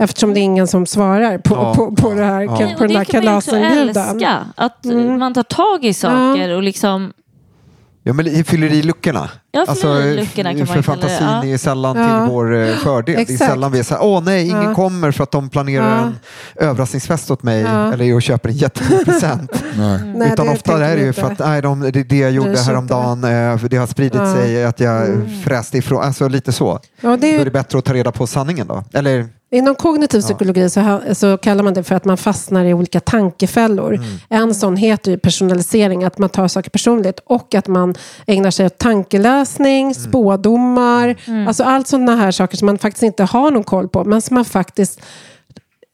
Speaker 3: Eftersom det är ingen som svarar på,
Speaker 4: Ja.
Speaker 3: på, på, det här,
Speaker 4: Ja.
Speaker 3: på den här
Speaker 5: det kan man ju också
Speaker 3: kalasinbjudan.
Speaker 5: älska. Att man tar tag i saker och liksom
Speaker 4: Ja, men i fylleriluckorna.
Speaker 5: Ja, fylleriluckorna kan man
Speaker 4: för
Speaker 5: det,
Speaker 4: fantasin
Speaker 5: ja.
Speaker 4: är sällan
Speaker 3: Ja.
Speaker 4: till vår eh, fördel. Det är
Speaker 3: Exakt.
Speaker 4: sällan vi är så här, åh nej, ingen
Speaker 3: Ja.
Speaker 4: kommer för att de planerar
Speaker 3: Ja.
Speaker 4: en överraskningsfest åt mig
Speaker 3: Ja.
Speaker 4: eller och köper en jättedyr present.
Speaker 2: Nej.
Speaker 3: Nej,
Speaker 4: Utan
Speaker 3: det
Speaker 4: ofta
Speaker 3: tänker
Speaker 4: är det ju för att nej, de, det, det jag gjorde
Speaker 3: köpte
Speaker 4: häromdagen, eh, för det har spridit
Speaker 3: Ja.
Speaker 4: sig, att jag
Speaker 3: Mm.
Speaker 4: fräste ifrån, alltså lite så.
Speaker 3: Ja, det är
Speaker 4: Då är det bättre att ta reda på sanningen då. Eller,
Speaker 3: Inom kognitiv psykologi så, så kallar man det för att man fastnar i olika tankefällor.
Speaker 4: Mm.
Speaker 3: En sån heter ju personalisering, att man tar saker personligt och att man ägnar sig åt tankeläsning,
Speaker 4: Mm.
Speaker 3: spådomar, alltså allt sådana här saker som man faktiskt inte har någon koll på, men som man faktiskt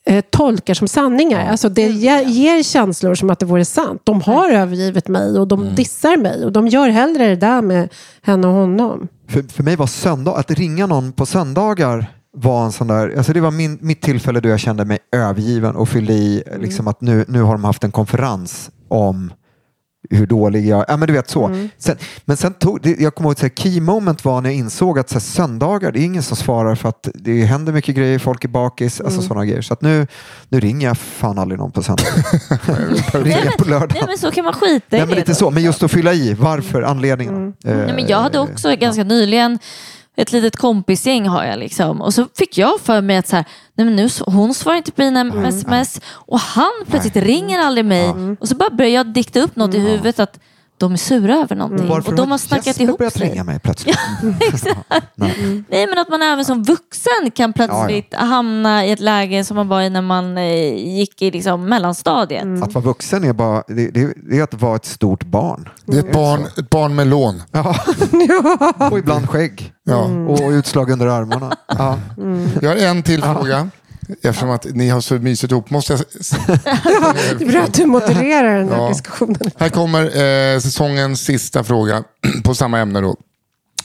Speaker 3: eh, tolkar som sanningar. Alltså det ge, ger känslor som att det vore sant. De har övergivit mig och de dissar mig och de gör hellre det där med henne och honom.
Speaker 4: för, för mig var söndag, att ringa någon på söndagar var en sån där, alltså det var min, mitt tillfälle då jag kände mig övergiven och fyllde i
Speaker 3: Mm.
Speaker 4: liksom att nu, nu har de haft en konferens om hur dålig jag ja, men du vet så.
Speaker 3: Mm.
Speaker 4: Sen, men sen tog, det, jag kommer ihåg att key moment var när jag insåg att så här, söndagar, det är ingen som svarar för att det händer mycket grejer, folk är bakis, alltså
Speaker 3: Mm.
Speaker 4: sådana grejer. Så att nu, nu ringer jag fan aldrig någon på söndagar. ringer jag på lördag.
Speaker 5: Nej men så kan man skita i
Speaker 4: Nej, men
Speaker 5: det
Speaker 4: lite
Speaker 5: då.
Speaker 4: så, men just att fylla i, varför, anledningen.
Speaker 3: Mm.
Speaker 4: Eh,
Speaker 5: Nej, men jag hade också ganska nyligen ett litet kompisgäng har jag liksom. Och så fick jag för mig att så här, nej men nu, hon svarar inte på mina
Speaker 3: Mm.
Speaker 5: sms och han plötsligt ringer aldrig mig. Och så bara började jag dikta upp något i huvudet att de är sura över någonting.
Speaker 4: Mm. Varför
Speaker 5: och de
Speaker 4: har
Speaker 5: har snackat
Speaker 4: Jesper
Speaker 5: ihop sig.
Speaker 4: ringa mig plötsligt?
Speaker 5: Exakt.
Speaker 4: Nej.
Speaker 5: Nej men att man även som vuxen kan plötsligt hamna i ett läge som man var i när man eh, gick i liksom, mellanstadiet.
Speaker 4: Att vara vuxen är bara det, det, det är att vara ett stort barn.
Speaker 2: Det är ett barn, ett barn med lån.
Speaker 4: Ja. Och ibland skägg.
Speaker 2: Ja.
Speaker 4: Och utslag under armarna. Ja.
Speaker 2: Jag har en till fråga. Eftersom att ni har så mysigt ihop måste jag...
Speaker 3: Ja, det är bra att du modererar den här
Speaker 2: Ja.
Speaker 3: diskussionen.
Speaker 2: Här kommer eh, säsongens sista fråga på samma ämne då.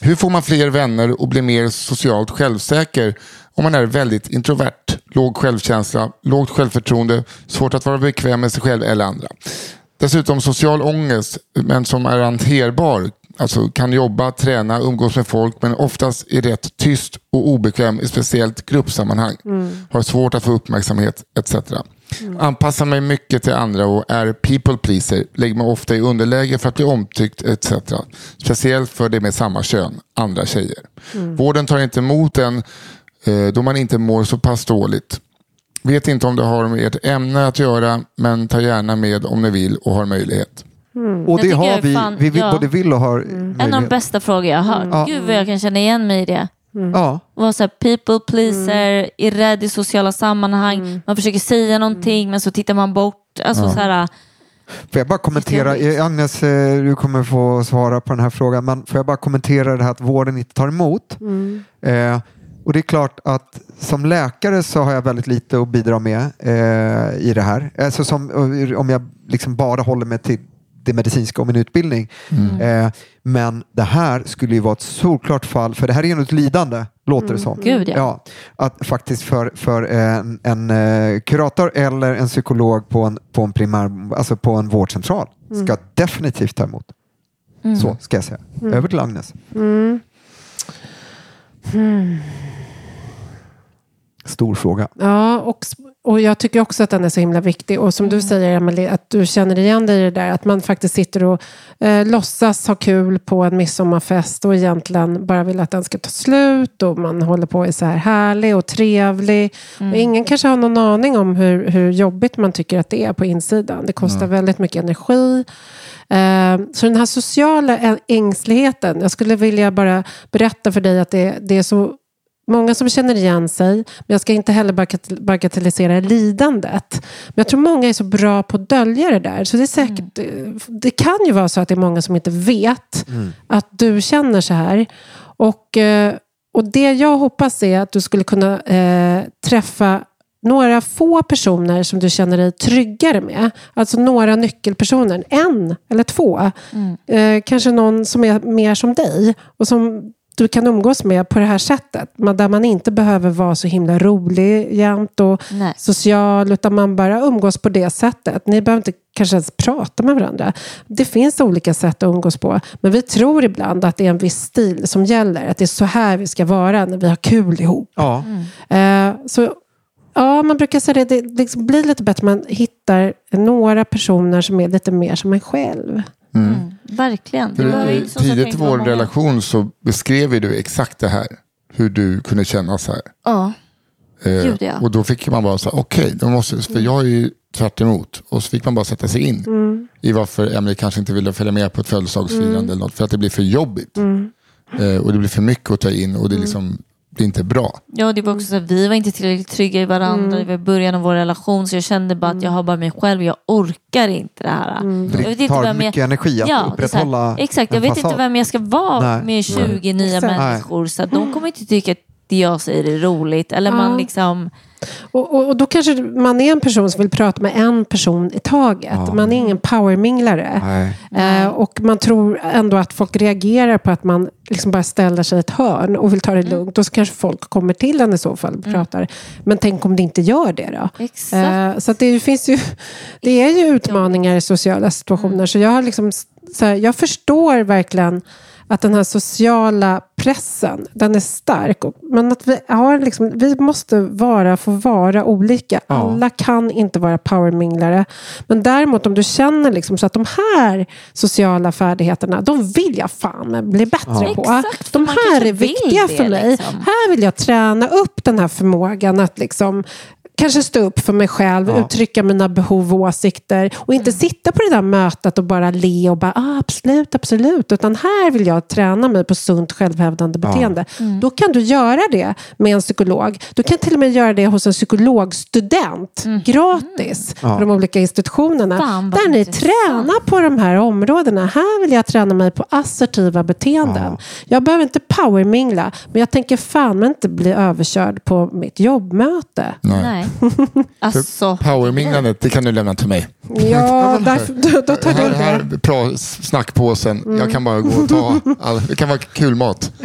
Speaker 2: Hur får man fler vänner och blir mer socialt självsäker om man är väldigt introvert, låg självkänsla, lågt självförtroende, svårt att vara bekväm med sig själv eller andra. Dessutom social ångest, men som är hanterbar. Alltså kan jobba, träna, umgås med folk, men oftast är rätt tyst och obekväm i speciellt gruppsammanhang. Har svårt att få uppmärksamhet etc. Anpassar mig mycket till andra och är people pleaser. Lägger mig ofta i underläge för att bli omtyckt etc. Speciellt för det med samma kön, andra tjejer. Vården tar inte emot en eh, då man inte mår så pass dåligt. Vet inte om det har med ert ämne att göra, men ta gärna med om ni vill och har möjlighet.
Speaker 4: Och
Speaker 5: Jag
Speaker 4: det har vi.
Speaker 5: fan-
Speaker 4: Vi vill,
Speaker 5: ja.
Speaker 4: både vill och har
Speaker 5: En av de bästa frågor jag har hört.
Speaker 4: Ja.
Speaker 5: Gud vad jag kan känna igen mig i det.
Speaker 4: Ja.
Speaker 5: Vara så här people pleaser, är rädd i sociala sammanhang. Man försöker säga någonting men så tittar man bort. Alltså, så här,
Speaker 4: Får jag bara kommentera, eh, Agnes eh, du kommer få svara på den här frågan, men får jag bara kommentera det här att vården inte tar emot? Eh, och det är klart att som läkare så har jag väldigt lite att bidra med eh, i det här. Alltså som, om jag liksom bara håller mig till det medicinska och min utbildning. Eh, men det här skulle ju vara ett solklart fall, för det här är ju ett lidande, låter det som.
Speaker 5: Gud, ja.
Speaker 4: Ja, att faktiskt för, för en, en eh, kurator eller en psykolog på en, på en, primär, alltså på en vårdcentral ska definitivt ta emot. Så ska jag säga. Över till Agnes. Stor fråga.
Speaker 3: Ja, och, och jag tycker också att den är så himla viktig. Och som du säger, Emelie, att du känner igen dig i det där. Att man faktiskt sitter och eh, låtsas ha kul på en midsommarfest och egentligen bara vill att den ska ta slut. Och man håller på och är så här härlig och trevlig. Men ingen kanske har någon aning om hur, hur jobbigt man tycker att det är på insidan. Det kostar väldigt mycket energi. Eh, Så den här sociala ängsligheten, jag skulle vilja bara berätta för dig att det, det är så många som känner igen sig, men jag ska inte heller bagat- bagatellisera lidandet. Men jag tror många är så bra på att dölja det där. Så det är säkert, eh, det kan ju vara så att det är många som inte vet att du känner så här. Och, eh, och det jag hoppas är att du skulle kunna eh, träffa några få personer som du känner dig tryggare med. Alltså några nyckelpersoner. En eller två. Eh, kanske någon som är mer som dig. Och som du kan umgås med på det här sättet. Men Där man inte behöver vara så himla rolig jämt och
Speaker 5: Nej.
Speaker 3: social. Utan man bara umgås på det sättet. Ni behöver inte kanske ens prata med varandra. Det finns olika sätt att umgås på. Men vi tror ibland att det är en viss stil som gäller. Att det är så här vi ska vara när vi har kul ihop.
Speaker 4: Ja.
Speaker 3: Eh, så ja, man brukar säga det, det liksom blir lite bättre. Man hittar några personer som är lite mer som en själv.
Speaker 5: Verkligen. Det behöver inte- som sagt
Speaker 2: tidigt i vår relation så beskrev du exakt det här. Hur du kunde känna så här.
Speaker 5: Ja.
Speaker 2: Eh,
Speaker 5: Gud, ja.
Speaker 2: Och då fick man bara så här, okej, då måste, för jag är ju tvärt emot. Och så fick man bara sätta sig in i varför Emily kanske inte ville följa med på ett födelsedagsfirande eller något. För att det blir för jobbigt. Eh, och det blir för mycket att ta in och det är liksom, det är inte bra.
Speaker 5: Ja, det var också så att vi var inte tillräckligt trygga i varandra. Det var i början av vår relation. Så jag kände bara att jag har bara mig själv. Jag orkar inte det här.
Speaker 4: För
Speaker 5: Jag vet
Speaker 4: det
Speaker 5: inte
Speaker 4: tar
Speaker 5: vem jag-
Speaker 4: mycket energi att
Speaker 5: Ja,
Speaker 4: upprätthålla
Speaker 5: Exakt, jag vet
Speaker 4: fasad.
Speaker 5: inte vem jag ska vara
Speaker 4: Nej.
Speaker 5: med 20 nya
Speaker 3: Exakt.
Speaker 5: människor. Så att de kommer inte tycka att det jag säger är roligt. Eller man liksom...
Speaker 3: Och, och, och då kanske man är en person som vill prata med en person i taget. Man är ingen powerminglare. Eh, och man tror ändå att folk reagerar på att man liksom bara ställer sig i ett hörn och vill ta det lugnt. Och så kanske folk kommer till en i så fall och pratar. Men tänk om det inte gör det då? Eh, så det finns ju, det är ju utmaningar i sociala situationer. Så jag har liksom, så här, jag förstår verkligen att den här sociala pressen, den är stark. Men att vi, har liksom, vi måste vara, få vara olika. Alla kan inte vara powerminglare. Men däremot om du känner liksom så att de här sociala färdigheterna, de vill jag fan bli bättre på.
Speaker 5: Exakt,
Speaker 3: de här är viktiga
Speaker 5: det,
Speaker 3: för mig.
Speaker 5: liksom.
Speaker 3: Här vill jag träna upp den här förmågan att liksom kanske stå upp för mig själv,
Speaker 4: Ja.
Speaker 3: uttrycka mina behov och åsikter och inte sitta på det där mötet och bara le och bara ah, absolut, absolut. Utan här vill jag träna mig på sunt självhävdande beteende. Då kan du göra det med en psykolog. Du kan till och med göra det hos en psykologstudent gratis
Speaker 4: Ja.
Speaker 3: på de olika institutionerna.
Speaker 5: Fan,
Speaker 3: där ni
Speaker 5: intressant.
Speaker 3: tränar på de här områdena. Här vill jag träna mig på assertiva beteenden. Jag behöver inte powermingla, men jag tänker fan men inte bli överkörd på mitt jobbmöte.
Speaker 5: Nej. Alltså,
Speaker 2: Powerminglandet, det kan du lämna till mig.
Speaker 3: Ja, därför, då, tar du
Speaker 2: Här,
Speaker 3: det.
Speaker 2: här, bra snackpåsen.
Speaker 3: Mm.
Speaker 2: Jag kan bara gå och ta all, Det kan vara kul mat.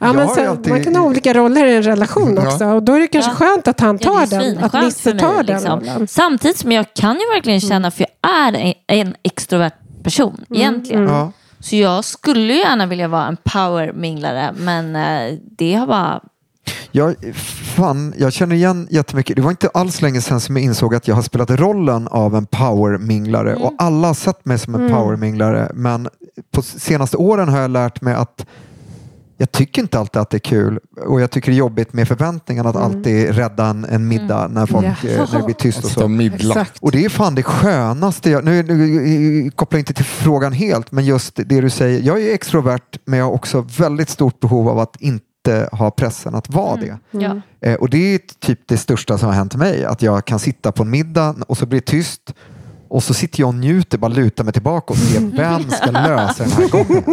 Speaker 3: Ja, men sen,
Speaker 4: alltid-
Speaker 3: Man kan ha olika roller i en relation
Speaker 2: Ja.
Speaker 3: också. Och då är det kanske
Speaker 5: Ja.
Speaker 3: skönt att han
Speaker 5: Ja,
Speaker 3: tar
Speaker 5: är
Speaker 3: den. Att Nisse tar
Speaker 5: mig,
Speaker 3: den
Speaker 5: liksom.
Speaker 3: rollen.
Speaker 5: Samtidigt som jag kan ju verkligen känna, för jag är en, en extrovert person
Speaker 3: Mm,
Speaker 5: egentligen.
Speaker 4: Ja.
Speaker 5: Så jag skulle ju gärna vilja vara en powerminglare, men eh, det har bara...
Speaker 4: Jag, fan, jag känner igen jättemycket. Det var inte alls länge sedan som jag insåg att jag har spelat rollen av en powerminglare och alla har sett mig som en powerminglare. Men på senaste åren har jag lärt mig att jag tycker inte alltid att det är kul och jag tycker det är jobbigt med förväntningen att alltid rädda en, en middag när, folk, eh, när det blir tyst och så.
Speaker 2: och
Speaker 4: det är fan det skönaste. Jag, nu, nu kopplar jag inte till frågan helt, men just det du säger. Jag är extrovert, men jag har också väldigt stort behov av att inte ha pressen att vara det.
Speaker 5: Ja.
Speaker 4: Eh, och det är typ det största som har hänt mig. Att jag kan sitta på en middag och så blir det tyst och så sitter jag och njuter, bara lutar mig tillbaka och ser vem ska lösa den här gången.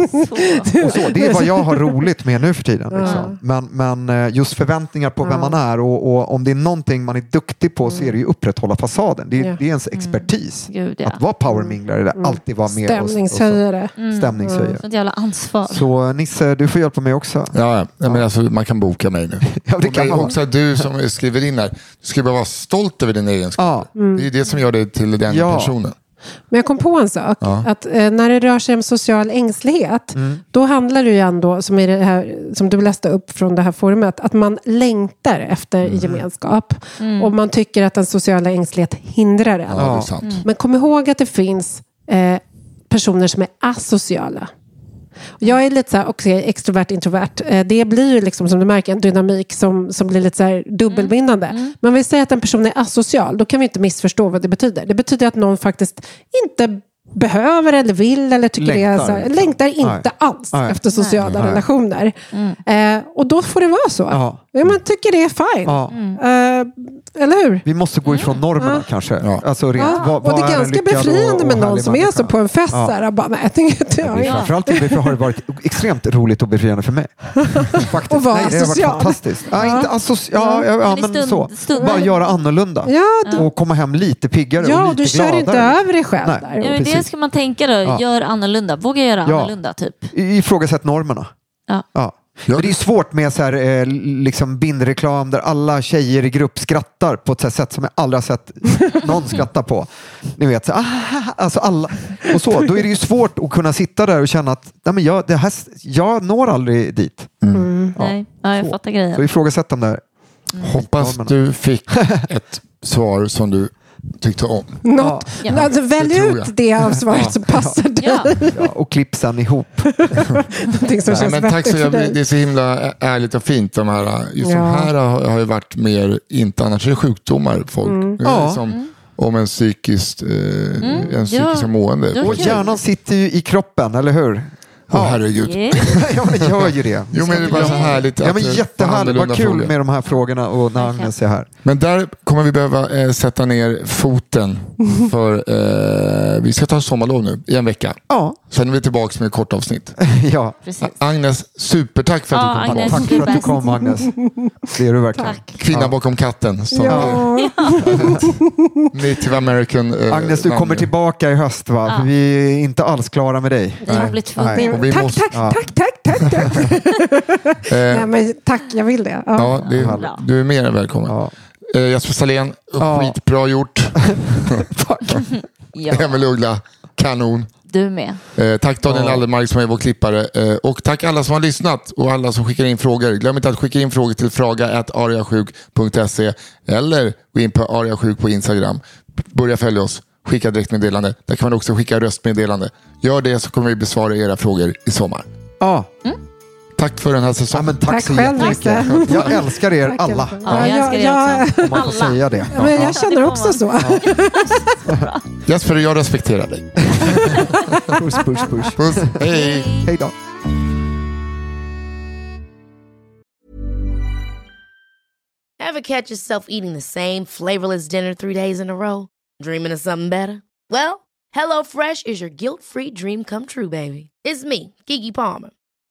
Speaker 4: Och så, det är vad jag har roligt med nu för tiden. Liksom. Men, men eh, just förväntningar på vem man är och, och om det är någonting man är duktig på så är det ju upprätthålla fasaden. Det är,
Speaker 3: Ja.
Speaker 4: det är ens expertis.
Speaker 5: Gud, ja.
Speaker 4: Att vara powerminglare, det är alltid vara med och- och så.
Speaker 3: Stämningshöjare.
Speaker 4: Stämningshöjare.
Speaker 5: Sånt jävla ansvar.
Speaker 4: Så Nisse, du får hjälpa mig också.
Speaker 2: Ja, ja. Men alltså, man kan boka mig nu.
Speaker 4: Ja, det kan man.
Speaker 2: också du som skriver in här. Du ska bara vara stolt över dina egenskaper.
Speaker 4: Ja.
Speaker 3: Mm.
Speaker 2: Det är det som gör dig till den
Speaker 4: Ja.
Speaker 2: Personen.
Speaker 3: Men jag kom på en sak. Att eh, när det rör sig om social ängslighet, då handlar det ju ändå, som, i det här, som du läste upp från det här forumet, att man längtar efter gemenskap. Och man tycker att den sociala ängslighet hindrar en.
Speaker 2: Ja.
Speaker 3: Men kom ihåg att det finns eh, personer som är asociala. Jag är lite så här, också extrovert, introvert. Eh, Det blir ju liksom, som du märker en dynamik som, som blir lite så här dubbelbindande. Men om vi säger att en person är asocial, då kan vi inte missförstå vad det betyder. Det betyder att någon faktiskt inte behöver eller vill eller tycker det är
Speaker 4: Längtar
Speaker 3: så här,
Speaker 4: inte.
Speaker 3: längtar inte
Speaker 4: Nej.
Speaker 3: alls
Speaker 4: Nej.
Speaker 3: efter sociala
Speaker 4: Nej.
Speaker 3: relationer. Eh, och då får det vara så.
Speaker 4: Ja.
Speaker 3: Ja. man tycker det är fine.
Speaker 4: Ja.
Speaker 3: Eh, eller hur?
Speaker 4: Vi måste gå ifrån normerna kanske.
Speaker 2: Ja.
Speaker 4: Alltså rent,
Speaker 3: Ja,
Speaker 4: vad,
Speaker 3: och
Speaker 4: vad
Speaker 3: det är ganska befriande
Speaker 4: och- och
Speaker 3: med någon
Speaker 4: härlig
Speaker 3: som är så på en fest.
Speaker 4: Ja.
Speaker 3: Så här, bara, nej, jag tänker inte
Speaker 4: Det
Speaker 3: jag.
Speaker 4: är
Speaker 3: Ja.
Speaker 4: Framförallt har det varit extremt roligt och befriande för mig. Faktiskt.
Speaker 3: Och vara
Speaker 4: Nej, det har varit fantastiskt. Ja, inte associ- ja, ja, ja,
Speaker 5: Men stund-
Speaker 4: så.
Speaker 5: stunden.
Speaker 4: Bara göra annorlunda.
Speaker 3: Ja,
Speaker 4: Och komma hem lite piggare
Speaker 3: Ja,
Speaker 4: och lite
Speaker 3: du kör
Speaker 4: gladare.
Speaker 3: inte över dig själv
Speaker 4: Nej.
Speaker 3: där.
Speaker 5: Ja, det
Speaker 4: precis.
Speaker 5: ska man tänka då.
Speaker 4: Ja.
Speaker 5: Gör annorlunda. Våga göra
Speaker 4: Ja.
Speaker 5: annorlunda typ.
Speaker 4: I- Ifrågasätt normerna.
Speaker 5: Ja.
Speaker 4: Ja. Men det är svårt med så här, eh, liksom bindreklam där alla tjejer i grupp skrattar på ett sätt som jag aldrig har sett någon skratta på. Ni vet, så, ah, alltså alla. Och så, då är det ju svårt att kunna sitta där och känna att nej, men jag, det här, jag når aldrig dit.
Speaker 5: Nej, ja, jag
Speaker 4: Så.
Speaker 5: fattar grejen.
Speaker 4: Så ifrågasätt de där.
Speaker 2: Hoppas du fick ett svar som du tyckte om.
Speaker 3: Något,
Speaker 5: Ja.
Speaker 3: alltså, välj
Speaker 2: Det
Speaker 3: ut det av svaret som passar dig.
Speaker 5: Ja.
Speaker 4: Ja, och klipp sen ihop.
Speaker 3: Någonting som
Speaker 2: Nej,
Speaker 3: känns
Speaker 2: men tack så
Speaker 3: för
Speaker 2: jag. Det är så himla ärligt och fint. De här, just
Speaker 3: Ja.
Speaker 2: de här har, har ju varit mer, inte annars är det sjukdomar folk.
Speaker 3: Mm.
Speaker 2: Det är
Speaker 4: Ja.
Speaker 2: liksom om en psykiskt, eh, en psykisk
Speaker 5: Ja.
Speaker 2: mående.
Speaker 5: Ja,
Speaker 4: Och hjärnan sitter ju i kroppen, eller hur?
Speaker 2: Åh herregud.
Speaker 5: Yeah.
Speaker 4: ja, men det gör ju det.
Speaker 2: Jo men det är bara så härligt
Speaker 4: Ja, men
Speaker 2: är
Speaker 4: jättehärligt. Vad kul
Speaker 2: frågor.
Speaker 4: med de här frågorna och när Agnes är här.
Speaker 2: Men där kommer vi behöva eh, sätta ner foten. För eh, vi ska ta sommarlov nu i en vecka.
Speaker 4: Ja,
Speaker 2: Sen är vi tillbaka med ett kort avsnitt.
Speaker 4: ja.
Speaker 5: Precis.
Speaker 2: Agnes, supertack för att
Speaker 5: Ja,
Speaker 2: du kom
Speaker 5: Agnes.
Speaker 4: Tack för att du kom Agnes. Det är du verkligen.
Speaker 5: Tack.
Speaker 2: Kvinnan bakom katten. Som
Speaker 3: Ja.
Speaker 2: Native American. eh,
Speaker 4: Agnes, du
Speaker 2: namn.
Speaker 4: kommer tillbaka i höst va? För vi är inte alls klara med dig. Nej.
Speaker 2: Vi
Speaker 3: tack,
Speaker 2: måste-
Speaker 3: tack,
Speaker 4: ja.
Speaker 3: tack, tack, tack, tack. Nej, men tack, jag vill det. Ja.
Speaker 2: Ja, det,
Speaker 5: Bra.
Speaker 2: du är mer än välkommen.
Speaker 4: Ja.
Speaker 2: Eh, Jesper Salén,
Speaker 4: Ja.
Speaker 2: skitbra gjort.
Speaker 5: Ja,
Speaker 2: Emil Uggla, kanon.
Speaker 5: Du med.
Speaker 2: Eh, tack Daniel
Speaker 4: Ja.
Speaker 2: Aldermark som är vår klippare. Eh, och tack alla som har lyssnat och alla som skickar in frågor. Glöm inte att skicka in frågor till fraga.ariasjuk.se eller gå in på ariasjuk på Instagram. Börja följa oss. Skicka direktmeddelande. Där kan man också skicka röstmeddelande. Gör det så kommer vi besvara era frågor i sommar.
Speaker 4: Ja.
Speaker 2: Tack för den här
Speaker 4: Ja,
Speaker 2: säsongen.
Speaker 4: men tack,
Speaker 3: Tack
Speaker 4: så
Speaker 3: själv,
Speaker 4: jättemycket.
Speaker 3: Micke.
Speaker 4: Jag älskar er
Speaker 3: Tack,
Speaker 4: alla.
Speaker 5: Ja, jag älskar
Speaker 3: Ja,
Speaker 5: er också.
Speaker 4: Om man får
Speaker 5: Alla.
Speaker 4: säga det.
Speaker 3: Men jag känner också så.
Speaker 2: Jesper, jag respekterar dig.
Speaker 4: Puss, puss, puss.
Speaker 2: Puss, hej.
Speaker 4: Hej då.
Speaker 9: Ever catch yourself eating the same flavorless dinner three days in a row? Dreaming of something better? Well, HelloFresh is your guilt-free dream come true, baby. It's me, Kiki Palmer.